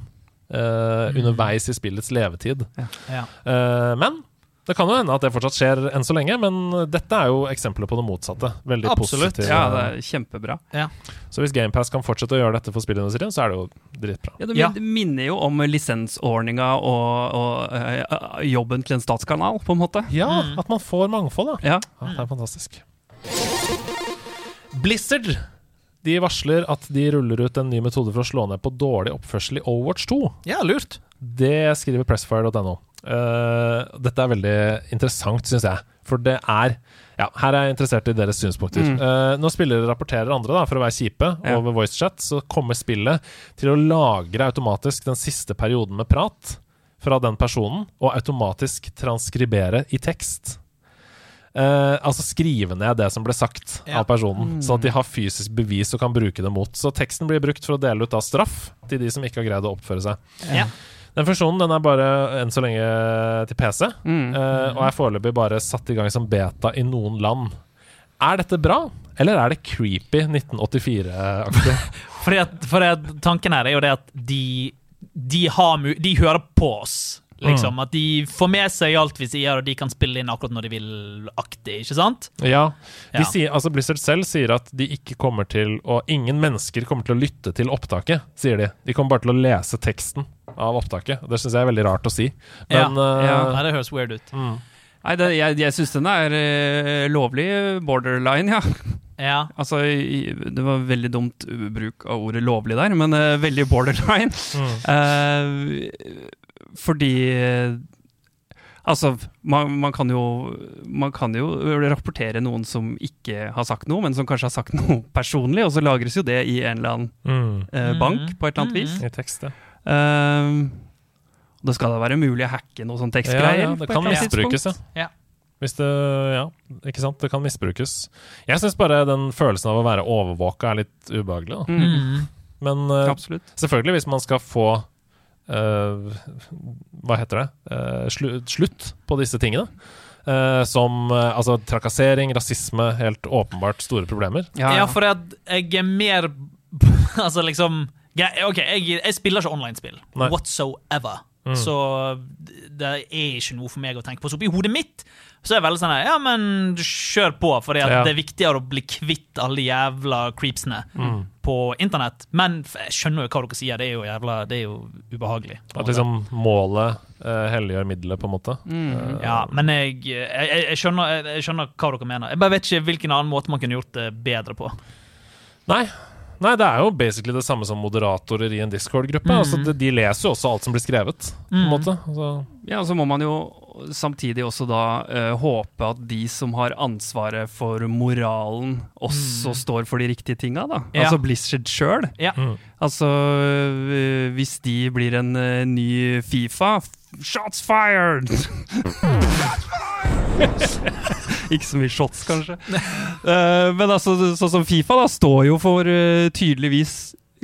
Speaker 2: eh, underveis i spillets levetid.
Speaker 1: Ja.
Speaker 2: Uh, men det kan jo hende at det fortsatt skjer enn så lenge. Men dette er jo eksempler på det motsatte. Veldig
Speaker 1: Absolutt.
Speaker 2: positivt.
Speaker 3: Ja, det er kjempebra.
Speaker 2: Så hvis GamePass kan fortsette å gjøre dette for spillindustrien, så er det jo dritbra.
Speaker 3: Ja, det
Speaker 1: Ja.
Speaker 3: minner jo om lisensordninga og, og eh, jobben til en statskanal, på en måte.
Speaker 2: Ja, at man får mangfold, da.
Speaker 3: Ja.
Speaker 2: Ja, det er fantastisk. Blizzard de varsler at de ruller ut en ny metode for å slå ned på dårlig oppførsel i Overwatch 2.
Speaker 1: ja, lurt.
Speaker 2: Det skriver pressfire.no. Uh, dette er veldig interessant, syns jeg. For det er Ja, her er jeg interessert i deres synspunkter.
Speaker 3: Mm.
Speaker 2: Uh, når spillere rapporterer andre da, for å være kjipe
Speaker 3: Ja.
Speaker 2: over voicechat, så kommer spillet til å lagre automatisk den siste perioden med prat fra den personen, og automatisk transkribere i tekst. Eh, altså skrive ned det som ble sagt
Speaker 1: Ja.
Speaker 2: av personen, sånn at de har fysisk bevis og kan bruke det mot. Så teksten blir brukt for å dele ut av straff til de som ikke har greid å oppføre seg.
Speaker 1: Ja.
Speaker 2: Den funksjonen den er bare enn så lenge til PC,
Speaker 3: Mm.
Speaker 2: uh, og er foreløpig bare satt i gang som beta i noen land. Er dette bra, eller er det creepy 1984-aktig?
Speaker 1: Fordi at, fordi at tanken her er jo det at de, de, har, de hører på oss. Liksom,
Speaker 2: Mm.
Speaker 1: At de får med seg alt vi sier, og de kan spille inn akkurat når de vil aktig. ikke sant?
Speaker 2: ja. De
Speaker 1: Ja.
Speaker 2: sier, altså Blizzard selv sier at de ikke kommer til å Ingen mennesker kommer til å lytte til opptaket, sier de. De kommer bare til å lese teksten av opptaket. Det syns jeg er veldig rart å si. Men
Speaker 1: ja.
Speaker 2: eh,
Speaker 1: Nei, det høres weird ut.
Speaker 2: mm.
Speaker 3: Nei, det, jeg, jeg syns den er uh, lovlig borderline, ja.
Speaker 1: Ja.
Speaker 3: Altså, det var veldig dumt bruk av ordet lovlig der, men uh, veldig borderline.
Speaker 2: Mm.
Speaker 3: Eh, fordi Altså, man, man, kan jo, man kan jo rapportere noen som ikke har sagt noe, men som kanskje har sagt noe personlig, og så lagres jo det i en eller annen
Speaker 2: Mm.
Speaker 3: eh, bank på et eller annet vis.
Speaker 2: I tekstet. ja.
Speaker 3: Eh, det skal da være mulig å hacke noe sånn tekstgreier?
Speaker 2: ja,
Speaker 3: ja,
Speaker 2: det
Speaker 3: et
Speaker 2: kan misbrukes, ja.
Speaker 1: Ja.
Speaker 2: Hvis det Ja, ikke sant? Det kan misbrukes. Jeg syns bare den følelsen av å være overvåka er litt ubehagelig. Da.
Speaker 3: Mm,
Speaker 1: Mm.
Speaker 2: Men
Speaker 3: uh,
Speaker 2: selvfølgelig, hvis man skal få eh, Hva heter det? Eh, slu, slutt på disse tingene. eh, som altså trakassering, rasisme, helt åpenbart store problemer.
Speaker 3: Ja,
Speaker 1: Ja,
Speaker 3: ja.
Speaker 1: for jeg, jeg er mer Altså, liksom jeg, OK, jeg, jeg spiller ikke online-spill whatsoever.
Speaker 2: Mm.
Speaker 1: Så det er ikke noe for meg å tenke på. Så oppi hodet mitt så er det veldig sånn her, Ja, men kjør på, for
Speaker 2: Ja.
Speaker 1: det er viktigere å bli kvitt alle jævla creepsene
Speaker 2: Mm.
Speaker 1: på internett. Men jeg skjønner jo hva dere sier, det er jo jævla Det er jo ubehagelig.
Speaker 2: At liksom målet uh, helliggjør middelet, på en måte.
Speaker 3: Mm.
Speaker 2: Uh,
Speaker 1: Ja, men jeg, jeg, jeg, skjønner, jeg, jeg skjønner hva dere mener. Jeg bare vet ikke hvilken annen måte man kunne gjort det bedre på.
Speaker 2: Nei, Nei, det er jo basically det samme som moderatorer i en Discord-gruppe.
Speaker 1: Mm.
Speaker 2: Altså, de, de leser jo også alt som blir skrevet, på en måte. Altså,
Speaker 3: Ja, så må man jo samtidig også da uh, håpe at de som har ansvaret for moralen, også står for de riktige tinga, da.
Speaker 1: Ja.
Speaker 3: Altså Blizzard sjøl.
Speaker 1: Ja.
Speaker 3: Altså, uh, hvis de blir en uh, ny Fifa Shots fired! Ikke så mye shots, kanskje. Eh, men altså, sånn som Fifa da, står jo for tydeligvis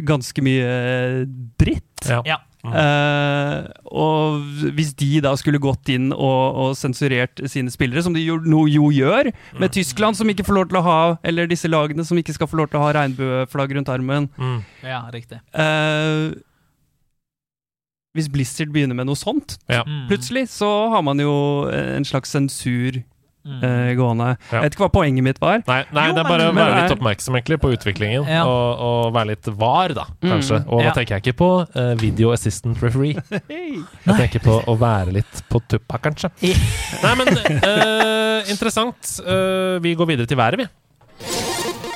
Speaker 3: ganske mye dritt.
Speaker 2: ja.
Speaker 1: Ja.
Speaker 3: Eh, og hvis de da skulle gått inn og, og sensurert sine spillere, som de jo, jo gjør, med Tyskland som ikke får lov til å ha Eller disse lagene som ikke skal få lov til å ha regnbueflagg rundt armen
Speaker 2: Mm.
Speaker 1: ja, riktig.
Speaker 3: uh, hvis Blizzard begynner med noe sånt,
Speaker 2: Ja.
Speaker 1: Mm.
Speaker 3: plutselig, så har man jo en slags sensur
Speaker 1: Mm.
Speaker 3: eh, gående.
Speaker 2: Ja.
Speaker 3: Jeg vet ikke hva poenget mitt var.
Speaker 2: Nei, nei
Speaker 1: Jo,
Speaker 2: det er bare
Speaker 1: men-
Speaker 2: å være litt oppmerksom egentlig på utviklingen,
Speaker 1: Ja.
Speaker 2: og, og være litt var, da, kanskje. Og da
Speaker 1: Ja.
Speaker 2: tenker jeg ikke på uh, video assistant referee. Jeg tenker på å være litt på tuppa, kanskje. Nei, men uh, interessant. Eh, vi går videre til været, vi.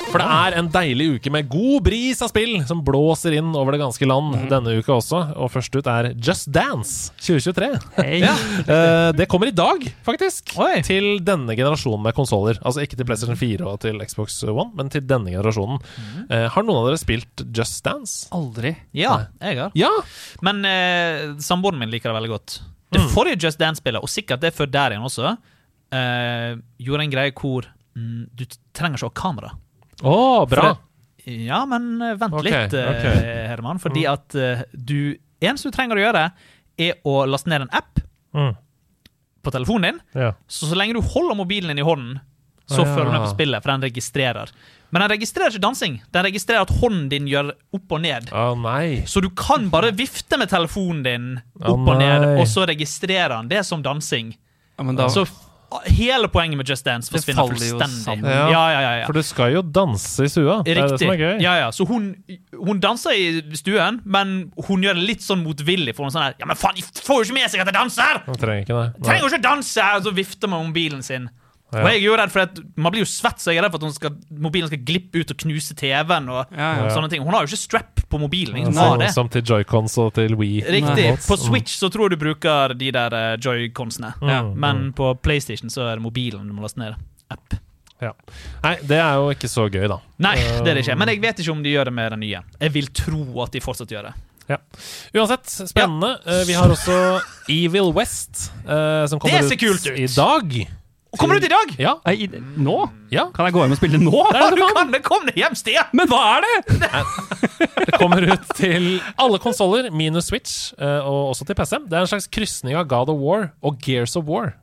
Speaker 2: For det er en deilig uke med god bris av spill som blåser inn over det ganske land denne uka også. Og først ut er Just Dance 2023.
Speaker 3: Hei.
Speaker 2: Eh, det kommer i dag, faktisk.
Speaker 1: Oi.
Speaker 2: Til denne generasjonen med konsoller. Altså ikke til PlayStation 4 og til Xbox One, men til denne generasjonen. Eh, har noen av dere spilt Just Dance?
Speaker 3: Aldri.
Speaker 1: Ja, jeg har.
Speaker 2: Ja!
Speaker 1: Men eh, samboeren min liker det veldig godt. Det
Speaker 2: Mm.
Speaker 1: forrige Just Dance-spillet, og sikkert det før der igjen også, eh, gjorde en greie hvor mm, du trenger ikke å ha kamera.
Speaker 2: Å, bra.
Speaker 1: For Ja, men eh, vent
Speaker 2: okay,
Speaker 1: litt,
Speaker 2: okay.
Speaker 1: Herman. Fordi at eh, du eneste du trenger å gjøre, er å laste ned en app
Speaker 2: Mm.
Speaker 1: på telefonen din.
Speaker 2: Ja.
Speaker 1: Så så lenge du holder mobilen din i hånden, så
Speaker 2: Ja.
Speaker 1: følger du med på spillet, for den registrerer. Men den registrerer ikke dansing. Den registrerer at hånden din gjør opp og ned.
Speaker 2: Å nei.
Speaker 1: Så du kan bare vifte med telefonen din
Speaker 2: opp
Speaker 1: opp og ned, og så registrerer den det som dansing.
Speaker 3: Ja, men da,
Speaker 1: Så hele poenget med Just Dance forsvinner fullstendig. Ja,
Speaker 2: Ja.
Speaker 1: ja, ja, ja.
Speaker 2: For du skal jo danse i stua. Det er det
Speaker 1: Riktig.
Speaker 2: som er gøy.
Speaker 1: Ja, ja. Så hun, hun danser i stuen, men hun gjør det litt sånn motvillig. For hun sånn her Ja, men faen, de får jo ikke med seg at jeg danser!
Speaker 2: Hun trenger ikke det.
Speaker 1: Trenger jo ikke danse! Og så vifter man mobilen sin.
Speaker 2: Ja.
Speaker 1: Og jeg er jo redd for at Man blir jo svett, så jeg er redd for at hun skal, mobilen skal glippe ut og knuse TV-en. Og
Speaker 3: Ja, ja.
Speaker 1: sånne ting Hun har jo ikke strap på mobilen. Ingen som har det.
Speaker 2: som til joycons og til Wii.
Speaker 1: Riktig.
Speaker 3: Nei.
Speaker 1: På Switch så tror jeg du bruker de der uh, joyconsene.
Speaker 2: Ja.
Speaker 1: Men på PlayStation så er det mobilen du må laste ned. App.
Speaker 2: Ja. Nei, det er jo ikke så gøy, da.
Speaker 1: Nei, det er det ikke. Men jeg vet ikke om de gjør det med den nye. Jeg vil tro at de fortsatt gjør det.
Speaker 2: Uansett, spennende. Ja. vi har også Evil West, eh, som kommer
Speaker 1: Det ser kult ut!
Speaker 2: i dag.
Speaker 1: Kommer det ut i dag?
Speaker 2: Ja,
Speaker 3: i- nå?
Speaker 2: ja.
Speaker 3: Kan jeg gå hjem og spille nå?
Speaker 2: Det er det
Speaker 1: du
Speaker 2: du kan.
Speaker 1: det! Kom deg hjem, Stian!
Speaker 3: Men hva er det?!
Speaker 2: Det kommer ut til alle konsoller minus Switch, eh, og også til PC. Det er en slags krysning av God of War og Gears of War.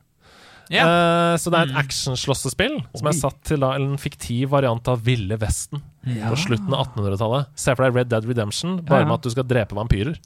Speaker 1: Ja.
Speaker 2: Uh, så det er et actionslåssespill som er satt til da, en fiktiv variant av Ville Vesten ja. på slutten av 1800-tallet. Se for deg Red Dead Redemption, bare
Speaker 3: ja.
Speaker 2: med at du skal drepe vampyrer.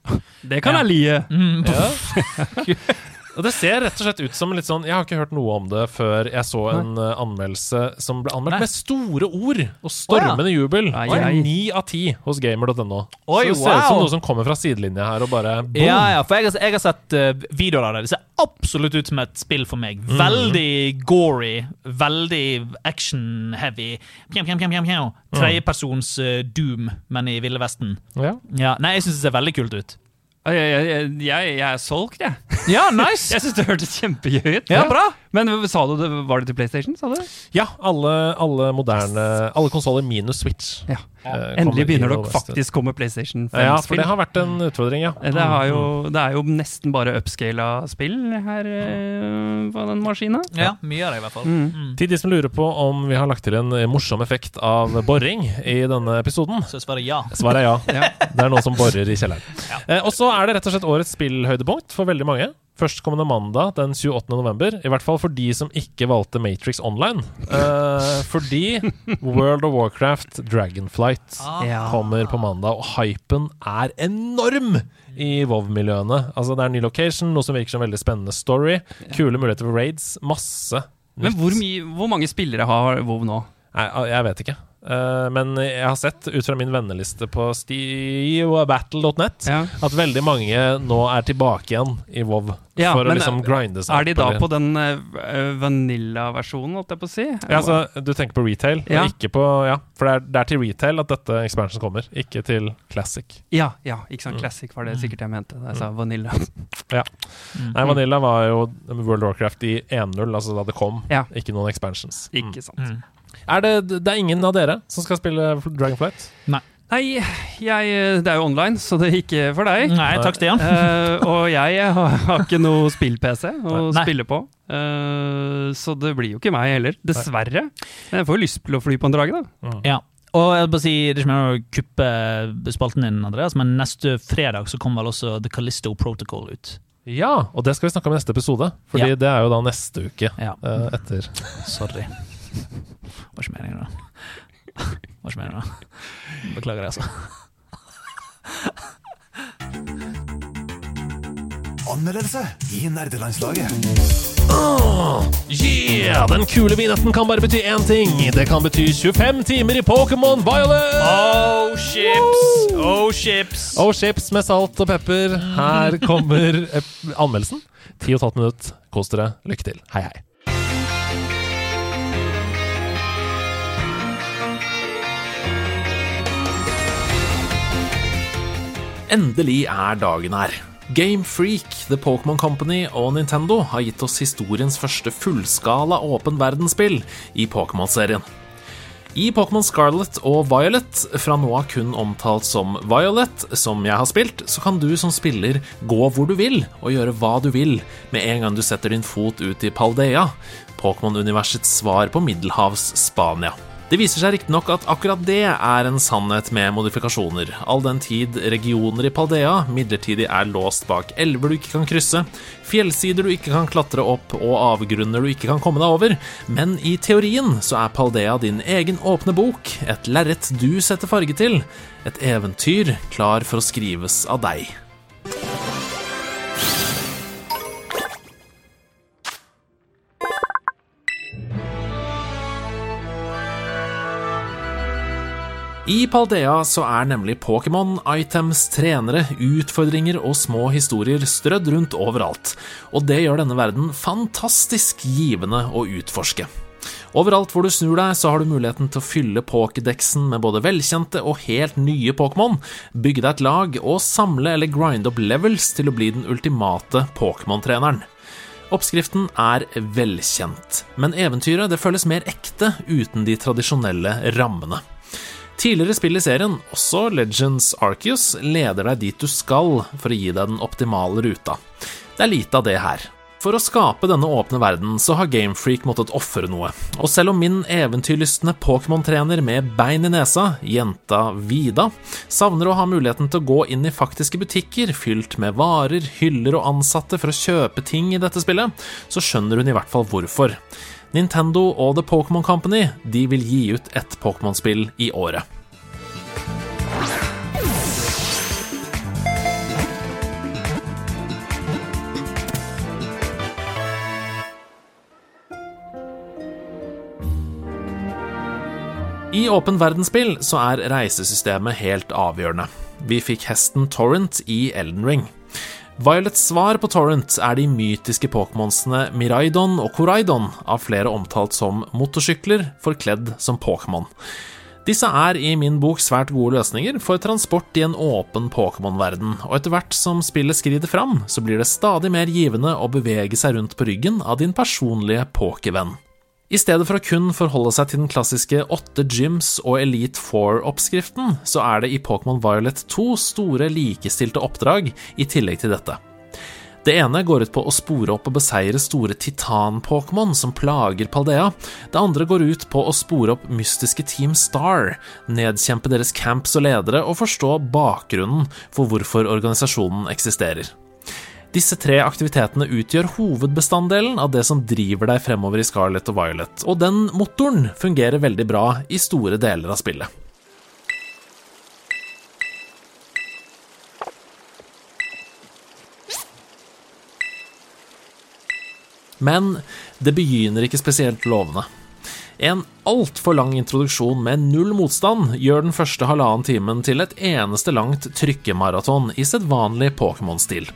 Speaker 3: Det kan
Speaker 1: Ja.
Speaker 3: jeg lie.
Speaker 1: Mm,
Speaker 2: Ja. Og det ser rett og slett ut som litt sånn Jeg har ikke hørt noe om det før jeg så en eh, anmeldelse som ble anmeldt
Speaker 1: Nei.
Speaker 2: med store ord og stormende jubel.
Speaker 3: Ai,
Speaker 2: Og
Speaker 3: ai.
Speaker 2: Ni av ti hos gamer.no. Så det ser ut som noe som kommer fra sidelinja her og bare boom.
Speaker 1: Ja, ja, for jeg jeg har sett uh, videoer av det. Det ser absolutt ut som et spill for meg. Veldig gory, veldig action-heavy. Pjam. Tredjepersons uh, Doom, men i Ville Vesten.
Speaker 2: Ja.
Speaker 1: Ja, nei, jeg syns det ser veldig kult ut.
Speaker 3: Jeg, jeg, jeg, jeg, er solgt, jeg.
Speaker 1: Ja, nice!
Speaker 3: Jeg syns det hørtes kjempegøy ut.
Speaker 1: Ja, bra!
Speaker 3: Men sa du det, var det til PlayStation? sa du?
Speaker 2: Ja, alle, alle moderne Alle konsoller minus Switch.
Speaker 3: Ja.
Speaker 2: Eh,
Speaker 3: Endelig begynner
Speaker 2: dere
Speaker 3: det å faktisk komme PlayStation
Speaker 2: Ja, for det har vært en utfordring, ja.
Speaker 3: Det, har jo, det er jo nesten bare upscala spill her eh, på den maskina.
Speaker 1: Ja, mye av det, i hvert fall.
Speaker 3: Mm.
Speaker 1: Mm.
Speaker 2: Til de som lurer på om vi har lagt til en eh, morsom effekt av boring i denne episoden.
Speaker 1: Så svarer ja.
Speaker 2: Svaret er ja.
Speaker 3: Ja.
Speaker 2: Det er noen som borer i kjelleren. Eh, og så er det rett og slett årets spillhøydepunkt for veldig mange. Førstkommende mandag den 28. november. I hvert fall for de som ikke valgte Matrix Online. Uh, fordi World of Warcraft Dragonflight
Speaker 3: ah.
Speaker 2: kommer på mandag, og hypen er enorm i WoW-miljøene. Altså Det er en ny location, noe som virker som en veldig spennende story. Kule muligheter for raids. Masse
Speaker 3: Men hvor, mye, hvor mange spillere har WoW nå?
Speaker 2: Nei, jeg vet ikke. Eh, men jeg har sett ut fra min venneliste på stevebattle.net
Speaker 3: Ja.
Speaker 2: at veldig mange nå er tilbake igjen i WoW
Speaker 3: Ja,
Speaker 2: for å liksom grinde seg
Speaker 3: Er de da på den uh, vanilla-versjonen, holdt jeg på å si?
Speaker 2: ja, altså, Du tenker på retail,
Speaker 3: Ja.
Speaker 2: og ikke på Ja, for det er, det er til retail at dette expansion kommer, ikke til classic.
Speaker 3: ja, ja, ikke
Speaker 2: Mm.
Speaker 3: Classic var det sikkert jeg mente da jeg sa vanilla.
Speaker 2: Nei, Vanilla var jo World of Warcraft i 1.0, altså da det kom,
Speaker 3: Ja.
Speaker 2: ikke noen expansions.
Speaker 3: Ikke sant.
Speaker 1: Mm.
Speaker 2: Er det, det er ingen av dere som skal spille Dragonflight?
Speaker 3: Nei, jeg, det er jo online, så det er ikke for deg.
Speaker 1: Nei, takk, Stian.
Speaker 3: uh, og jeg har, har ikke noe spill-PC å
Speaker 1: Nei.
Speaker 3: spille på. Uh, så det blir jo ikke meg heller, dessverre. Men jeg får jo lyst til å fly på en drage, da.
Speaker 1: Ja. Og jeg vil bare si, Det er ikke mer å kuppe spalten din, Andreas, men neste fredag så kommer vel også The Callisto Protocol ut.
Speaker 2: Ja, og det skal vi snakke om i neste episode, Fordi
Speaker 1: Ja.
Speaker 2: det er jo da neste uke
Speaker 1: Ja.
Speaker 2: uh, etter.
Speaker 1: Sorry. Var ikke meningen, da. Var ikke meningen, da. Beklager det, altså.
Speaker 6: Anmeldelse i nerdelandslaget.
Speaker 2: Yeah! Den kule vignetten kan bare bety én ting. Det kan bety 25 timer i Pokémon Violet!
Speaker 1: Oh, ships! Oh, ships!
Speaker 2: Oh, chips med salt og pepper. Her kommer eh, anmeldelsen. 10 15 minutt. Kos dere. Lykke til. Hei, hei. Endelig er dagen her. Game Freak, The Pokémon Company og Nintendo har gitt oss historiens første fullskala åpen verdensspill i Pokémon-serien. I Pokémon Scarlet og Violet, fra nå av kun omtalt som Violet, som jeg har spilt, så kan du som spiller gå hvor du vil og gjøre hva du vil med en gang du setter din fot ut i Paldea, Pokémon-universets svar på Middelhavs Spania. Det viser seg riktignok at akkurat det er en sannhet med modifikasjoner, all den tid regioner i Paldea midlertidig er låst bak elver du ikke kan krysse, fjellsider du ikke kan klatre opp og avgrunner du ikke kan komme deg over, men i teorien så er Paldea din egen åpne bok, et lerret du setter farge til, et eventyr klar for å skrives av deg. I Paldea så er nemlig Pokémon, items, trenere, utfordringer og små historier strødd rundt overalt, og det gjør denne verden fantastisk givende å utforske. Overalt hvor du snur deg, så har du muligheten til å fylle Pokédexen med både velkjente og helt nye Pokémon, bygge deg et lag og samle eller grinde opp levels til å bli den ultimate Pokémon-treneren. Oppskriften er velkjent, men eventyret det føles mer ekte uten de tradisjonelle rammene. Tidligere spill i serien, også Legends Arceus, leder deg dit du skal for å gi deg den optimale ruta. Det er lite av det her. For å skape denne åpne verden så har Gamefreak måttet ofre noe, og selv om min eventyrlystne Pokémon-trener med bein i nesa, jenta Vida, savner å ha muligheten til å gå inn i faktiske butikker fylt med varer, hyller og ansatte for å kjøpe ting i dette spillet, så skjønner hun i hvert fall hvorfor. Nintendo og The Pokémon Company de vil gi ut ett Pokémon-spill i året. I åpen verdensspill så er reisesystemet helt avgjørende. Vi fikk hesten Torrent i Elden Ring. Violets svar på Torrent er de mytiske Pokémonsene Miraidon og Koraidon, av flere omtalt som motorsykler forkledd som Pokémon. Disse er i min bok svært gode løsninger for transport i en åpen Pokémon-verden, og etter hvert som spillet skrider fram, så blir det stadig mer givende å bevege seg rundt på ryggen av din personlige pokévenn. I stedet for å kun forholde seg til den klassiske åtte gyms og Elite Four-oppskriften, så er det i Pokémon Violet to store likestilte oppdrag i tillegg til dette. Det ene går ut på å spore opp og beseire store titan-Pokémon som plager Paldea. Det andre går ut på å spore opp mystiske Team Star, nedkjempe deres camps og ledere og forstå bakgrunnen for hvorfor organisasjonen eksisterer. Disse tre aktivitetene utgjør hovedbestanddelen av det som driver deg fremover i Scarlet og Violet, og den motoren fungerer veldig bra i store deler av spillet. Men det begynner ikke spesielt lovende. En altfor lang introduksjon med null motstand gjør den første halvannen timen til et eneste langt trykkemaraton i sedvanlig Pokémon-stil.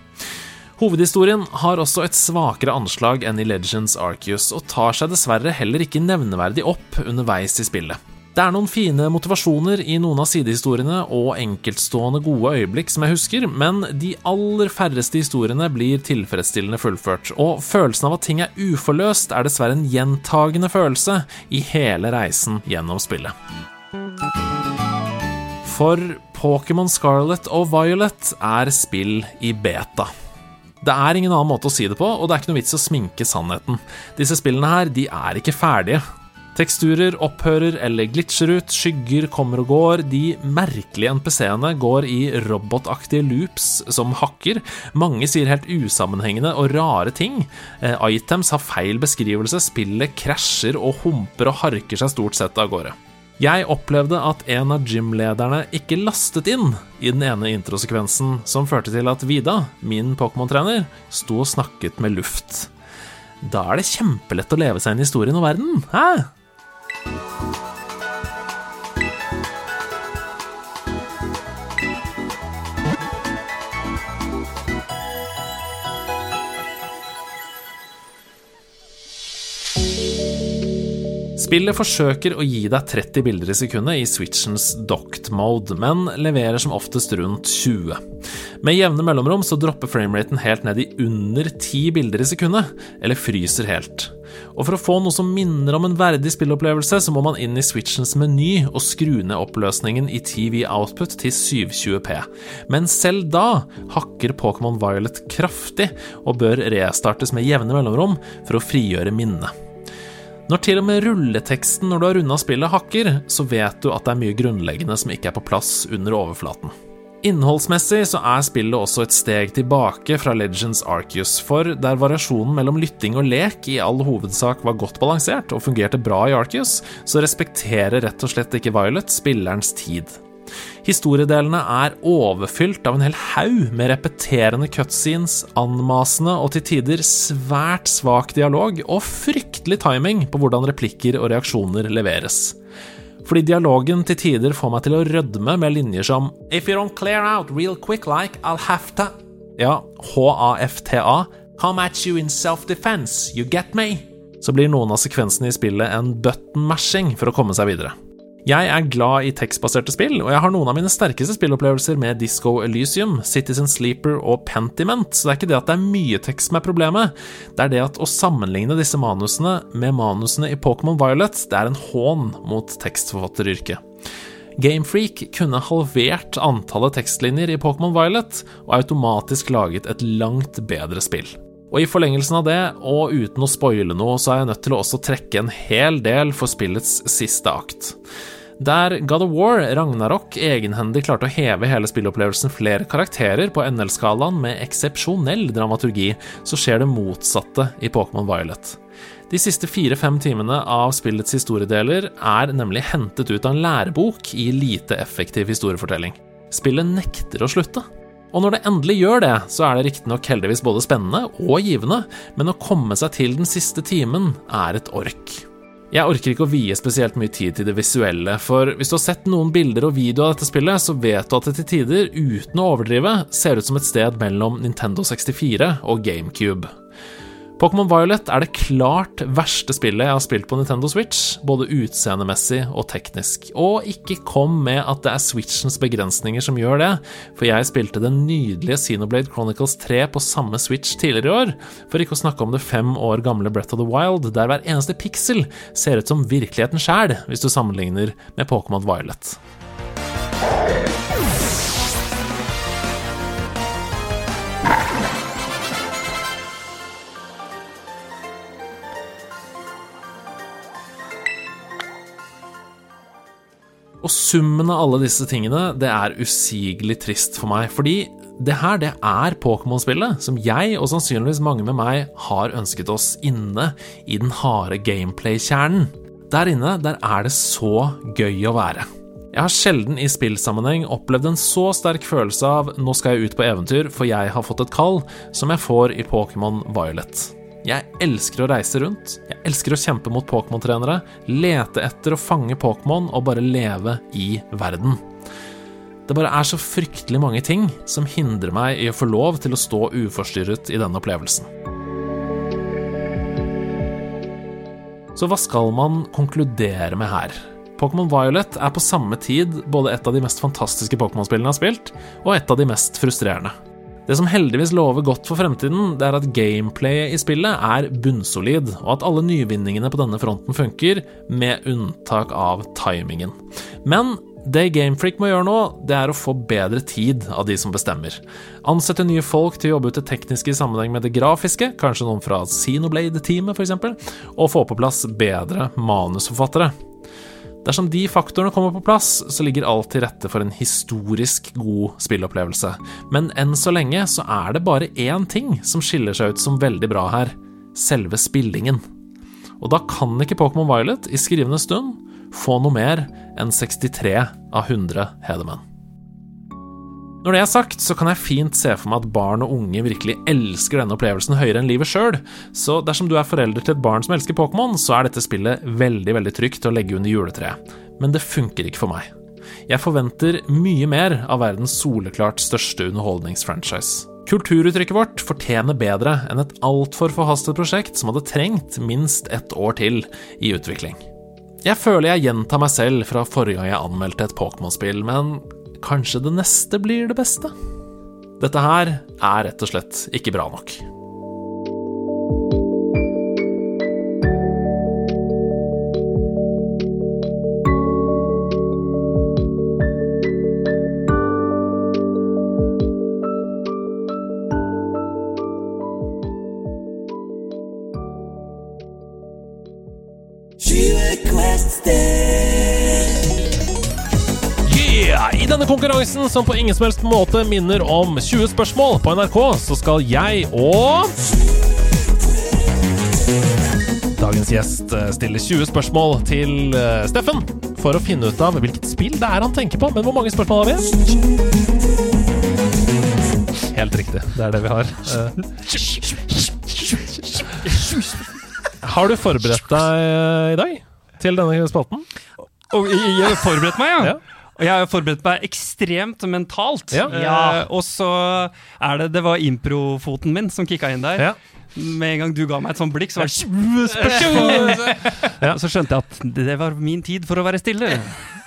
Speaker 2: Hovedhistorien har også et svakere anslag enn i Legends Arceus, og tar seg dessverre heller ikke nevneverdig opp underveis i spillet. Det er noen fine motivasjoner i noen av sidehistoriene og enkeltstående gode øyeblikk som jeg husker, men de aller færreste historiene blir tilfredsstillende fullført, og følelsen av at ting er uforløst er dessverre en gjentagende følelse i hele reisen gjennom spillet. For Pokémon Scarlet og Violet er spill i beta. Det er ingen annen måte å si det på, og det er ikke noe vits å sminke sannheten. Disse spillene her, de er ikke ferdige. Teksturer opphører eller glitcher ut, skygger kommer og går, de merkelige NPC-ene går i robotaktige loops som hakker, mange sier helt usammenhengende og rare ting, eh, items har feil beskrivelse, spillet krasjer og humper og harker seg stort sett av gårde. Jeg opplevde at en av gymlederne ikke lastet inn i den ene introsekvensen, som førte til at Vida, min Pokémon-trener, sto og snakket med luft. Da er det kjempelett å leve seg inn i historien og verden, hæ? Spillet forsøker å gi deg 30 bilder i sekundet i Switchens docked mode, men leverer som oftest rundt 20. Med jevne mellomrom så dropper frameraten helt ned i under 10 bilder i sekundet, eller fryser helt. Og for å få noe som minner om en verdig spillopplevelse, så må man inn i Switchens meny og skru ned oppløsningen i TV Output til 720P. Men selv da hakker Pokémon Violet kraftig, og bør restartes med jevne mellomrom for å frigjøre minnet. Når til og med rulleteksten når du har runda spillet hakker, så vet du at det er mye grunnleggende som ikke er på plass under overflaten. Innholdsmessig så er spillet også et steg tilbake fra Legends Arceus, for der variasjonen mellom lytting og lek i all hovedsak var godt balansert og fungerte bra i Arceus, så respekterer rett og slett ikke Violet spillerens tid. Historiedelene er overfylt av en hel haug med repeterende cutscenes, anmasende og til tider svært svak dialog og fryktelig timing på hvordan replikker og reaksjoner leveres. Fordi dialogen til tider får meg til å rødme med linjer som If you don't clear out real quick like, I'll have to Ja, HAFTA. Come at you in self-defense, you get me? Så blir noen av sekvensene i spillet en button-mashing for å komme seg videre. Jeg er glad i tekstbaserte spill, og jeg har noen av mine sterkeste spillopplevelser med Disco Elysium, Citizen Sleeper og Pentiment, så det er ikke det at det er mye tekst som er problemet, det er det at å sammenligne disse manusene med manusene i Pokémon Violet, det er en hån mot tekstforfatteryrket. Gamefreak kunne halvert antallet tekstlinjer i Pokémon Violet og automatisk laget et langt bedre spill. Og i forlengelsen av det, og uten å spoile noe, så er jeg nødt til å også trekke en hel del for spillets siste akt. Der God of War, Ragnarok, egenhendig klarte å heve hele spillopplevelsen flere karakterer på NL-skalaen med eksepsjonell dramaturgi, så skjer det motsatte i Pokémon Violet. De siste fire-fem timene av spillets historiedeler er nemlig hentet ut av en lærebok i lite effektiv historiefortelling. Spillet nekter å slutte. Og når det endelig gjør det, så er det riktignok heldigvis både spennende og givende, men å komme seg til den siste timen er et ork. Jeg orker ikke å vie spesielt mye tid til det visuelle, for hvis du har sett noen bilder og video av dette spillet, så vet du at det til tider, uten å overdrive, ser ut som et sted mellom Nintendo 64 og GameCube. Pokémon Violet er det klart verste spillet jeg har spilt på Nintendo Switch, både utseendemessig og teknisk. Og ikke kom med at det er Switchens begrensninger som gjør det, for jeg spilte den nydelige Xenoblade Chronicles 3 på samme Switch tidligere i år, for ikke å snakke om det fem år gamle Breath of the Wild, der hver eneste piksel ser ut som virkeligheten sjæl, hvis du sammenligner med Pokémon Violet. Og summen av alle disse tingene, det er usigelig trist for meg, fordi det her, det er Pokémon-spillet som jeg, og sannsynligvis mange med meg, har ønsket oss inne i den harde gameplay-kjernen. Der inne, der er det så gøy å være. Jeg har sjelden i spillsammenheng opplevd en så sterk følelse av 'nå skal jeg ut på eventyr, for jeg har fått et kall', som jeg får i Pokémon Violet.
Speaker 7: Jeg elsker å reise rundt. Jeg elsker å kjempe mot Pokémon-trenere, lete etter å fange Pokémon og bare leve i verden. Det bare er så fryktelig mange ting som hindrer meg i å få lov til å stå uforstyrret i denne opplevelsen. Så hva skal man konkludere med her? Pokémon Violet er på samme tid både et av de mest fantastiske Pokémon-spillene jeg har spilt, og et av de mest frustrerende. Det som heldigvis lover godt for fremtiden, det er at gameplayet i spillet er bunnsolid, og at alle nyvinningene på denne fronten funker, med unntak av timingen. Men det Gamefreak må gjøre nå, det er å få bedre tid av de som bestemmer. Ansette nye folk til å jobbe ut det tekniske i sammenheng med det grafiske, kanskje noen fra Xenoblade-teamet f.eks., og få på plass bedre manusforfattere. Dersom de faktorene kommer på plass, så ligger alt til rette for en historisk god spillopplevelse. Men enn så lenge så er det bare én ting som skiller seg ut som veldig bra her selve spillingen. Og da kan ikke Pokémon Violet i skrivende stund få noe mer enn 63 av 100 Hedemenn. Når det er sagt, så kan jeg fint se for meg at barn og unge virkelig elsker denne opplevelsen høyere enn livet sjøl, så dersom du er forelder til et barn som elsker Pokémon, så er dette spillet veldig, veldig trygt å legge under juletreet. Men det funker ikke for meg. Jeg forventer mye mer av verdens soleklart største underholdningsfranchise. Kulturuttrykket vårt fortjener bedre enn et altfor forhastet prosjekt som hadde trengt minst ett år til i utvikling. Jeg føler jeg gjentar meg selv fra forrige gang jeg anmeldte et Pokémon-spill, men kanskje det neste blir det beste? Dette her er rett og slett ikke bra nok.
Speaker 2: Denne konkurransen, som på ingen som helst måte minner om 20 spørsmål på NRK, så skal jeg og Dagens gjest eh, stiller 20 spørsmål til eh, Steffen for å finne ut av hvilket spill det er han tenker på. Men hvor mange spørsmål har vi? Helt riktig. Det er det vi har. Eh, Har du forberedt deg i dag til denne spalten?
Speaker 3: Og jeg har forberedt meg, ja.
Speaker 2: Ja.
Speaker 3: Og jeg har forberedt meg ekstremt mentalt.
Speaker 2: Ja.
Speaker 3: Uh, og så er det Det var improfoten min som kicka inn der.
Speaker 2: Ja.
Speaker 3: Med en gang du ga meg et sånt blikk, så var det!
Speaker 2: Ja.
Speaker 3: Så skjønte jeg at det var min tid for å være stille.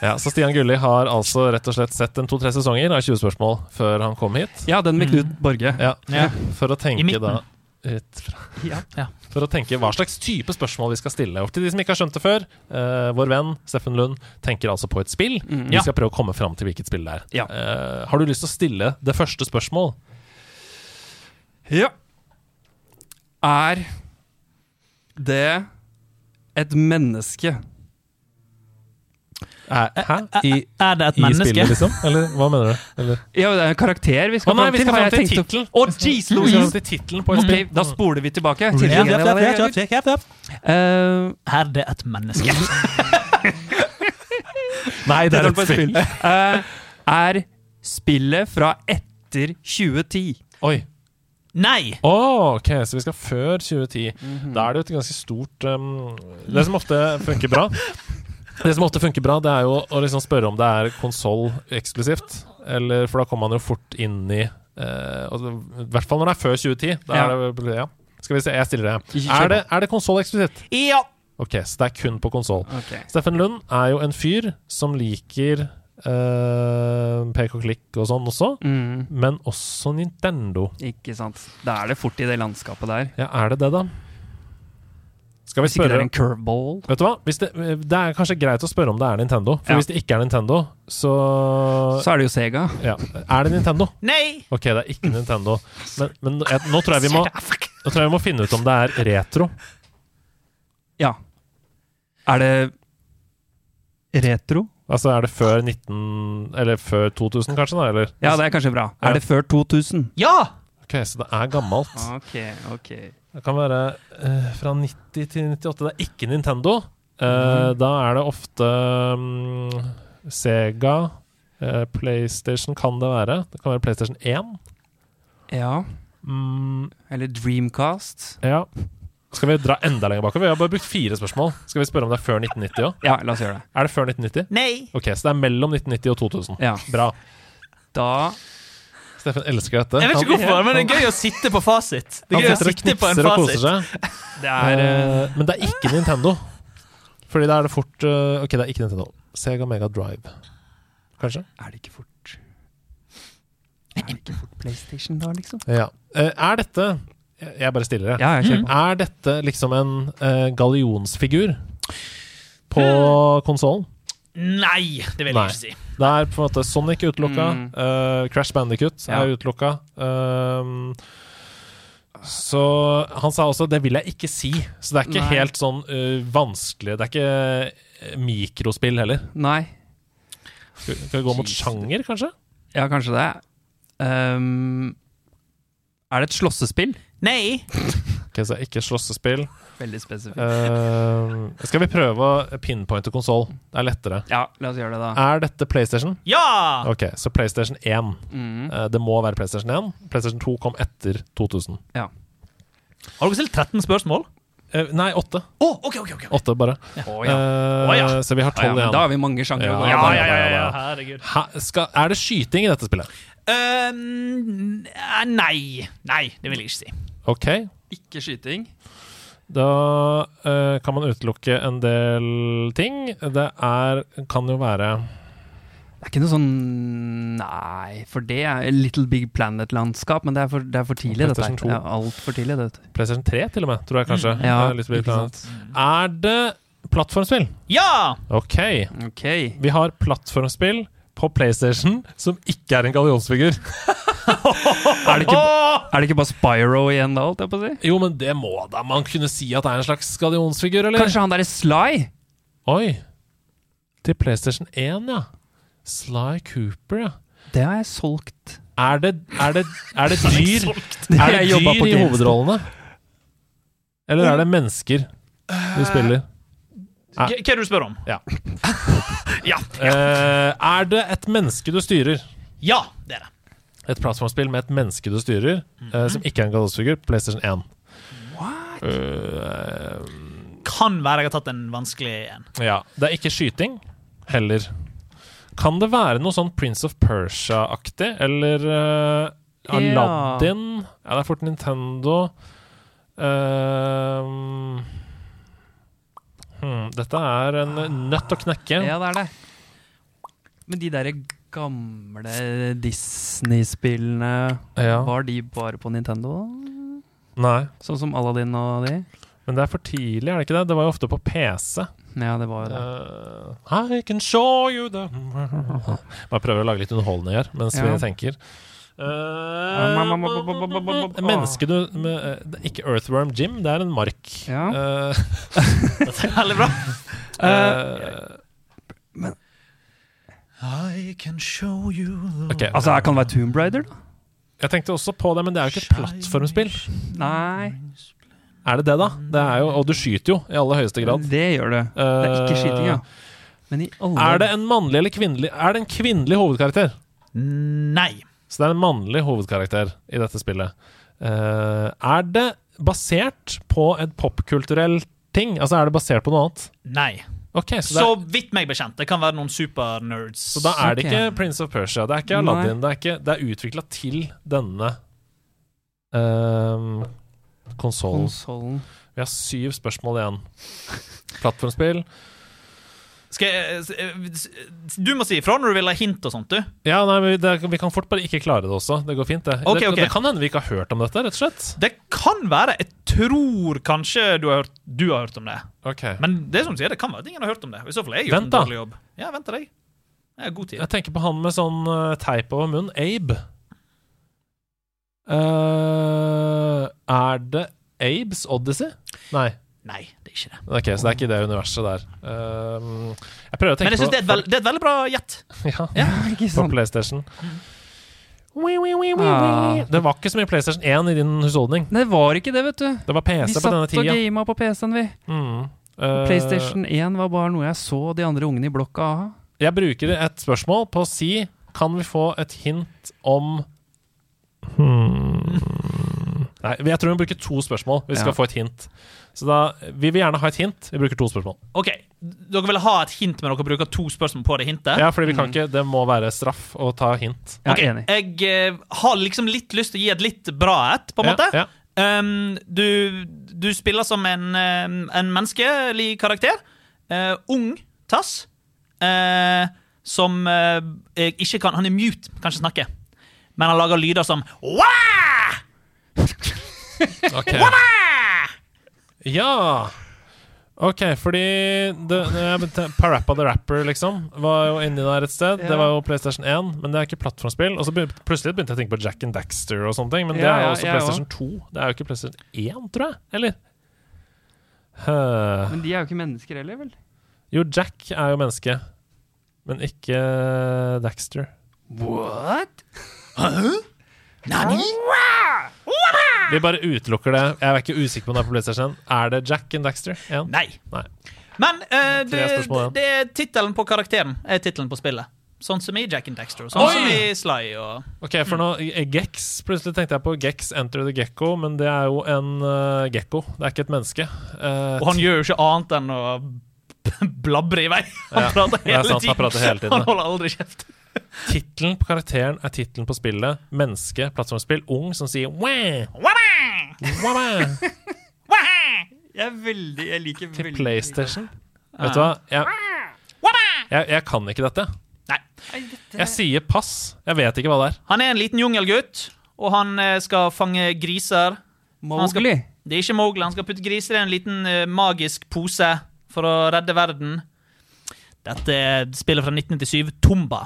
Speaker 2: Ja, Så Stian Gulli har altså rett og slett sett en to-tre sesonger av 20 spørsmål før han kom hit.
Speaker 3: Ja, den med Knut Borge.
Speaker 2: Ja,
Speaker 1: Ja.
Speaker 2: For å
Speaker 1: I
Speaker 2: tenke
Speaker 1: midten.
Speaker 2: da ut fra,
Speaker 3: Ja.
Speaker 2: For å tenke hva slags type spørsmål vi skal stille. Og til de som ikke har skjønt det før, uh, vår venn Steffen Lund tenker altså på et spill. Vi
Speaker 1: Ja.
Speaker 2: skal prøve å komme fram til hvilket spill det er.
Speaker 3: Ja.
Speaker 2: Eh, har du lyst til å stille det første spørsmål?
Speaker 3: Ja. Er det et menneske?
Speaker 2: Hæ? I,
Speaker 1: Er det et
Speaker 2: i
Speaker 1: menneske?
Speaker 2: spillet, liksom? Eller hva mener du? Eller?
Speaker 3: Ja, det er en karakter vi skal fram
Speaker 2: vi
Speaker 3: til. har jeg tenkt å-
Speaker 2: tittelen.
Speaker 3: Å, jeez, Louise! da spoler vi tilbake. Til-
Speaker 1: ja, ja, ja, ja, ja, ja, ja.
Speaker 3: Eh,
Speaker 1: Er det et menneske?
Speaker 2: Nei, det er et spill.
Speaker 3: Eh, er spillet fra etter 2010?
Speaker 2: Oi.
Speaker 1: Nei!
Speaker 2: Oh, ok, så vi skal før 2010.
Speaker 3: Mhm.
Speaker 2: Da er det jo et ganske stort um, Det som ofte funker bra Det som ofte funker bra, det er jo å liksom spørre om det er konsoll eksklusivt. Eller, for da kommer man jo fort inn i eh, altså, I hvert fall når det er før 2010. Da er det, ja. Skal vi se, jeg stiller det. Er det, er det konsoll eksklusivt?
Speaker 1: Ja!
Speaker 2: Ok, så det er kun på konsoll.
Speaker 3: Ok.
Speaker 2: Steffen Lund er jo en fyr som liker uh, pek og klikk og sånn også,
Speaker 3: Mm,
Speaker 2: men også Nintendo.
Speaker 3: ikke sant. Da er det fort i det landskapet der.
Speaker 2: Ja, er det det, da? Skal vi
Speaker 3: Hvis ikke det er en curveball.
Speaker 2: Vet du hva? Hvis det, det er kanskje greit å spørre om det er Nintendo. For
Speaker 3: Ja.
Speaker 2: hvis det ikke er Nintendo, så,
Speaker 3: Så er det jo Sega.
Speaker 2: ja. Er det Nintendo?
Speaker 1: Nei!
Speaker 2: Ok, det er ikke Nintendo. Men, men jeg, nå, tror jeg vi må, nå tror jeg vi må finne ut om det er retro.
Speaker 3: Ja. Er det retro?
Speaker 2: Altså er det før 19 Eller før 2000, kanskje? da? Eller?
Speaker 3: Ja, det er kanskje bra.
Speaker 2: Ja.
Speaker 3: Er det før 2000?
Speaker 1: Ja!
Speaker 2: Ok, Så det er gammelt.
Speaker 3: Ok, ok.
Speaker 2: Det kan være eh, fra 90 til 98. Det er ikke Nintendo. Eh,
Speaker 3: mm.
Speaker 2: Da er det ofte um, Sega. eh, PlayStation kan det være. Det kan være PlayStation 1.
Speaker 3: Ja.
Speaker 2: Mm,
Speaker 3: Eller Dreamcast.
Speaker 2: ja. Skal vi dra enda lenger bakover? Vi har bare brukt fire spørsmål. Skal vi spørre om det er før 1990 òg?
Speaker 3: Ja, la oss gjøre det.
Speaker 2: Er det før 1990?
Speaker 1: Nei.
Speaker 2: Ok, Så det er mellom 1990 og 2000.
Speaker 3: Ja.
Speaker 2: Bra.
Speaker 3: Da
Speaker 2: Steffen elsker dette.
Speaker 1: Jeg vet ikke hvorfor, men det er gøy å sitte på fasit. Det er gøy å sitte på en
Speaker 2: knipser og koser
Speaker 1: fasit.
Speaker 2: seg.
Speaker 3: Det er Eh,
Speaker 2: men det er ikke Nintendo. Fordi da er det fort uh, Ok, det er ikke Nintendo. Sega Mega Drive. Kanskje?
Speaker 3: Er det ikke fort Er det ikke fort PlayStation da, liksom?
Speaker 2: Ja. Uh, er dette Jeg bare stiller, det.
Speaker 3: Ja, mm.
Speaker 2: Er dette liksom en uh, gallionsfigur på
Speaker 3: Hmm.
Speaker 2: konsollen?
Speaker 1: Nei, det vil jeg
Speaker 2: Nei.
Speaker 1: ikke si.
Speaker 2: Det er på en måte Sonic utelukka.
Speaker 3: Mm.
Speaker 2: Uh, Crash Bandicut
Speaker 3: Ja.
Speaker 2: er utelukka. Um, så han sa også 'det vil jeg ikke si'. Så det er ikke
Speaker 3: Nei.
Speaker 2: helt sånn uh, vanskelig. Det er ikke eh, mikrospill heller.
Speaker 3: Nei.
Speaker 2: Skal skal vi gå mot
Speaker 3: Jesus.
Speaker 2: sjanger, kanskje?
Speaker 3: Ja, kanskje det. Um, er det et slåssespill?
Speaker 1: Nei.
Speaker 2: Ok, så ikke slåssespill.
Speaker 3: Veldig spesifikt.
Speaker 2: Uh, skal vi prøve å pinpointe konsoll? Det er lettere.
Speaker 3: Ja, la oss gjøre det, da.
Speaker 2: Er dette PlayStation?
Speaker 1: Ja!
Speaker 2: Ok, så PlayStation 1.
Speaker 3: Mm.
Speaker 2: Uh, det må være PlayStation 1. PlayStation 2 kom etter 2000. Ja.
Speaker 1: Har dere stilt 13 spørsmål?
Speaker 2: Uh, nei, 8.
Speaker 1: Å, ok, ok, ok.
Speaker 2: 8 bare.
Speaker 3: Å,
Speaker 2: Eh,
Speaker 1: Oh, ja.
Speaker 2: Så vi har
Speaker 3: Ja, ja,
Speaker 2: 12 igjen.
Speaker 3: da har vi mange sjangre.
Speaker 2: Ja, ja.
Speaker 1: Ja, ja, ja, ja,
Speaker 2: ja,
Speaker 1: ja. herregud.
Speaker 2: Ha, skal, er det skyting i dette spillet?
Speaker 1: Ehm, eh, nei. Nei, det vil jeg ikke si.
Speaker 2: Ok.
Speaker 3: Ikke skyting.
Speaker 2: Da eh, kan man utelukke en del ting. Det er Kan jo være
Speaker 3: Det er ikke noe sånn Nei, for det er Little Big Planet-landskap, men det er for, det er for tidlig, dette.
Speaker 2: 2.
Speaker 3: Ja, Altfor tidlig, det.
Speaker 2: PlayStation 3, til og med, tror jeg kanskje.
Speaker 3: Mm. Ja, ikke sant.
Speaker 2: Er det plattformspill?
Speaker 1: Ja!
Speaker 2: Okay.
Speaker 3: Ok.
Speaker 2: Vi har plattformspill på PlayStation som ikke er en gallionsfigur.
Speaker 3: Er det, ikke, er det ikke bare Spyro igjen, da, holdt jeg på å si?
Speaker 2: Jo, men det må da man kunne si at det er en slags gallionsfigur, eller?
Speaker 3: Kanskje han derre Sly?
Speaker 2: Oi. Til PlayStation 1, ja. Sly Cooper, ja.
Speaker 3: Det har jeg solgt.
Speaker 2: Er det, er det, er det dyr Er det dyr i hovedrollene? Eller er det mennesker du spiller?
Speaker 1: Hva hva er det du spør om?
Speaker 2: Ja.
Speaker 1: Ja,
Speaker 2: Eh, er det et menneske du styrer?
Speaker 1: ja det er det.
Speaker 2: Et plattformspill med et menneske du styrer, eh, som ikke er en galosfigur, PlayStation 1. Eh,
Speaker 1: Kan være jeg har tatt en vanskelig en.
Speaker 2: ja. Det er ikke skyting heller. Kan det være noe sånn Prince of Persia-aktig? Eller uh, Aladdin? Ja, det er fort Nintendo. Eh, hmm, dette er en nøtt å knekke.
Speaker 3: Ja, det er det. Men de derre gamle Disney-spillene,
Speaker 2: Ja.
Speaker 3: var de bare på Nintendo?
Speaker 2: Nei,
Speaker 3: Sånn som Aladdin og de?
Speaker 2: men det er for tidlig, er det ikke det? Det var jo ofte på PC.
Speaker 3: Ja, det var det.
Speaker 2: Uh, I can show you the Bare prøver å lage litt underholdning her mens
Speaker 3: Ja.
Speaker 2: vi tenker. Eh, menneske du med, eh, er Ikke Earthworm Jim, det er en mark.
Speaker 3: Ja.
Speaker 2: Eh,
Speaker 1: Veldig bra.
Speaker 2: Men
Speaker 1: I can show you the
Speaker 2: ok,
Speaker 3: Altså, jeg kan være Tomb Raider, da?
Speaker 2: Jeg tenkte også på det, men det er jo ikke et plattformspill.
Speaker 3: Nei,
Speaker 2: Er det det, da? Det er jo, og du skyter jo i aller høyeste grad.
Speaker 3: det gjør det. Det er ikke skyting, ja. Men i alle
Speaker 2: Er det en mannlig eller kvinnelig Er det en kvinnelig hovedkarakter?
Speaker 1: Nei.
Speaker 2: Så det er en mannlig hovedkarakter i dette spillet. Uh, er det basert på et popkulturell ting? Altså er det basert på noe annet?
Speaker 1: Nei.
Speaker 2: Ok, så, det
Speaker 1: Så
Speaker 2: er,
Speaker 1: vidt meg bekjent. Det kan være noen supernerds.
Speaker 2: så da er det
Speaker 3: Ok.
Speaker 2: ikke Prince of Persia, det er ikke
Speaker 3: Nei.
Speaker 2: Aladdin. Det er, ikke, det er utvikla til denne uh, konsollen.
Speaker 3: konsollen
Speaker 2: Vi har syv spørsmål igjen. Plattformspill.
Speaker 1: Jeg, s- s- du må si ifra når du vil ha hint og sånt, du.
Speaker 2: Ja, nei, vi, det, vi kan fort bare ikke klare det også. Det går fint, det.
Speaker 1: Ok,
Speaker 2: det, det kan hende vi ikke har hørt om dette, rett og slett.
Speaker 1: Det kan være. Jeg tror kanskje du har hørt, du har hørt om det.
Speaker 2: Okay.
Speaker 1: Men det som du sier, det kan være at ingen har hørt om det. I så fall er jeg gjort
Speaker 2: Vent
Speaker 1: en dårlig jobb. Ja, vent deg. Jeg god tid.
Speaker 2: Jeg tenker på han med sånn eh, teip over munnen. Abe. Uh, er det Abes Odyssey? Nei.
Speaker 1: Nei, ikke det.
Speaker 2: Ok, Så det er ikke det universet der. Um, jeg prøver å tenke
Speaker 1: Men jeg syns det, er et det er et veldig bra gjett.
Speaker 2: ja,
Speaker 3: Ikke
Speaker 2: på? PlayStation. Oui, oui, oui,
Speaker 3: Ah.
Speaker 2: Det var ikke så mye PlayStation 1 i din husholdning.
Speaker 3: Det var ikke det, vet du.
Speaker 2: Det var PC
Speaker 3: Vi
Speaker 2: på
Speaker 3: satt og
Speaker 2: tida.
Speaker 3: gama på PC-en, vi.
Speaker 2: Mm. Uh,
Speaker 3: PlayStation 1 var bare noe jeg så de andre ungene i blokka ha.
Speaker 2: Jeg bruker et spørsmål på å si Kan vi få et hint om hmm. Nei, jeg tror vi bruker to spørsmål. Vi skal
Speaker 3: Ja.
Speaker 2: få et hint. Så da, Vi vil gjerne ha et hint. Vi bruker to spørsmål.
Speaker 1: OK, dere vil ha et hint, men dere bruker to spørsmål på det hintet?
Speaker 2: Ja, fordi vi kan ikke Det må være straff å ta hint.
Speaker 3: Jeg
Speaker 1: Ok,
Speaker 3: er enig.
Speaker 1: Jeg eh, har liksom litt lyst til å gi et litt bra et, på en
Speaker 2: Ja,
Speaker 1: måte.
Speaker 2: ja.
Speaker 1: Um, du, du spiller som en, um, en menneskelig karakter. Eh, ung tass. eh, som eh, jeg ikke kan Han er mute, kan ikke snakke. Men han lager lyder som Wah!
Speaker 2: Ok. Ja Ok, fordi det, Parappa the Rapper, liksom, var jo inni der et sted. Det var jo PlayStation 1, men det er ikke plattformspill. Og så plutselig begynte jeg å tenke på Jack and Daxter og sånne ting, men det er jo også
Speaker 3: ja,
Speaker 2: PlayStation 2. Det er jo ikke PlayStation 1, tror jeg. Eller? Huh.
Speaker 3: Men de er jo ikke mennesker heller, vel?
Speaker 2: Jo, Jack er jo menneske, men ikke Daxter.
Speaker 3: What?
Speaker 2: Vi bare utelukker det. Jeg er ikke usikker på om det er på PlayStation. Er det Jack and Daxter? igjen?
Speaker 1: Nei.
Speaker 2: Nei.
Speaker 1: Men
Speaker 2: uh,
Speaker 1: det, det er tittelen på karakteren. Er tittelen på spillet. Sånn som i Jack and Daxter. Sånn
Speaker 2: Oi!
Speaker 1: som i Sly og
Speaker 2: Ok, for nå eh, Gex, Plutselig tenkte jeg på Gex Enter the Gecko, men det er jo en uh, gekko. Det er ikke et menneske. Uh,
Speaker 1: Og han gjør jo ikke annet enn å blabre i vei. Han
Speaker 2: Ja,
Speaker 1: prater
Speaker 2: er
Speaker 1: hele
Speaker 2: sant, han
Speaker 1: tiden.
Speaker 2: prater hele tiden,
Speaker 1: Han holder aldri kjeft.
Speaker 2: Tittelen på karakteren er tittelen på spillet. Menneske, plattformspill, ung, som sier Wah! Wah!
Speaker 3: Jeg er veldig Jeg liker
Speaker 2: til
Speaker 3: veldig
Speaker 2: PlayStation. Vet du hva? Jeg, jeg, jeg kan ikke dette.
Speaker 1: Nei.
Speaker 2: Jeg sier pass. Jeg vet ikke hva det er.
Speaker 1: Han er en liten jungelgutt, og han eh, skal fange griser.
Speaker 3: Mowgli.
Speaker 1: Det er ikke Mowgli. Han skal putte griser i en liten eh, magisk pose for å redde verden. Dette er spillet fra 1997. Tomba.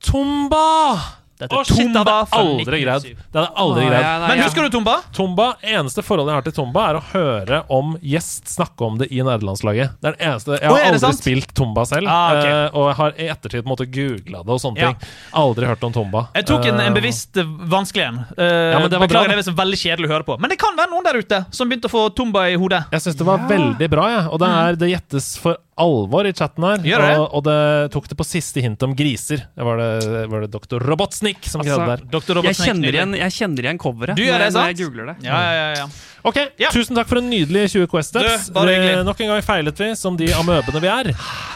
Speaker 2: Tomba!
Speaker 1: Dette oh,
Speaker 2: shit, det hadde
Speaker 1: Tomba
Speaker 2: jeg
Speaker 1: fra
Speaker 2: aldri greid. Det hadde aldri
Speaker 3: greid.
Speaker 2: greid.
Speaker 3: ja,
Speaker 1: Men husker du Tomba?
Speaker 2: Tomba, Eneste forholdet jeg har til Tomba, er å høre om gjest snakke om det i nederlandslaget. Det er det eneste Jeg har
Speaker 1: oh,
Speaker 2: aldri
Speaker 1: sant?
Speaker 2: spilt Tomba selv,
Speaker 1: Ah, ok.
Speaker 2: eh, og jeg har i ettertid på en måte googla det og sånne
Speaker 1: Ja.
Speaker 2: ting. Aldri hørt om Tomba.
Speaker 1: Jeg tok en, en
Speaker 2: Eh,
Speaker 1: bevisst eh, vanskelig en. Uh,
Speaker 2: Ja, men det var
Speaker 1: beklager, det er veldig kjedelig å høre på. Men det kan være noen der ute som begynte å få Tomba i hodet.
Speaker 2: Jeg syns det var veldig bra, jeg. Og det, er, det gjettes for alvor i chatten her.
Speaker 1: Mm. Det?
Speaker 2: Og, og det tok det på siste hint om griser. Det var det, var det doktor Robotsnik som
Speaker 3: Altså,
Speaker 2: der.
Speaker 1: Dr. Robotnik.
Speaker 3: Jeg kjenner, igjen, jeg kjenner igjen coveret
Speaker 1: Du gjør
Speaker 3: når,
Speaker 1: det, sant?
Speaker 3: jeg googler det.
Speaker 1: Ja, ja, ja, ja.
Speaker 2: Ok,
Speaker 1: Ja.
Speaker 2: Tusen takk for en nydelig 20 Quest Steps.
Speaker 1: Du.
Speaker 2: Eh, Nok en gang feilet vi som de amøbene vi er.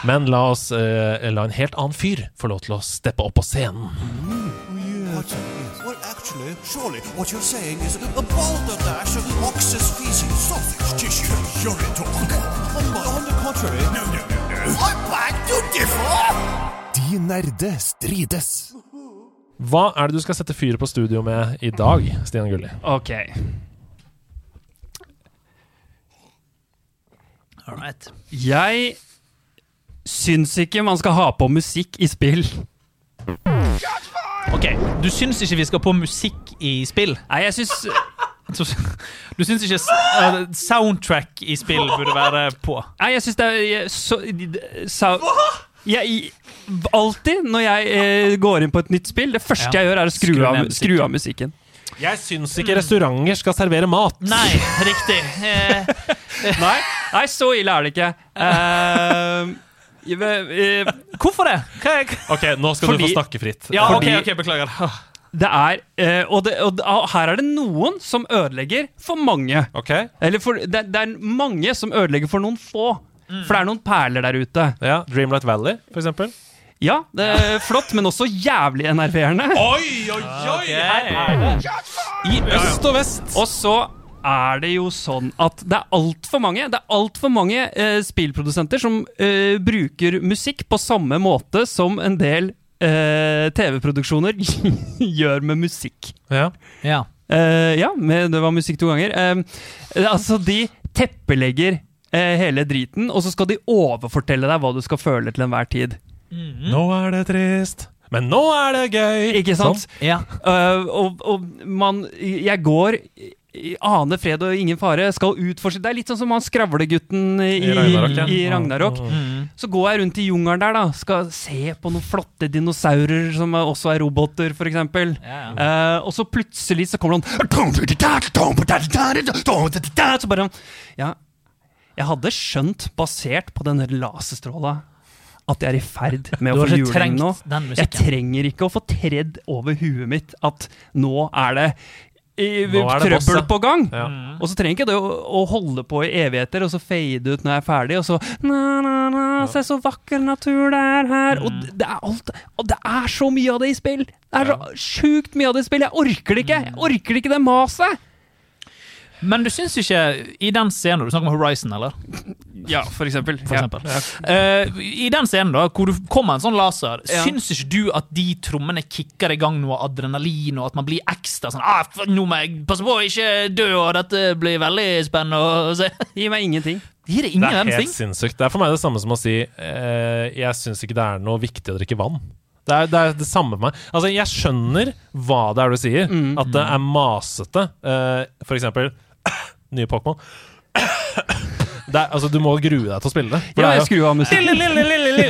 Speaker 2: Men la oss eh, la en helt annen fyr få lov til å steppe opp på scenen.
Speaker 6: What? Well, actually, surely what you're saying is a balderdash of ox's feces, sausage tissue, urine talk. On, the- on the contrary, no, no, no, no. I beg to differ! De nerde strides.
Speaker 2: Hva er det du skal sette fyr på studio med i dag, Stian Gulli?
Speaker 3: Ok.
Speaker 1: All right.
Speaker 3: Jeg syns ikke man skal ha på musikk i spill.
Speaker 1: Ok, Du syns ikke vi skal på musikk i spill?
Speaker 3: Nei, jeg syns
Speaker 1: Du syns ikke eh, soundtrack i spill burde være på?
Speaker 3: Nei, jeg syns det er så, sa, jeg, Alltid når jeg eh, går inn på et nytt spill, det første
Speaker 1: Ja.
Speaker 3: jeg gjør, er å skru,
Speaker 1: Skru
Speaker 3: av, skru av musikken.
Speaker 2: Jeg syns ikke restauranter skal servere mat.
Speaker 1: Nei, riktig. Eh,
Speaker 3: Nei, nei så ille er det ikke. Eh, eh,
Speaker 1: hvorfor det? Hva
Speaker 2: Ok, nå skal
Speaker 3: Fordi-
Speaker 2: du få snakke fritt.
Speaker 1: ja, ok, ok, beklager.
Speaker 3: Det er eh, og, det, og det- ah, her er det noen som ødelegger for mange.
Speaker 2: Okay.
Speaker 3: Eller for, det, det er mange som ødelegger for noen få. For det er noen perler der ute.
Speaker 2: ja, Dreamlight Valley, for eksempel.
Speaker 3: Ja, det er flott, men også jævlig enerverende.
Speaker 2: Oi, oi, oi! I øst og vest.
Speaker 3: Og så er det jo sånn at det er altfor mange Det er alt for mange eh, spillprodusenter som eh, bruker musikk på samme måte som en del eh, TV-produksjoner gjør med musikk.
Speaker 2: Ja.
Speaker 1: Ja.
Speaker 3: Eh, ja, med, det var musikk to ganger. Eh, altså, de teppelegger hele driten, og så skal de overfortelle deg hva du skal føle til enhver tid.
Speaker 2: Nå er det trist, men nå er det gøy.
Speaker 3: Ikke sant?
Speaker 2: Sånn.
Speaker 1: ja.
Speaker 3: Uh, og, og man Jeg går i aner fred og ingen fare, skal utforske Det er litt sånn som han skravlegutten i,
Speaker 2: I Ragnarok,
Speaker 3: i Ragnarok. Så går jeg rundt i jungelen der, da. Skal se på noen flotte dinosaurer som også er roboter, f.eks. Uh, og så plutselig så kommer han Så bare Ja, jeg hadde skjønt, basert på den laserstråla, at jeg er i ferd med å få juling nå. Jeg trenger ikke å få tredd over huet mitt at nå er det i,
Speaker 2: Nå er det
Speaker 3: trøbbel
Speaker 2: ja.
Speaker 3: på gang.
Speaker 2: Ja.
Speaker 3: Og så trenger ikke det å, å holde på i evigheter, og så fade ut når jeg er ferdig, og så na, na, na, Se så vakker natur det er her. Og det, det er alt Og det er så mye av det i spill! Det er så sjukt mye av det i spill! Jeg orker det ikke! Jeg orker ikke det maset!
Speaker 1: Men du syns ikke i den scenen Du snakker om Horizon, eller?
Speaker 3: Ja, for eksempel.
Speaker 1: For eksempel. Eh, I den scenen da, hvor du kommer en sånn laser,
Speaker 3: Ja.
Speaker 1: syns ikke du at de trommene kicker i gang noe adrenalin, og at man blir ekstra sånn ah, Nå må jeg passe på å ikke dø, og dette blir veldig spennende å se.
Speaker 3: Gi meg ingenting.
Speaker 1: Gir det
Speaker 2: Det er helt
Speaker 1: ting?
Speaker 2: sinnssykt. Det er for meg det samme som å si uh, Jeg syns ikke det er noe viktig å drikke vann. Det er, det er det samme for meg. Altså, jeg skjønner hva det er du sier.
Speaker 3: Mm.
Speaker 2: At det er masete. Uh, for eksempel nye Pokémon. Det er, altså, du må grue deg til å spille det. For
Speaker 3: Ja, jeg skrur av musikken.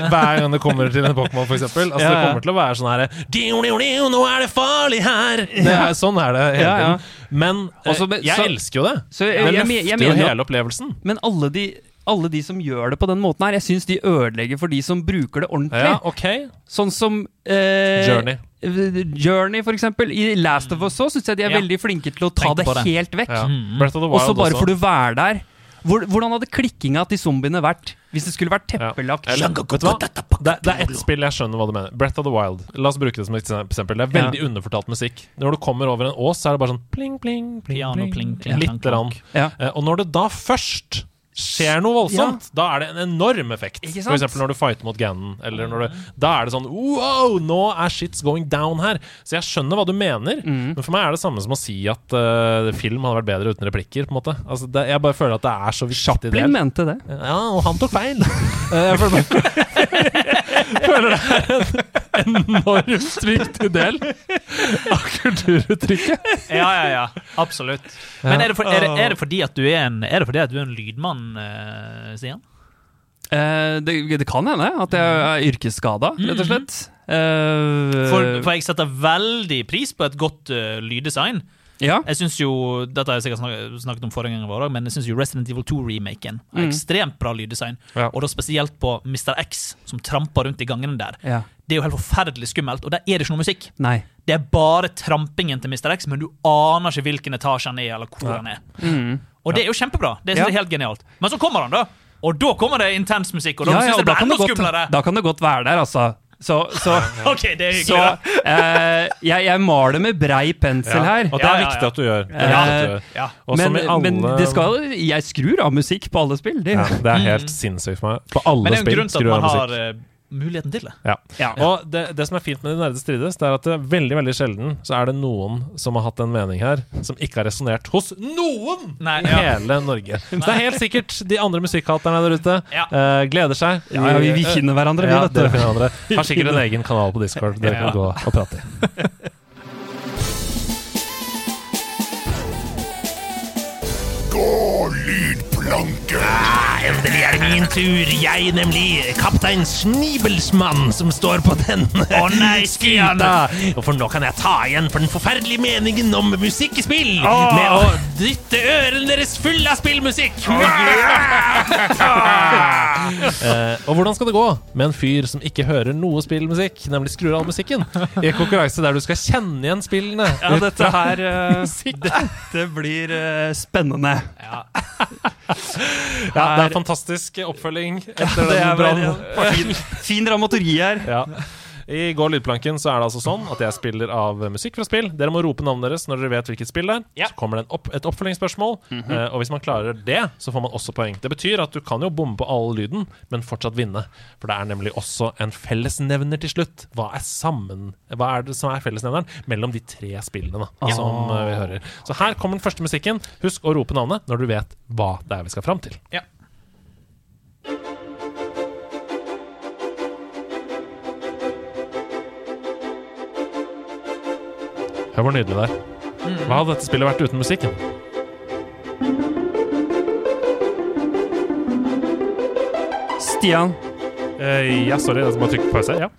Speaker 2: Hver gang det kommer til en Pokémon, eksempel. Altså,
Speaker 3: Ja,
Speaker 2: Det kommer til å være sånn her «Diu, diu, diu, Nå er det farlig her! Det er, sånn er det hele
Speaker 3: Ja, ja.
Speaker 2: tiden. Men eh,
Speaker 3: Også men,
Speaker 2: jeg
Speaker 3: så-
Speaker 2: elsker jo det.
Speaker 3: Så jeg,
Speaker 2: Det
Speaker 3: jeg, jeg,
Speaker 2: løfter
Speaker 3: mener
Speaker 2: jo
Speaker 3: jo
Speaker 2: hele opplevelsen.
Speaker 3: Men alle de, alle de som gjør det på den måten her, jeg syns de ødelegger for de som bruker det ordentlig.
Speaker 2: Ja, ok.
Speaker 3: Sånn som eh,
Speaker 2: Journey.
Speaker 3: Journey, for eksempel. I Last of Us så syns jeg de er
Speaker 1: Ja.
Speaker 3: veldig flinke til å ta
Speaker 1: Tenk
Speaker 3: det,
Speaker 1: det.
Speaker 3: helt vekk.
Speaker 2: Ja. Mm.
Speaker 3: Og så bare
Speaker 2: også.
Speaker 3: får du være der. Hvor, hvordan hadde klikkinga til zombiene vært hvis det skulle vært teppelagt?
Speaker 2: Hva? Det, det er ett spill jeg skjønner hva du mener. Breath of the Wild. La oss bruke det som et eksempel. Det er veldig underfortalt musikk. Når du kommer over en ås, så er det bare sånn pling, pling, pling. Pling,
Speaker 1: pling, pling,
Speaker 2: Litt rann.
Speaker 3: Ja.
Speaker 2: Eh, Og når det da først skjer noe voldsomt, da er det en enorm effekt. For eksempel når du fighter mot Ganon. Eller når du, da er det sånn Wow, nå er shit's going down her. Så jeg skjønner hva du mener,
Speaker 3: Mm.
Speaker 2: men for meg er det samme som å si at uh, film hadde vært bedre uten replikker. på en måte Altså, det, Jeg bare føler at det er så viktig
Speaker 3: Chaplin
Speaker 2: del.
Speaker 3: mente det.
Speaker 2: Ja, og han tok feil. Eh, Jeg føler, føler det er en enormt viktig del av kulturuttrykket.
Speaker 1: Ja, ja, ja. Absolutt. Men er det, for, er, det, er det fordi at du er en, er det fordi at du er en lydmann, uh, Stian?
Speaker 3: Eh, det, det kan hende at jeg er yrkesskada, rett og slett. Eh,
Speaker 1: For, for jeg setter veldig pris på et godt uh, lyddesign.
Speaker 3: ja.
Speaker 1: Jeg synes jo, Dette har jeg sikkert snakket, snakket om forrige gang, vår, men jeg syns Resident Evil 2-remaken har
Speaker 3: Mm.
Speaker 1: ekstremt bra lyddesign.
Speaker 2: Ja.
Speaker 1: Og da spesielt på Mr. X, som tramper rundt i gangene der.
Speaker 3: ja.
Speaker 1: Det er jo helt forferdelig skummelt, og der er det ikke noe musikk.
Speaker 3: Nei.
Speaker 1: Det er bare trampingen til Mr. X, men du aner ikke hvilken etasje han er, eller hvor
Speaker 2: Ja.
Speaker 1: han er.
Speaker 3: Mm.
Speaker 1: Og det er jo kjempebra. Det jeg er helt genialt. Men så kommer han, da. Og da kommer det intens musikk, og da
Speaker 3: Ja,
Speaker 1: synes
Speaker 3: ja,
Speaker 1: jeg
Speaker 3: og
Speaker 1: det blir
Speaker 3: kan
Speaker 1: enda
Speaker 3: det godt-
Speaker 1: skumlere.
Speaker 3: Da kan det godt være der, altså. Så, så,
Speaker 1: Ok, det er hyggelig.
Speaker 3: så
Speaker 1: da.
Speaker 3: eh, jeg, jeg maler med brei pensel her.
Speaker 2: Og det er
Speaker 1: Ja, ja,
Speaker 2: viktig at du gjør.
Speaker 3: Ja.
Speaker 1: Ja.
Speaker 3: Men,
Speaker 2: alle
Speaker 3: men det skal, jeg skrur av musikk på alle spill. Det,
Speaker 2: ja, Det er helt sinnssykt for meg. På alle
Speaker 1: Men det er jo en
Speaker 2: spill
Speaker 1: grunn til
Speaker 2: skrur
Speaker 1: at
Speaker 2: av
Speaker 1: man
Speaker 2: musikk.
Speaker 1: har eh, muligheten til det.
Speaker 2: Ja.
Speaker 3: Ja.
Speaker 2: Og det, det som er fint med De nerde strides, det er at det er veldig veldig sjelden så er det noen som har hatt en mening her som ikke har resonnert hos noen
Speaker 1: Nei,
Speaker 2: i
Speaker 1: ja.
Speaker 2: hele Norge. Så det er helt sikkert de andre musikkhaterne der ute
Speaker 1: Ja.
Speaker 2: uh, gleder seg.
Speaker 3: Ja, ja, vi, vi finner hverandre, vi, vet du.
Speaker 2: hverandre. Har sikkert en egen kanal på Discord dere
Speaker 1: Ja.
Speaker 2: kan gå og prate i.
Speaker 6: Gå lydplanke!
Speaker 5: Endelig er det min tur. Jeg, nemlig kaptein Snibelsmann, som står på den Å nei, skuta. For nå kan jeg ta igjen for den forferdelige meningen om musikkspill oh. med å dytte ørene deres fulle av spillmusikk.
Speaker 2: Eh, og hvordan skal det gå med en fyr som ikke hører noe spillmusikk, nemlig skrur av musikken, i en konkurranse der du skal kjenne igjen spillene?
Speaker 3: Ja, dette her uh, Dette blir uh, spennende.
Speaker 2: Ja, det er fantastisk oppfølging etter
Speaker 3: Det
Speaker 2: den brannen.
Speaker 3: fin, fin dramaturgi her.
Speaker 2: Ja. I går lydplanken så er det altså sånn at jeg spiller av musikk fra spill. Dere må rope navnet deres når dere vet hvilket spill det er.
Speaker 1: Ja.
Speaker 2: Så kommer det en opp, et oppfølgingsspørsmål, eh, og hvis man klarer det, så får man også poeng. Det betyr at du kan jo bomme på all lyden, men fortsatt vinne. For det er nemlig også en fellesnevner til slutt. Hva er sammen Hva er det som er fellesnevneren mellom de tre spillene da, som eh, vi hører? Så her kommer den første musikken. Husk å rope navnet når du vet hva det er vi skal fram til.
Speaker 1: Ja.
Speaker 2: Hør hvor nydelig det er. Hva hadde dette spillet vært uten musikken?
Speaker 3: Stian.
Speaker 2: Eh, ja, sorry, jeg må trykke på pause. Ja.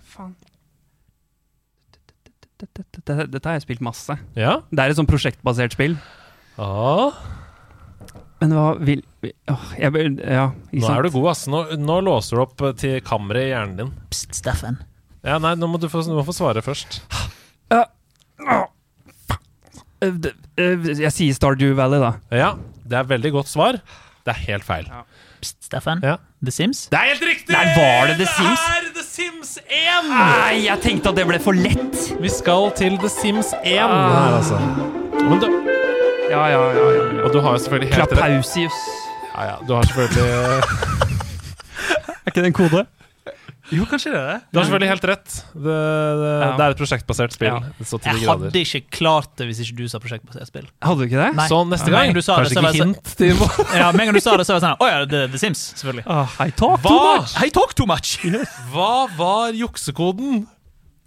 Speaker 3: Dette, dette, dette har jeg spilt masse.
Speaker 2: ja.
Speaker 3: Det er et sånn prosjektbasert spill.
Speaker 2: Ah,
Speaker 3: Men hva vil åh, jeg, bør- Ja, ikke
Speaker 2: nå
Speaker 3: sant?
Speaker 2: er du god, ass. Nå, nå låser du opp til kammeret i hjernen din.
Speaker 1: Pst, Steffen.
Speaker 2: Ja, nei, nå må du få, du må få svare først.
Speaker 3: Ja. Åh, faen. Eh, det- Eh, jeg sier Stardew Valley, da.
Speaker 2: Ja, det er veldig godt svar. Det er helt feil.
Speaker 1: Psst, Steffen.
Speaker 2: Ja.
Speaker 1: The Sims?
Speaker 2: Det er helt riktig!
Speaker 3: Nei, var det The Sims?
Speaker 2: Det er The Sims 1!
Speaker 3: Nei, jeg tenkte at det ble for lett.
Speaker 2: Vi skal til The Sims 1 her, altså. Men du,
Speaker 3: Ja, ja, ja. ja, ja.
Speaker 2: og du har jo selvfølgelig helt rett.
Speaker 3: Klapausius.
Speaker 2: Ja, ja, du har selvfølgelig
Speaker 3: Er ikke det en kode?
Speaker 1: Jo, kanskje det er det.
Speaker 2: Du har selvfølgelig helt rett. Det, det,
Speaker 3: Ja.
Speaker 2: det er et prosjektbasert spill.
Speaker 3: Ja.
Speaker 1: Jeg
Speaker 2: grader.
Speaker 1: hadde ikke klart det hvis ikke du sa prosjektbasert spill.
Speaker 3: Hadde du ikke det?
Speaker 1: Nei.
Speaker 2: Så neste gang,
Speaker 1: gang du sa det,
Speaker 2: kanskje
Speaker 1: så
Speaker 2: ikke
Speaker 1: jeg
Speaker 2: hint til
Speaker 1: Ja, Med en gang du sa det, så var jeg sånn Å ja, det er The Sims, selvfølgelig.
Speaker 3: Oh, I talk
Speaker 2: Hva?
Speaker 3: too much.
Speaker 1: I talk too much!
Speaker 2: Hva var juksekoden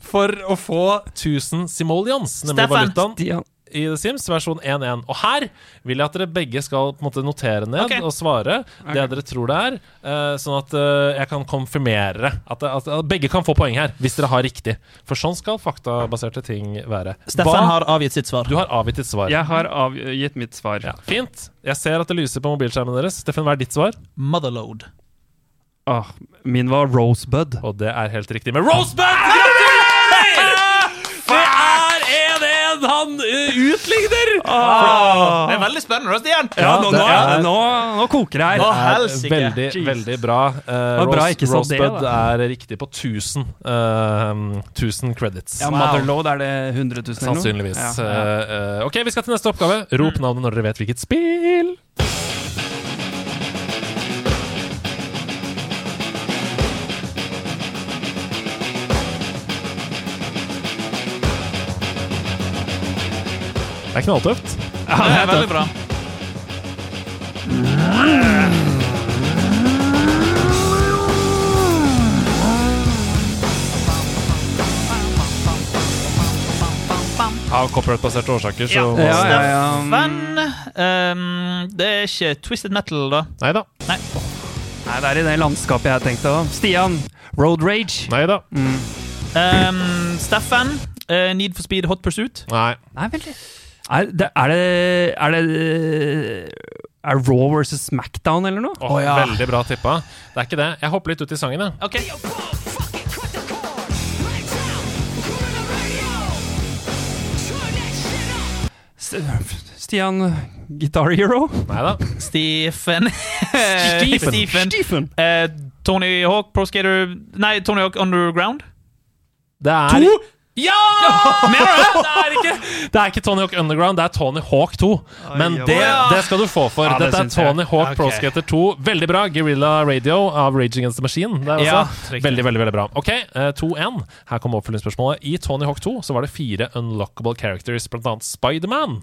Speaker 2: for å få 1000 simoleons, nemlig
Speaker 1: Stefan.
Speaker 2: valutaen,
Speaker 3: Stian.
Speaker 2: I The Sims versjon 1.1? Og her vil jeg at dere begge skal på en måte notere ned
Speaker 1: okay.
Speaker 2: og svare det dere tror det er, uh, sånn at uh, jeg kan konfirmere at, at, at begge kan få poeng her, hvis dere har riktig. For sånn skal faktabaserte ting være.
Speaker 1: Steffen har avgitt sitt svar.
Speaker 2: Du har avgitt ditt svar.
Speaker 3: Jeg har avgitt mitt svar.
Speaker 2: Ja, fint. Jeg ser at det lyser på mobilskjermen deres. Steffen, hva er ditt svar?
Speaker 1: Motherload.
Speaker 3: Ah, min var Rosebud.
Speaker 2: Og det er helt riktig med Rosebud! 1-1! Han eh, utligner!
Speaker 1: Det er veldig spennende, Stian.
Speaker 3: Ja, nå, nå, nå, nå koker det her.
Speaker 1: Å,
Speaker 2: Det er
Speaker 1: helsike.
Speaker 2: veldig,
Speaker 3: Jeez.
Speaker 2: veldig bra. Uh,
Speaker 3: bra det,
Speaker 2: Rosebud er riktig på 1000. uh, 1000 credits.
Speaker 3: Ja, Motherload, er det 100 000 eller noe?
Speaker 2: Sannsynligvis.
Speaker 3: Ja, ja.
Speaker 2: Eh, ok, vi skal til neste oppgave. Rop navnet når dere vet hvilket spill. Er knalltøft.
Speaker 1: Ja, det er veldig bra.
Speaker 2: Av copyright-baserte årsaker, så
Speaker 1: Ja.
Speaker 3: Ja, ja, ja.
Speaker 1: Men um, det er ikke Twisted Metal, da. Neida.
Speaker 2: Nei da.
Speaker 3: Nei, det er i det landskapet jeg tenkte. da. Stian, Road Rage.
Speaker 2: Nei da.
Speaker 1: Ehm, Steffen, uh, Need for Speed Hot Pursuit.
Speaker 2: Nei.
Speaker 3: Nei, veldig. Er det Er det, er det Er Raw versus Smackdown eller noe?
Speaker 2: Åh, Veldig bra tippa. Det er ikke det. Jeg hopper litt ut i sangen, jeg.
Speaker 1: Ok.
Speaker 3: Stian, Guitar Hero?
Speaker 2: Nei da.
Speaker 1: Stephen
Speaker 3: Stephen.
Speaker 1: Stephen.
Speaker 3: Stephen.
Speaker 1: Eh, Tony Hawk Pro Skater Nei, Tony Hawk Underground.
Speaker 2: Det er
Speaker 1: To?
Speaker 2: Ja! Mener du det? Det er, ikke, det er ikke Tony Hawk Underground, det er Tony Hawk 2. Men det, det skal du få for.
Speaker 3: Ja, det
Speaker 2: Dette er. Tony Hawk Pro Skater 2. Veldig bra. Guerrilla Radio av Rage Against the Machine.
Speaker 1: Ja,
Speaker 2: veldig, veldig veldig bra. Ok, eh, 2-1. Her kommer oppfølgingsspørsmålet. I Tony Hawk 2 så var det fire unlockable characters, blant annet Spiderman.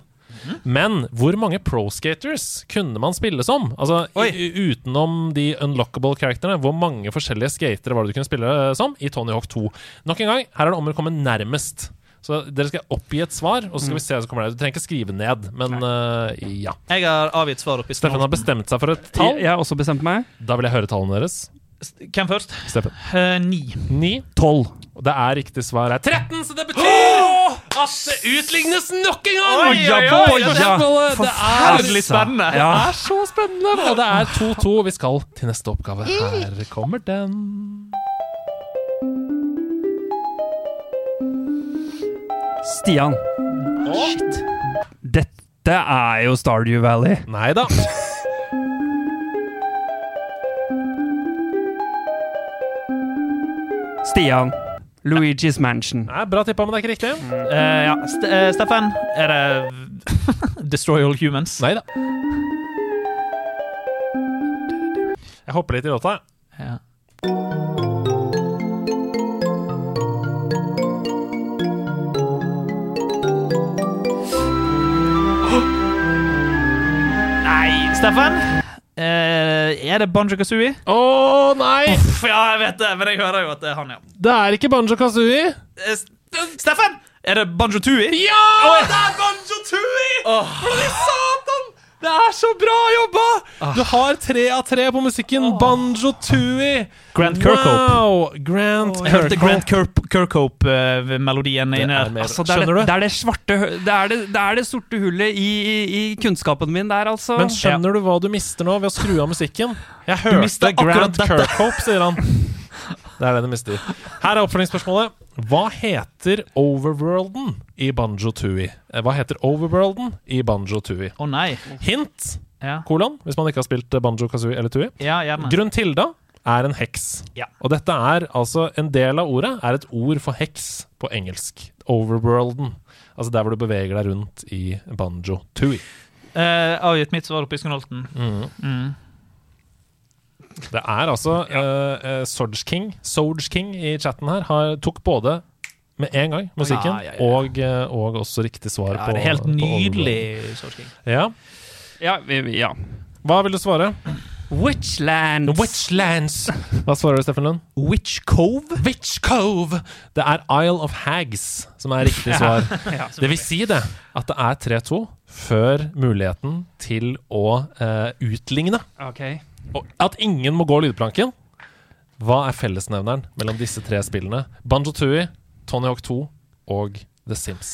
Speaker 2: Men hvor mange pro skaters kunne man spille som? Altså i, Utenom de unlockable characterne, hvor mange forskjellige skatere var det du kunne spille eh, som i Tony Hawk 2? Nok en gang, her er det om å komme nærmest. Så dere skal oppgi et svar, og så skal vi se hva som kommer der. Du trenger ikke skrive ned, men uh, ja.
Speaker 1: Jeg har avgitt svar oppi
Speaker 2: Steffen har bestemt seg for et tall.
Speaker 3: Jeg jeg har også bestemt meg.
Speaker 2: Da vil jeg høre tallene deres.
Speaker 1: Hvem først?
Speaker 2: Steffen.
Speaker 1: Uh, ni.
Speaker 2: 9.
Speaker 3: 12.
Speaker 2: Og det er riktig svar er 13, så det betyr at det utlignes nok en gang!
Speaker 1: Oi, oi, oi,
Speaker 2: Det
Speaker 3: ja.
Speaker 2: er- Det
Speaker 1: Forferdelig spennende.
Speaker 2: Det er så spennende! Og det er 2-2. Vi skal til neste oppgave. Her kommer den.
Speaker 3: Stian. Shit. Dette er jo Stardew Valley.
Speaker 2: Nei da.
Speaker 3: Stian. Luigi's Mansion.
Speaker 2: Nei, bra tippa, men det er ikke riktig.
Speaker 1: Eh, ja. St uh, Steffen, er det Destroy All Humans?
Speaker 2: Nei da. Jeg hopper litt i låta. jeg.
Speaker 1: Ja. Nei, Steffen? Er det Banjo Kazooie?
Speaker 2: Å nei!
Speaker 1: Ja, jeg vet det, men jeg hører jo at det er han, ja.
Speaker 2: Det er ikke Banjo Kazooie.
Speaker 1: Eh, Steffen! Er det Banjo Tooie?
Speaker 2: Ja! Det er Banjo Tooie! Satan! Det er så bra jobba! Du har tre av tre på musikken. Banjo Tooie.
Speaker 1: Grant Kirkhope.
Speaker 2: Wow! Grant
Speaker 1: Jeg hørte Grant
Speaker 2: Kirkhope.
Speaker 1: Kirk Kirkhope-melodien
Speaker 2: er
Speaker 1: der.
Speaker 3: Altså, det, er det, det er det svarte det er det, det er det sorte hullet i, i, i kunnskapen min der, altså.
Speaker 2: Men skjønner du hva du mister nå ved å skru av musikken? Jeg hørte Grant. Kirkhope, sier han. Det er det det mister. Her er oppfølgingsspørsmålet. Hva heter overworlden i Banjo Tooie? Eh, Hva heter overworlden i Banjo Tooie?
Speaker 1: Å nei.
Speaker 2: Hint,
Speaker 1: Ja,
Speaker 2: kolon, hvis man ikke har spilt eh, Banjo Kazooie eller Tooie.
Speaker 1: ja gjerne.
Speaker 2: Gruntilda er en heks.
Speaker 1: Ja.
Speaker 2: Og dette er altså En del av ordet er et ord for heks på engelsk. Overworlden. Altså der hvor du beveger deg rundt i Banjo Tooie.
Speaker 1: Eh, avgitt mitt svar oppe i Skunholten. Mm.
Speaker 2: Det er altså uh, Sorge King Sorge King i chatten her har, tok både med en gang musikken
Speaker 1: Ja, ja, ja.
Speaker 2: Og, eh, og også riktig svar
Speaker 1: Ja,
Speaker 2: på
Speaker 1: det er helt
Speaker 2: på
Speaker 1: nydelig. Sorge
Speaker 2: King. Ja.
Speaker 3: Ja, vi- ja.
Speaker 2: Hva vil du svare?
Speaker 3: Witchlands.
Speaker 2: Witchlands. Hva svarer du, Steffen Lund?
Speaker 1: Witch Cove?
Speaker 2: Witch Cove. Det er Isle of Hags som er riktig svar.
Speaker 3: Ja,
Speaker 2: Det vil si det at det er 3-2 før muligheten til å uh, utligne.
Speaker 3: Ok.
Speaker 2: At ingen må gå lydplanken. Hva er fellesnevneren mellom disse tre spillene? Banjo Tooie, Tony Hawk 2 og The Sims.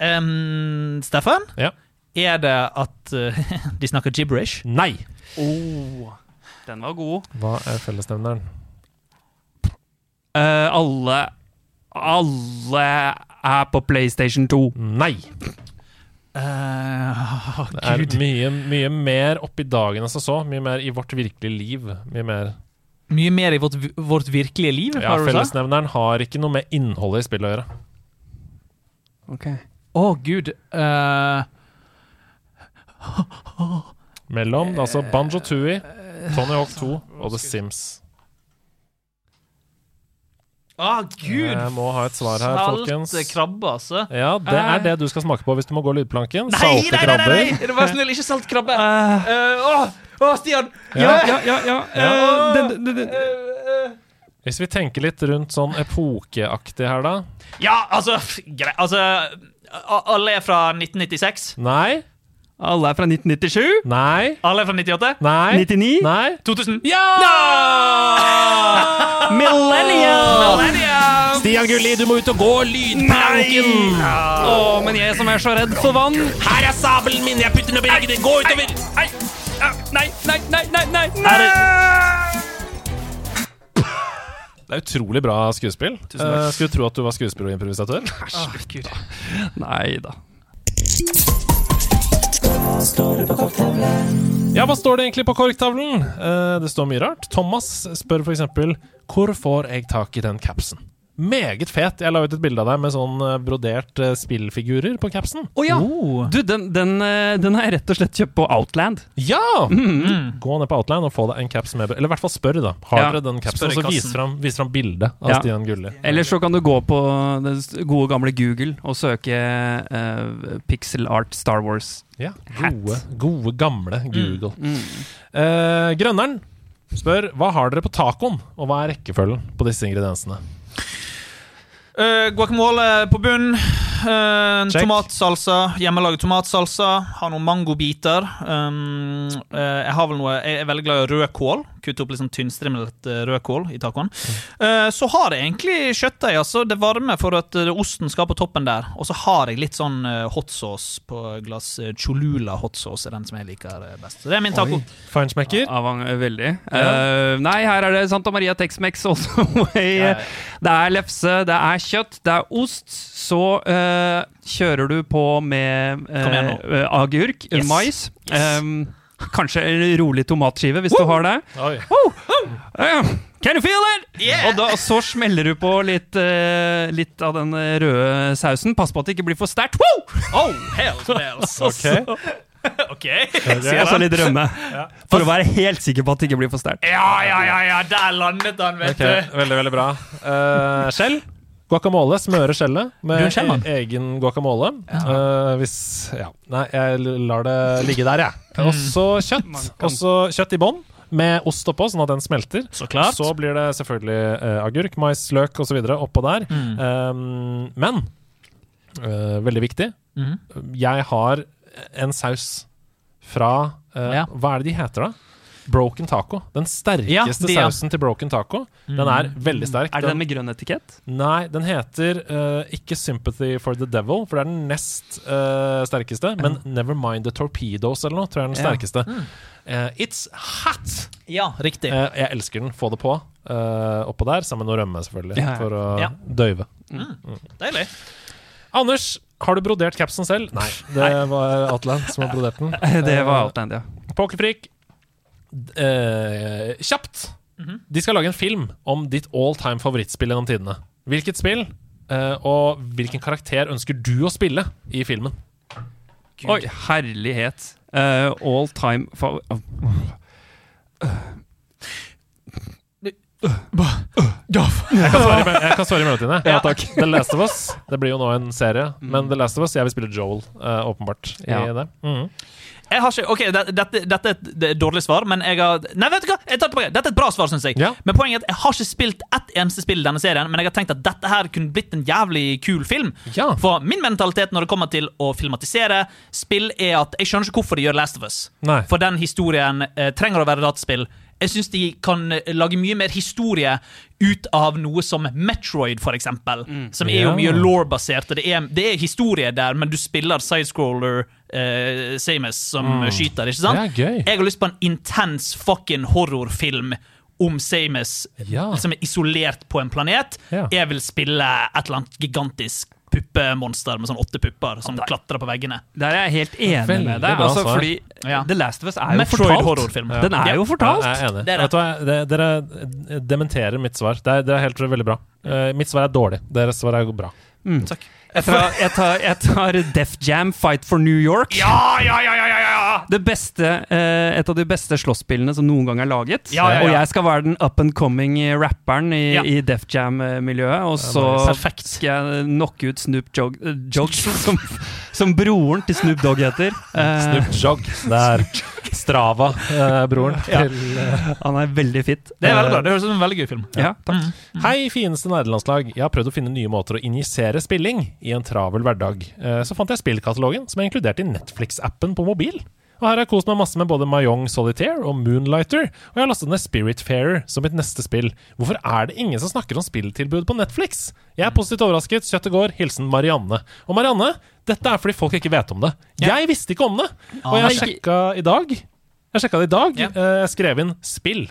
Speaker 1: Um, Steffen?
Speaker 2: Ja.
Speaker 1: Er det at uh, de snakker gibberish?
Speaker 2: Nei!
Speaker 3: Oh, den var god.
Speaker 2: Hva er fellesnevneren?
Speaker 3: Uh, alle Alle er på PlayStation 2.
Speaker 2: Nei!
Speaker 1: Eh, å,
Speaker 2: Det er mye, mye mer oppi dagen enn som så. Mye mer i vårt virkelige liv. Mye mer
Speaker 1: Mye mer i vårt, vårt virkelige liv?
Speaker 2: Ja,
Speaker 1: har du sagt?
Speaker 2: Fellesnevneren har ikke noe med innholdet i spillet å gjøre.
Speaker 3: Ok.
Speaker 1: Å, gud. Eh,
Speaker 2: Mellom altså Banjo Tooie, Tony Hawk 2 og The Sims.
Speaker 1: Å, gud!
Speaker 2: Jeg må ha et svar her, folkens.
Speaker 1: Salte krabbe, altså.
Speaker 2: Ja, det er det du skal smake på hvis du må gå lydplanken.
Speaker 1: Nei,
Speaker 2: Salte
Speaker 1: nei, nei, nei,
Speaker 2: krabber.
Speaker 1: nei! Er du bare snill, ikke salt krabbe. Eh, Å, å, Stian!
Speaker 2: Ja.
Speaker 3: Ja, ja, ja. Uh, den, den, den,
Speaker 1: Eh,
Speaker 2: Hvis vi tenker litt rundt sånn epokeaktig her, da.
Speaker 1: Ja, altså Greit. Altså Alle er fra 1996.
Speaker 2: Nei.
Speaker 3: Alle er fra 1997.
Speaker 2: Nei.
Speaker 1: Alle er fra 98.
Speaker 2: Nei.
Speaker 3: 99.
Speaker 2: Nei.
Speaker 1: 2000.
Speaker 2: Ja!
Speaker 3: Millennium!
Speaker 2: Stian Gulli, du må ut og gå lydplanken!
Speaker 3: Å, men jeg som er så redd for vann.
Speaker 2: Her er sabelen min, jeg putter den oppi ryggen din. Gå utover!
Speaker 3: Nei, nei, nei, nei, nei, nei.
Speaker 1: Er det,
Speaker 2: er utrolig bra skuespill. Tusen takk. Uh, skulle tro at du var skuespiller og improvisatør.
Speaker 3: Nei da.
Speaker 2: Ja, hva står det egentlig på korktavlen? Eh, det står mye rart. Thomas spør f.eks.: Hvor får jeg tak i den capsen? Meget fet. Jeg la ut et bilde av deg med sånn eh, brodert eh, spillfigurer på capsen.
Speaker 3: Å ja!
Speaker 1: Oh.
Speaker 3: Du, den, den, eh, den har jeg rett og slett kjøpt på Outland.
Speaker 2: Ja! Gå ned på Outland og få deg en caps med Eller i hvert fall spør, da. Har
Speaker 3: Ja,
Speaker 2: dere den capsen? Og så vis fram, vis fram bildet av
Speaker 3: Ja.
Speaker 2: Stian Gulli.
Speaker 3: Eller så kan du gå på det gode gamle Google og søke uh, Pixel Art Star Wars.
Speaker 2: Ja,
Speaker 3: Hat.
Speaker 2: gode, gode, gamle Google.
Speaker 3: Mm.
Speaker 2: Eh, Grønneren spør hva har dere på tacoen, og hva er rekkefølgen på disse ingrediensene?
Speaker 1: Eh, guacamole på bunn. Uh, tomatsalsa. Hjemmelaget tomatsalsa. Har noen mangobiter. Um, uh, jeg har vel noe Jeg er veldig glad i rødkål. Kutte opp litt sånn tynnstrimlet eh, rødkål i tacoen. Mm. så har jeg egentlig kjøttdeig. Altså, det varme for at eh, osten skal på toppen der. Og så har jeg litt sånn hot sauce på glass eh, Cholula hot sauce. Er den som jeg liker eh, best. Så det er min taco.
Speaker 2: Feinschmecker?
Speaker 3: Avang, veldig. Uh, nei, her er det Santa Maria Tex-Mex.
Speaker 1: Ja.
Speaker 3: det er lefse, det er kjøtt, det er ost. Så uh, kjører du på med
Speaker 1: uh,
Speaker 3: eh, agurk,
Speaker 1: Yes.
Speaker 3: mais.
Speaker 1: Yes.
Speaker 3: Em, kanskje en rolig tomatskive, hvis du har det. Eh, Can you feel it?
Speaker 1: Yeah!
Speaker 3: Og da, så smeller du på litt, uh, litt av den eh, røde sausen. Pass på at det ikke blir for sterkt.
Speaker 1: Oh, hell bells.
Speaker 2: Ok.
Speaker 1: ok.
Speaker 3: Og så litt rømme. For å være helt sikker på at det ikke blir for sterkt.
Speaker 1: Ja, ja, ja, ja, der landet han, vet
Speaker 2: du Veldig, veldig bra. Uh, skjell. Guacamole. Smøre skjellet med e egen guacamole. Eh, hvis Ja. Nei, jeg lar det ligge der, jeg. Også kjøtt.
Speaker 3: Man kan-
Speaker 2: Og så kjøtt i bånn. Med ost oppå, sånn at den smelter.
Speaker 1: Så klart.
Speaker 2: Så blir det selvfølgelig uh, agurk, mais, løk osv. oppå der.
Speaker 1: Mm.
Speaker 2: Um, men uh, veldig viktig
Speaker 1: mm.
Speaker 2: Jeg har en saus fra
Speaker 1: Ja.
Speaker 2: Hva er det de heter, da? Broken taco. Den sterkeste
Speaker 1: Ja, de, ja.
Speaker 2: sausen til broken taco. Den er veldig sterk.
Speaker 3: Er det den med grønn etikett?
Speaker 2: Nei, den heter uh, ikke Sympathy for the Devil, for det er den nest uh, sterkeste. Men Nevermind the Torpedoes eller noe, tror jeg er den
Speaker 3: Ja.
Speaker 2: sterkeste. Uh, it's hot!
Speaker 1: Ja, riktig.
Speaker 2: Uh, jeg elsker den. Få det på. Uh, oppå der, sammen med noe rømme, selvfølgelig.
Speaker 3: Ja, ja.
Speaker 2: For å
Speaker 1: Ja.
Speaker 2: døyve.
Speaker 1: Deilig.
Speaker 2: Anders, har du brodert capsen selv? Nei, det var Outland som har brodert den.
Speaker 3: Det var Outland, ja.
Speaker 2: Pokerfrik. Eh, kjapt.
Speaker 1: Mhm.
Speaker 2: De skal lage en film om ditt all time favorittspill gjennom tidene. Hvilket spill, eh, og hvilken karakter ønsker du å spille i filmen?
Speaker 3: Oi, herlighet. Uh, all time fa...
Speaker 2: Jeg kan svare, jeg kan svare i mellomtiden.
Speaker 3: Ja, takk.
Speaker 2: The Last of Us. Det blir jo nå en serie. Men The Last of Us, jeg vil spille Joel, eh, åpenbart. I
Speaker 3: Ja.
Speaker 2: det. Mhm.
Speaker 1: Jeg har ikke, ok, Dette, dette er et dårlig svar, men jeg har Nei, vet du hva? Jeg tar det. Dette er et bra svar, syns jeg.
Speaker 2: Ja.
Speaker 1: Men poenget er at jeg har ikke spilt ett eneste spill i denne serien, men jeg har tenkt at dette her kunne blitt en jævlig kul film.
Speaker 2: Ja.
Speaker 1: For min mentalitet når det kommer til å filmatisere spill, er at jeg skjønner ikke hvorfor de gjør Last of Us.
Speaker 2: Nei.
Speaker 1: For den historien eh, trenger å være dataspill. Jeg syns de kan eh, lage mye mer historie ut av noe som Metroid, for eksempel. Som er jo mye law-basert. Det det er historie der, men du spiller sidescroller eh, Samus som skyter, ikke sant?
Speaker 2: Det er gøy.
Speaker 1: Jeg har lyst på en intens fucking horrorfilm om Samus
Speaker 2: Ja.
Speaker 1: som er isolert på en planet.
Speaker 2: Ja.
Speaker 1: Jeg vil spille et eller annet gigantisk puppemonster med sånn åtte pupper som klatrer på veggene.
Speaker 3: Der er jeg helt enig
Speaker 2: Veldig
Speaker 3: med deg. Altså, fordi
Speaker 1: Ja.
Speaker 3: The Last of Us er jo
Speaker 1: Metroid
Speaker 3: fortalt.
Speaker 1: horrorfilm.
Speaker 3: Den er jo
Speaker 2: Ja,
Speaker 3: fortalt.
Speaker 2: jeg er enig.
Speaker 1: Er
Speaker 2: hva? Dere dementerer mitt svar. Det er, det er helt veldig bra. Uh, mitt svar er dårlig. Deres svar er bra.
Speaker 1: Takk.
Speaker 3: Jeg tar, jeg, tar, jeg tar Def Jam Fight for New York.
Speaker 1: Ja, ja, ja, ja, ja, ja!
Speaker 3: Det beste, eh, et av de beste slåsspillene som noen gang er laget.
Speaker 1: Ja, ja, ja.
Speaker 3: Og jeg skal være den up and coming rapperen i,
Speaker 1: Ja.
Speaker 3: i Def Jam-miljøet. Og så
Speaker 1: Perfekt.
Speaker 3: skal jeg knocke ut Snoop Jog, eh, Jogg som, som broren til Snoop Dogg heter. Eh,
Speaker 2: Snoop Jog. Det er Strava-broren
Speaker 3: Ja.
Speaker 2: til eh,
Speaker 3: han er veldig fit.
Speaker 1: Det er veldig bra. Det høres ut som en veldig gøy film.
Speaker 3: Ja, takk.
Speaker 2: Hei, fineste nerdelandslag. Jeg har prøvd å finne nye måter å injisere spilling i en travel hverdag. Eh, Så fant jeg spillkatalogen, som er inkludert i Netflix-appen på mobil. Og her har jeg kost meg masse med både Mayong Solitaire og Moonlighter, og jeg har lastet ned Spiritfarer som mitt neste spill. Hvorfor er det ingen som snakker om spilltilbud på Netflix? Jeg er positivt overrasket. Kjøttet går. Hilsen Marianne. Og Marianne, dette er fordi folk ikke vet om det. Jeg visste ikke om det, og jeg
Speaker 3: Ah.
Speaker 2: sjekka i dag. Jeg sjekka det i dag. Eh, Jeg skrev inn 'spill'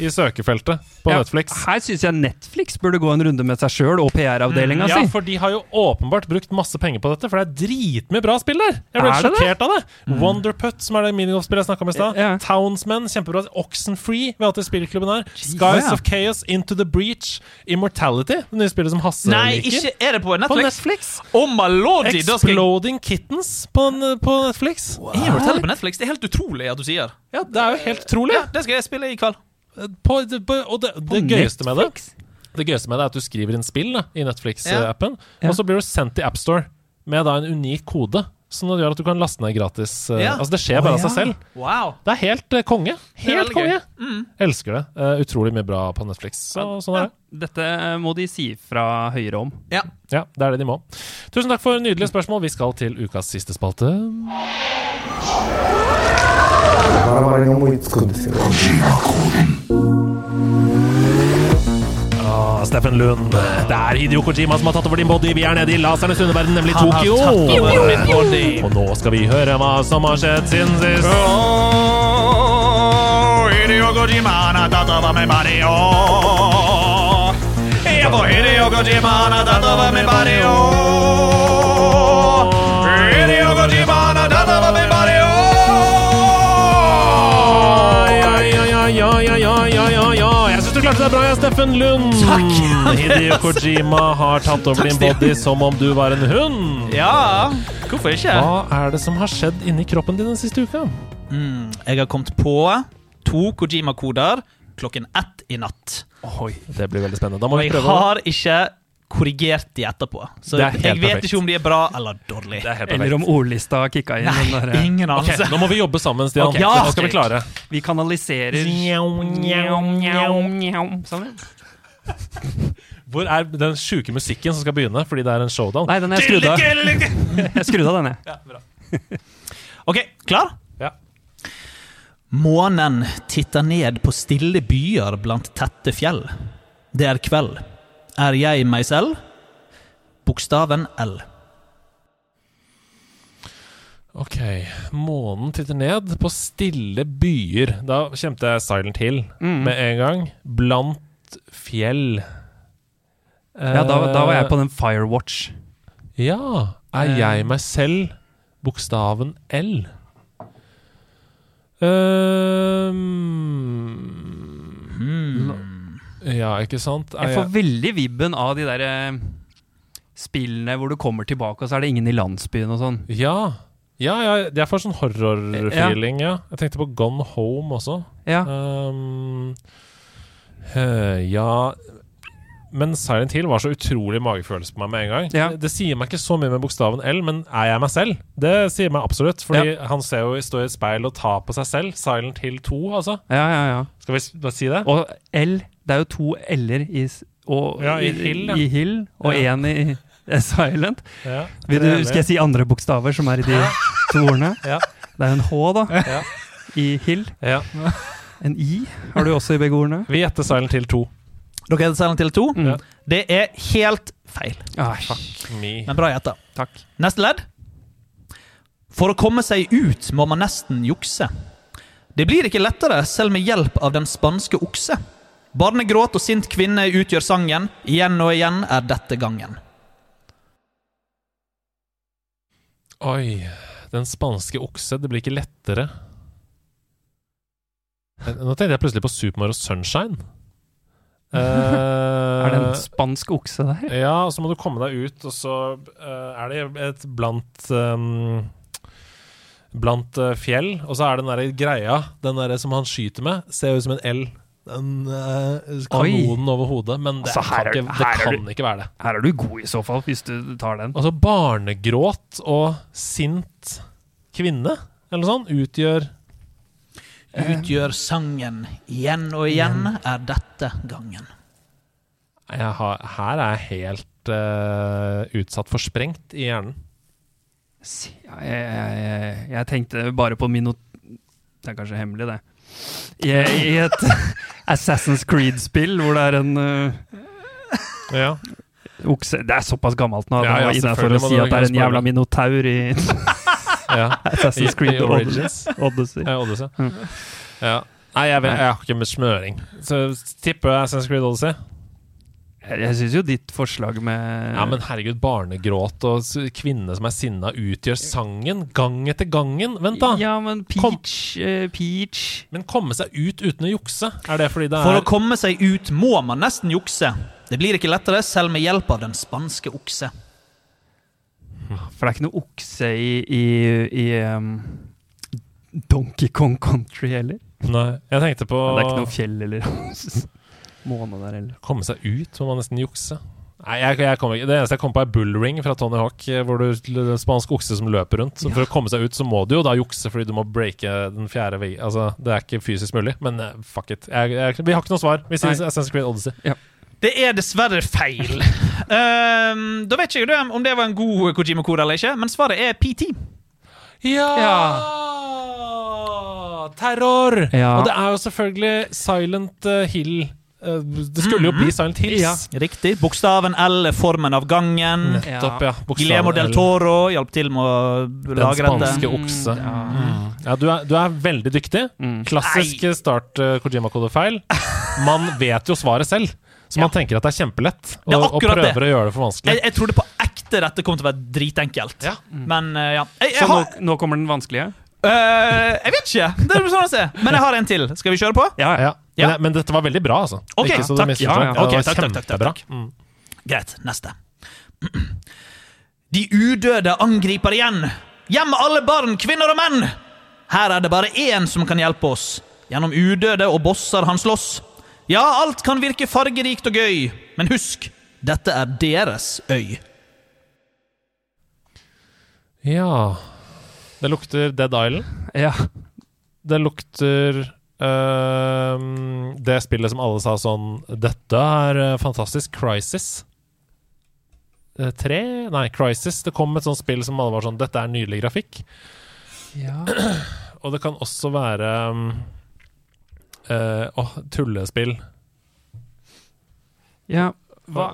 Speaker 2: i søkefeltet på
Speaker 3: Ja,
Speaker 2: Netflix.
Speaker 3: Her syns jeg Netflix burde gå en runde med seg sjøl og PR-avdelinga
Speaker 2: Ja,
Speaker 3: si.
Speaker 2: for de har jo åpenbart brukt masse penger på dette, for det er dritmye bra spill der. Jeg ble
Speaker 3: Er det
Speaker 2: sjokkert av det. Wonderput, som er det minigolfspillet jeg snakka om i stad.
Speaker 3: Ja.
Speaker 2: Townsmen, kjempebra. Oxenfree, vi har hatt i spillklubben her. Skies
Speaker 1: Å, ja.
Speaker 2: of Chaos, Into the Breach, Immortality, det nye spillet som Hasse
Speaker 1: Nei,
Speaker 2: liker.
Speaker 1: ikke er det på Netflix!
Speaker 2: På
Speaker 1: Netflix? Oh my lordy! Exploding skal
Speaker 2: Kittens på, på Netflix.
Speaker 1: Immortal på Netflix. Det er helt utrolig at du sier.
Speaker 2: Ja, det er jo helt utrolig.
Speaker 1: Ja, det skal jeg spille i kveld.
Speaker 2: På, på, og det, det gøyeste med det Det gøyeste med det er at du skriver inn spill da, i Netflix-appen,
Speaker 3: Ja.
Speaker 2: og så blir du sendt til AppStore med da en unik kode. Som gjør at du kan laste ned gratis. eh,
Speaker 1: Ja.
Speaker 2: Altså Det skjer bare av seg selv.
Speaker 1: Wow.
Speaker 2: Det er helt eh, konge. Helt konge.
Speaker 1: Mm.
Speaker 2: Elsker det. Uh, utrolig mye bra på Netflix. Så, sånn er det.
Speaker 3: Dette må de si fra høyere om.
Speaker 1: Ja.
Speaker 2: Ja, det er det de må. Tusen takk for nydelige spørsmål. Vi skal til ukas siste spalte.
Speaker 8: バ
Speaker 2: Steffen Lund, det er Hideo Kojima som har tatt over din body. Vi er nede i lasernes underverden, nemlig
Speaker 1: Han
Speaker 2: Tokyo. Og nå skal vi høre hva som har skjedd siden sist.
Speaker 1: Hideo Kojima, han har tatt over min body, oh. Ja, for Hideo Kojima, han har tatt over min body, oh. Hideo Kojima, han har tatt
Speaker 2: klarte deg bra, jeg, Steffen Lund.
Speaker 1: Takk.
Speaker 2: Hideo Kojima har tatt over din body som om du var en hund.
Speaker 1: Ja, hvorfor ikke?
Speaker 2: Hva er det som har skjedd inni kroppen din den siste uka?
Speaker 1: Jeg har kommet på to Kojima-koder klokken ett i natt.
Speaker 2: Oi, Det blir veldig spennende. Da må
Speaker 1: Og
Speaker 2: prøve.
Speaker 1: jeg har ikke korrigert de etterpå. Så jeg vet
Speaker 2: perfekt.
Speaker 1: ikke om de er bra eller
Speaker 2: er helt
Speaker 3: Eller om ordlista kicka inn.
Speaker 1: Nei,
Speaker 3: der-
Speaker 1: ingen anelse.
Speaker 2: Okay, Nå må vi jobbe sammen, Stian.
Speaker 3: Okay,
Speaker 2: Ja, skal vi klare.
Speaker 3: Vi kanaliserer Sammen.
Speaker 2: Hvor er den sjuke musikken som skal begynne fordi det er en showdown?
Speaker 3: Nei, den er skrudd av. Jeg skrudde av den, jeg.
Speaker 1: Ok, klar?
Speaker 2: Ja.
Speaker 1: Månen titter ned på stille byer blant tette fjell. Det er kveld. Er jeg meg selv? Bokstaven L.
Speaker 2: Ok, månen titter ned på stille byer. Da kjente jeg Silent Hill
Speaker 3: Mm.
Speaker 2: med en gang. Blant fjell.
Speaker 3: Ja, da, da var jeg på den Firewatch.
Speaker 2: Ja. Er
Speaker 3: Eh.
Speaker 2: jeg meg selv bokstaven L? Ehm, Ja, ikke sant?
Speaker 3: Jeg får veldig vibben av de der eh, spillene hvor du kommer tilbake, og så er det ingen i landsbyen og sånn.
Speaker 2: Ja. Ja, ja, jeg får sånn horror-feeling, ja. Jeg tenkte på Gone Home også.
Speaker 3: Ja.
Speaker 2: Um, eh, ja Men Silent Hill var så utrolig magefølelse på meg med en gang.
Speaker 3: Ja.
Speaker 2: Det, sier meg ikke så mye med bokstaven L, men er jeg meg selv? Det sier meg absolutt. Fordi han ser jo stå i et speil og ta på seg selv. Silent Hill 2, altså.
Speaker 3: Ja, ja, ja.
Speaker 2: Skal vi si det?
Speaker 3: Og L, det er jo to L-er i, og,
Speaker 2: Ja, i Hill, ja.
Speaker 3: i Hill og
Speaker 2: Ja.
Speaker 3: én i Silent.
Speaker 2: Ja.
Speaker 3: Vil du, skal jeg si andre bokstaver som er i de to ordene?
Speaker 2: Ja.
Speaker 3: Det er jo en H, da.
Speaker 2: Ja.
Speaker 3: I Hill.
Speaker 2: Ja.
Speaker 3: En I har du også i begge ordene.
Speaker 2: Vi gjetter Silent Hill 2.
Speaker 1: Dere heter Silent Hill 2.
Speaker 2: Ja.
Speaker 1: Det er helt feil.
Speaker 3: Ah,
Speaker 2: Me.
Speaker 1: Men bra gjetta.
Speaker 3: Takk.
Speaker 1: Neste ledd. For å komme seg ut må man nesten jukse. Det blir ikke lettere selv med hjelp av den spanske okse. Barnegråt og sint kvinne utgjør sangen. Igjen og igjen er dette gangen.
Speaker 2: Oi. Den spanske okse. Det blir ikke lettere. Eh, Nå tenkte jeg plutselig på Super Mario Sunshine. Uh,
Speaker 3: Er det en spansk okse der?
Speaker 2: Ja, og så må du komme deg ut, og så uh, er det et blant um, Blant fjell, og så er den der greia, den der som han skyter med, ser ut som en L. Den uh, kanonen over hodet, men det,
Speaker 3: Altså, her
Speaker 2: kan,
Speaker 3: er-
Speaker 2: ikke, det kan
Speaker 3: du-
Speaker 2: ikke være det.
Speaker 3: Her er du god i så fall, hvis du tar den.
Speaker 2: Altså barnegråt og sint kvinne, eller noe sånt, utgjør
Speaker 1: Utgjør sangen. Igjen og igjen er dette gangen.
Speaker 2: jeg har, Her er jeg helt uh, utsatt for sprengt i hjernen.
Speaker 3: Jeg, jeg, jeg, jeg tenkte bare på minot... Det er kanskje hemmelig, det. I, i et Assassin's Creed-spill hvor det er en uh,
Speaker 2: Ja.
Speaker 3: okse Det er såpass gammelt nå.
Speaker 2: Ja,
Speaker 3: Ja, Innafor å si at det er en jævla minotaur i
Speaker 2: ja.
Speaker 3: Assassin's Creed
Speaker 2: i Origins.
Speaker 3: Odyssey.
Speaker 2: Ja, Odyssey.
Speaker 3: Mm.
Speaker 2: Ja. Nei, jeg, vet, jeg har ikke med smøring. Så tipper Assassin's Creed Odyssey.
Speaker 3: Jeg, syns jo ditt forslag med
Speaker 2: Ja, men herregud, barnegråt og kvinne som er sinna, utgjør sangen gang etter gangen. Vent, da!
Speaker 3: Ja, men
Speaker 2: Kom.
Speaker 3: Peach eh, Peach
Speaker 2: Men komme seg ut uten å jukse, er det fordi det er
Speaker 1: For å komme seg ut må man nesten jukse. Det blir ikke lettere selv med hjelp av den spanske okse.
Speaker 3: For det er ikke noe okse i, i, i um, Donkey Kong Country heller.
Speaker 2: Nei, jeg tenkte på
Speaker 3: Det er ikke noe fjell eller måne der heller.
Speaker 2: komme seg ut, må man nesten jukse. Nei, jeg, jeg kommer ikke Det eneste jeg kom på, er bullring fra Tony Hawk, eh, hvor du en spansk okse som løper rundt. Så For å komme seg ut, så må du jo da jukse, fordi du må breake den fjerde veggen. Altså, det er ikke fysisk mulig, men eh, fuck it. Jeg, jeg, vi har ikke noe svar. Vi sier. Assassin's Creed Odyssey.
Speaker 1: Det er dessverre feil. um, da vet ikke jeg om det var en god Kojima-kode eller ikke, men svaret er PT.
Speaker 2: Ja! Terror!
Speaker 3: Ja.
Speaker 2: Og det er jo selvfølgelig Silent eh, Hill. Eh, det skulle jo bli Silent Hills.
Speaker 3: Ja.
Speaker 1: Riktig. Bokstaven L er formen av gangen.
Speaker 2: Nettopp, ja. Bokstaven
Speaker 1: Guillermo del Toro hjalp til med å
Speaker 2: Den
Speaker 1: lage dette.
Speaker 2: spanske okse.
Speaker 3: Ja.
Speaker 2: Mm. Ja, du er, du er veldig dyktig.
Speaker 3: Mm.
Speaker 2: Klassisk start uh, Kojima-kodefeil. Man vet jo svaret selv, så man tenker at det er kjempelett. Og,
Speaker 1: Det er
Speaker 2: og prøver
Speaker 1: det.
Speaker 2: å gjøre det for vanskelig.
Speaker 1: Jeg, jeg trodde på ekte dette kom til å være dritenkelt.
Speaker 2: Ja.
Speaker 1: Men uh, ja. Jeg, jeg,
Speaker 3: Så nå,
Speaker 1: har,
Speaker 3: nå kommer den vanskelige?
Speaker 1: Eh, jeg vet ikke. Det er sånn å se. Men jeg har en til. Skal vi kjøre på?
Speaker 3: Ja,
Speaker 2: Ja.
Speaker 1: Ja.
Speaker 2: Men, men dette var veldig bra, altså.
Speaker 1: Ok, takk.
Speaker 3: Ja,
Speaker 1: takk, takk, takk, takk.
Speaker 2: Mm.
Speaker 1: Greit. Neste. De udøde angriper igjen. Hjem alle barn, kvinner og menn! Her er det bare én som kan hjelpe oss. Gjennom udøde og bosser han slåss. Ja, alt kan virke fargerikt og gøy, men husk, dette er deres øy.
Speaker 2: Ja Det lukter Dead Island.
Speaker 3: ja.
Speaker 2: Det lukter øhm, Det spillet som alle sa sånn Dette er øh, fantastisk. Crisis. Eh, tre? Nei, Crisis. Det kom et sånt spill som alle var sånn Dette er nydelig grafikk.
Speaker 3: ja.
Speaker 2: Og det kan også være um, eh, Åh, tullespill.
Speaker 3: ja.
Speaker 2: Hva?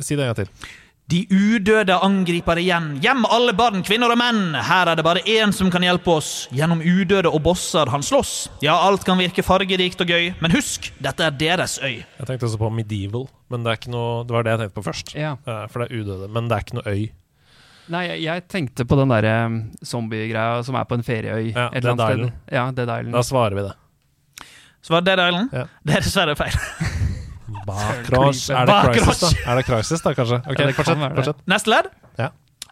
Speaker 2: Si det en gang til.
Speaker 1: De udøde angriper igjen. Gjem alle barn, kvinner og menn. Her er det bare én som kan hjelpe oss. Gjennom udøde og bosser han slåss. Ja, alt kan virke fargerikt og gøy, men husk, dette er deres øy.
Speaker 2: Jeg tenkte også på Medieval, men det er ikke noe Det var det jeg tenkte på først.
Speaker 3: Ja.
Speaker 2: Eh, for det er udøde. Men det er ikke noe øy.
Speaker 3: Nei, jeg, jeg tenkte på den derre um, zombiegreia som er på en ferieøy.
Speaker 2: Ja,
Speaker 3: et eller annet sted.
Speaker 2: Island.
Speaker 3: Ja, Dead Island.
Speaker 2: Da svarer vi det.
Speaker 1: Så var det Dead Island?
Speaker 2: Ja.
Speaker 1: Det er dessverre feil.
Speaker 2: Bakross. Er det. Crisis, da? Er det Crisis, da, kanskje? Ok, fortsett. fortsett.
Speaker 1: Neste ledd.
Speaker 2: Ja.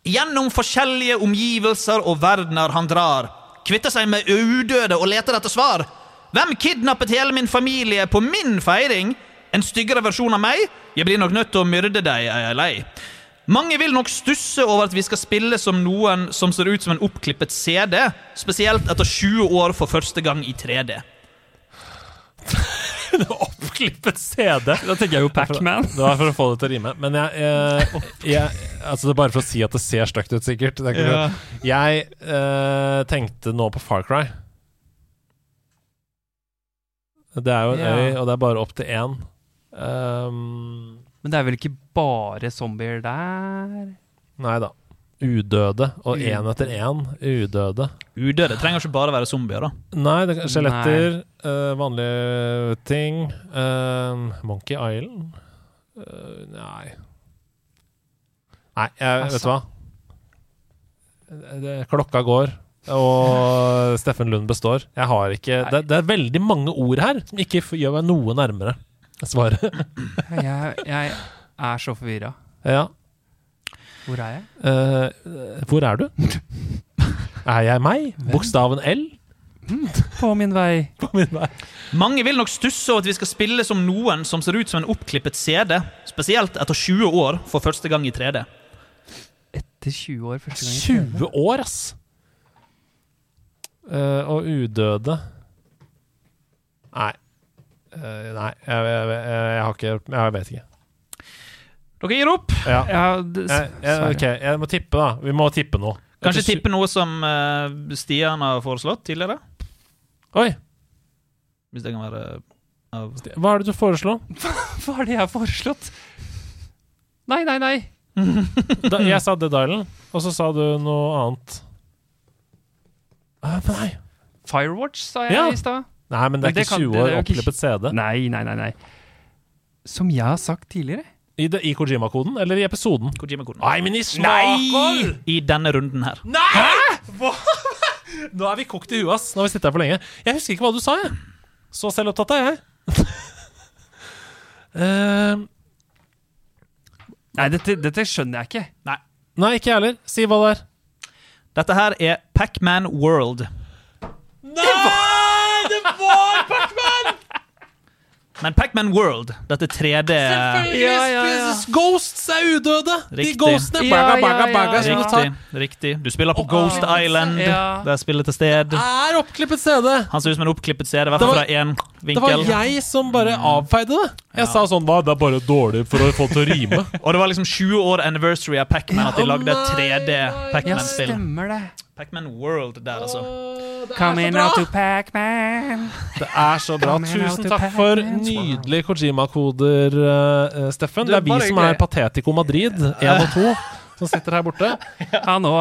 Speaker 1: Gjennom forskjellige omgivelser og verdener han drar. Kvitter seg med udøde og leter etter svar. Hvem kidnappet hele min familie på min feiring? En styggere versjon av meg? Jeg blir nok nødt til å myrde deg, er jeg lei. Mange vil nok stusse over at vi skal spille som noen som ser ut som en oppklippet CD, spesielt etter 20 år for første gang i 3D.
Speaker 2: Oppklippet CD.
Speaker 3: Da tenker jeg jo Pac-Man.
Speaker 2: Det var for å få det til å rime. Men jeg, eh, jeg Altså Det er bare for å si at det ser stygt ut, sikkert. Er
Speaker 1: Ja.
Speaker 2: Jeg eh, tenkte nå på Far Cry. Det er jo en
Speaker 3: Ja.
Speaker 2: øy, og det er bare opp til én. Um,
Speaker 3: Men det er vel ikke bare zombier der?
Speaker 2: nei da. Udøde. Og én etter én. Udøde.
Speaker 1: Udøde trenger ikke bare være zombier, da.
Speaker 2: Nei, det er skjeletter, uh, vanlige ting. Uh, Monkey Island? Uh, nei Nei, jeg, vet du hva? Det, klokka går, og Steffen Lund består. Jeg har ikke det, det er veldig mange ord her som ikke gjør meg noe nærmere svaret.
Speaker 3: Jeg, jeg er så forvirra.
Speaker 2: ja.
Speaker 3: Hvor er jeg?
Speaker 2: Uh, hvor er du? er jeg meg? Bokstaven L?
Speaker 3: På min vei.
Speaker 2: På min vei.
Speaker 1: Mange vil nok stusse over at vi skal spille som noen som ser ut som en oppklippet CD, spesielt etter 20 år for første gang i 3D.
Speaker 3: Etter 20 år første gang. i TV.
Speaker 2: 20 år, ass! Uh, og udøde Nei. Uh, nei, jeg, jeg, jeg, jeg har ikke Jeg vet ikke.
Speaker 1: Dere gir opp.
Speaker 2: Ja.
Speaker 3: Ja, det,
Speaker 2: Jeg, jeg, ok, jeg må tippe, da. Vi må tippe noe.
Speaker 1: Kanskje tippe noe som eh, Stian har foreslått tidligere?
Speaker 2: Oi!
Speaker 1: Hvis det kan være av
Speaker 2: Hva er det du foreslår?
Speaker 3: Hva er det jeg har foreslått? Nei, nei, nei.
Speaker 2: Da, jeg sa Dead Island, og så sa du noe annet. Ah, men nei.
Speaker 3: Firewatch, sa jeg
Speaker 2: Ja.
Speaker 3: i stad.
Speaker 2: Nei, men det er
Speaker 3: Men det
Speaker 2: ikke
Speaker 3: kan-
Speaker 2: 20
Speaker 3: det er
Speaker 2: år
Speaker 3: jo ikke-
Speaker 2: oppklippet CD.
Speaker 3: Nei, nei, nei. nei. Som jeg har sagt tidligere.
Speaker 2: I, det- i Kojima-koden, eller i episoden?
Speaker 1: Kojima-koden.
Speaker 2: Nei, men i smaker!
Speaker 1: I denne runden her. Nei!
Speaker 2: Nå er vi kokt i huet, ass. Nå har vi sittet her for lenge. Jeg husker ikke hva du sa, jeg. Så selvopptatt er jeg. uh,
Speaker 3: Nei, dette, dette skjønner jeg ikke.
Speaker 2: nei, Nei, ikke jeg heller. Si hva det er.
Speaker 1: Dette her er Pac-Man World.
Speaker 2: Nei, det var Pac-Man!
Speaker 1: Men Pac-Man World, dette 3D
Speaker 3: Ja, ja, ja.
Speaker 2: Ghosts er udøde. De ghostene
Speaker 3: Ja,
Speaker 2: baga,
Speaker 3: ja,
Speaker 2: baga,
Speaker 3: ja,
Speaker 2: baga.
Speaker 1: Riktig. riktig Du spiller på Ghost Island,
Speaker 3: Ja.
Speaker 1: er spillet til sted.
Speaker 2: Det Er oppklippet CD.
Speaker 1: Han ser ut som en oppklippet CD, i hvert
Speaker 2: Det
Speaker 1: fall fra én
Speaker 2: Det var jeg som bare avfeide det. Jeg sa sånn Hva, det er bare dårlig for å få til å rime.
Speaker 1: Og det var liksom 20 år anniversary av Pac-Man at de lagde 3D
Speaker 3: Ja,
Speaker 1: Pac-Man-spill.
Speaker 3: stemmer det.
Speaker 1: Pac-Man World der, altså.
Speaker 3: Come in out to Pac-Man.
Speaker 2: Det er så bra. Tusen takk for nydelige Kojima-koder, uh, Steffen.
Speaker 1: Du,
Speaker 2: Det er vi som er Patetico Madrid 1 og 2, som sitter her borte.
Speaker 3: Ja, nå,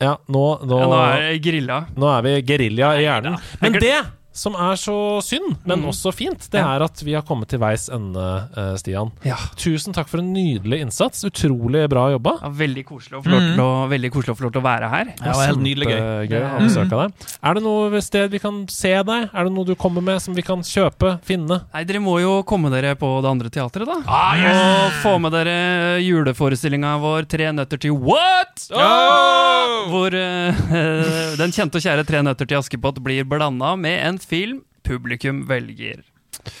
Speaker 2: Ja, nå, nå,
Speaker 3: ja, nå er vi grilla.
Speaker 2: nå er vi gerilja i hjernen. Men det som er så synd, men
Speaker 3: mm.
Speaker 2: også fint, det
Speaker 3: Ja.
Speaker 2: er at vi har kommet til veis ende, uh, Stian.
Speaker 3: Ja.
Speaker 2: Tusen takk for en nydelig innsats. Utrolig bra jobba.
Speaker 3: Ja, veldig, koselig mm. å, veldig koselig å få lov til å være her.
Speaker 1: Ja, det var helt nydelig gøy.
Speaker 2: gøy å ha besøk deg. Er det noe sted vi kan se deg? Er det noe du kommer med som vi kan kjøpe, finne?
Speaker 3: Nei, Dere må jo komme dere på det andre teatret, da. Og få med dere juleforestillinga vår Tre nøtter til what?! Hvor uh, den kjente og kjære Tre nøtter til Askepott blir blanda med en film publikum velger.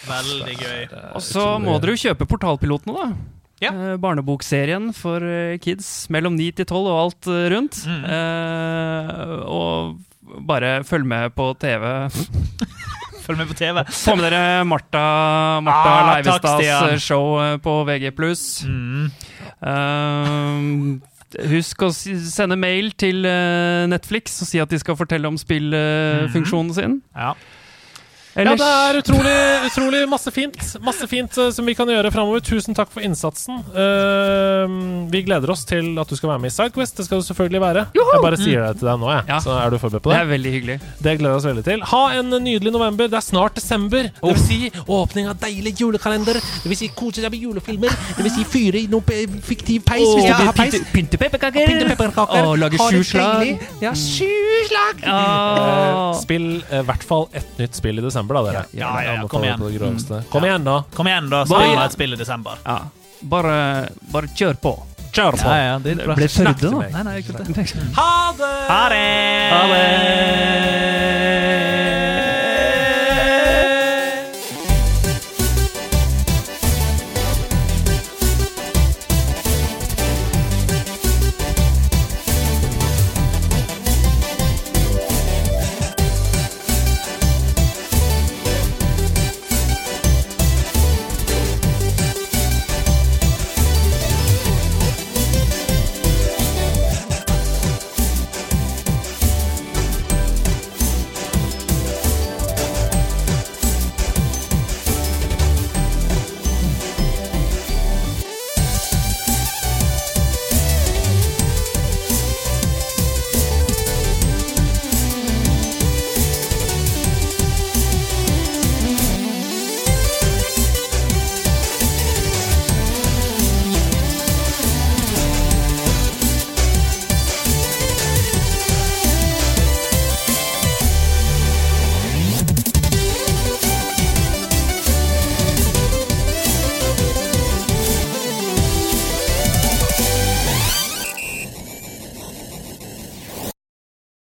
Speaker 1: Veldig gøy.
Speaker 3: Og så må dere jo kjøpe Portalpilotene, da.
Speaker 1: Ja.
Speaker 3: Eh, barnebokserien for eh, kids mellom 9 til 12 og alt rundt. rundt. Eh, og bare følg med på TV.
Speaker 1: Følg med på TV.
Speaker 3: Få med dere Martha, Martha
Speaker 1: Ah,
Speaker 3: Leivestads eh, show eh, på VG+.
Speaker 1: Mm.
Speaker 3: Eh, husk å sende mail til eh, Netflix og si at de skal fortelle om spillfunksjonen sin.
Speaker 1: Ja.
Speaker 2: Ja, det er utrolig, utrolig masse fint Masse fint uh, som vi kan gjøre framover. Tusen takk for innsatsen. Uh, vi gleder oss til at du skal være med i Sidequest. Det skal du selvfølgelig være. Jeg bare sier det til deg nå, jeg.
Speaker 3: Ja.
Speaker 2: Så er du forberedt på
Speaker 3: Det
Speaker 2: det?
Speaker 3: er veldig hyggelig.
Speaker 2: Det gleder vi oss veldig til. Ha en nydelig november. Det er snart desember. Det vil si åpning av deilig julekalender. Det vil si kose seg med julefilmer. Det vil si fyre i noe fiktiv peis hvis du har peis.
Speaker 3: Pynte pepperkaker.
Speaker 2: Pynte pepperkaker.
Speaker 3: Og lage sjuslag.
Speaker 2: Ja, sjuslag!
Speaker 3: Uh,
Speaker 2: Spill eh, i hvert fall ett nytt spill i desember, da, dere.
Speaker 1: Ja, ja, ja, kom igjen.
Speaker 2: groveste. Kom igjen, da.
Speaker 1: Kom igjen, da. Spill et spill i desember.
Speaker 3: Ja. Bare, bare kjør på.
Speaker 2: Kjør på.
Speaker 1: Ja, ja, det.
Speaker 3: Ble Førde,
Speaker 2: til
Speaker 3: da?
Speaker 2: meg.
Speaker 1: Nei, nei, ikke det.
Speaker 2: Ha det!
Speaker 1: Ha det!
Speaker 3: Ha det!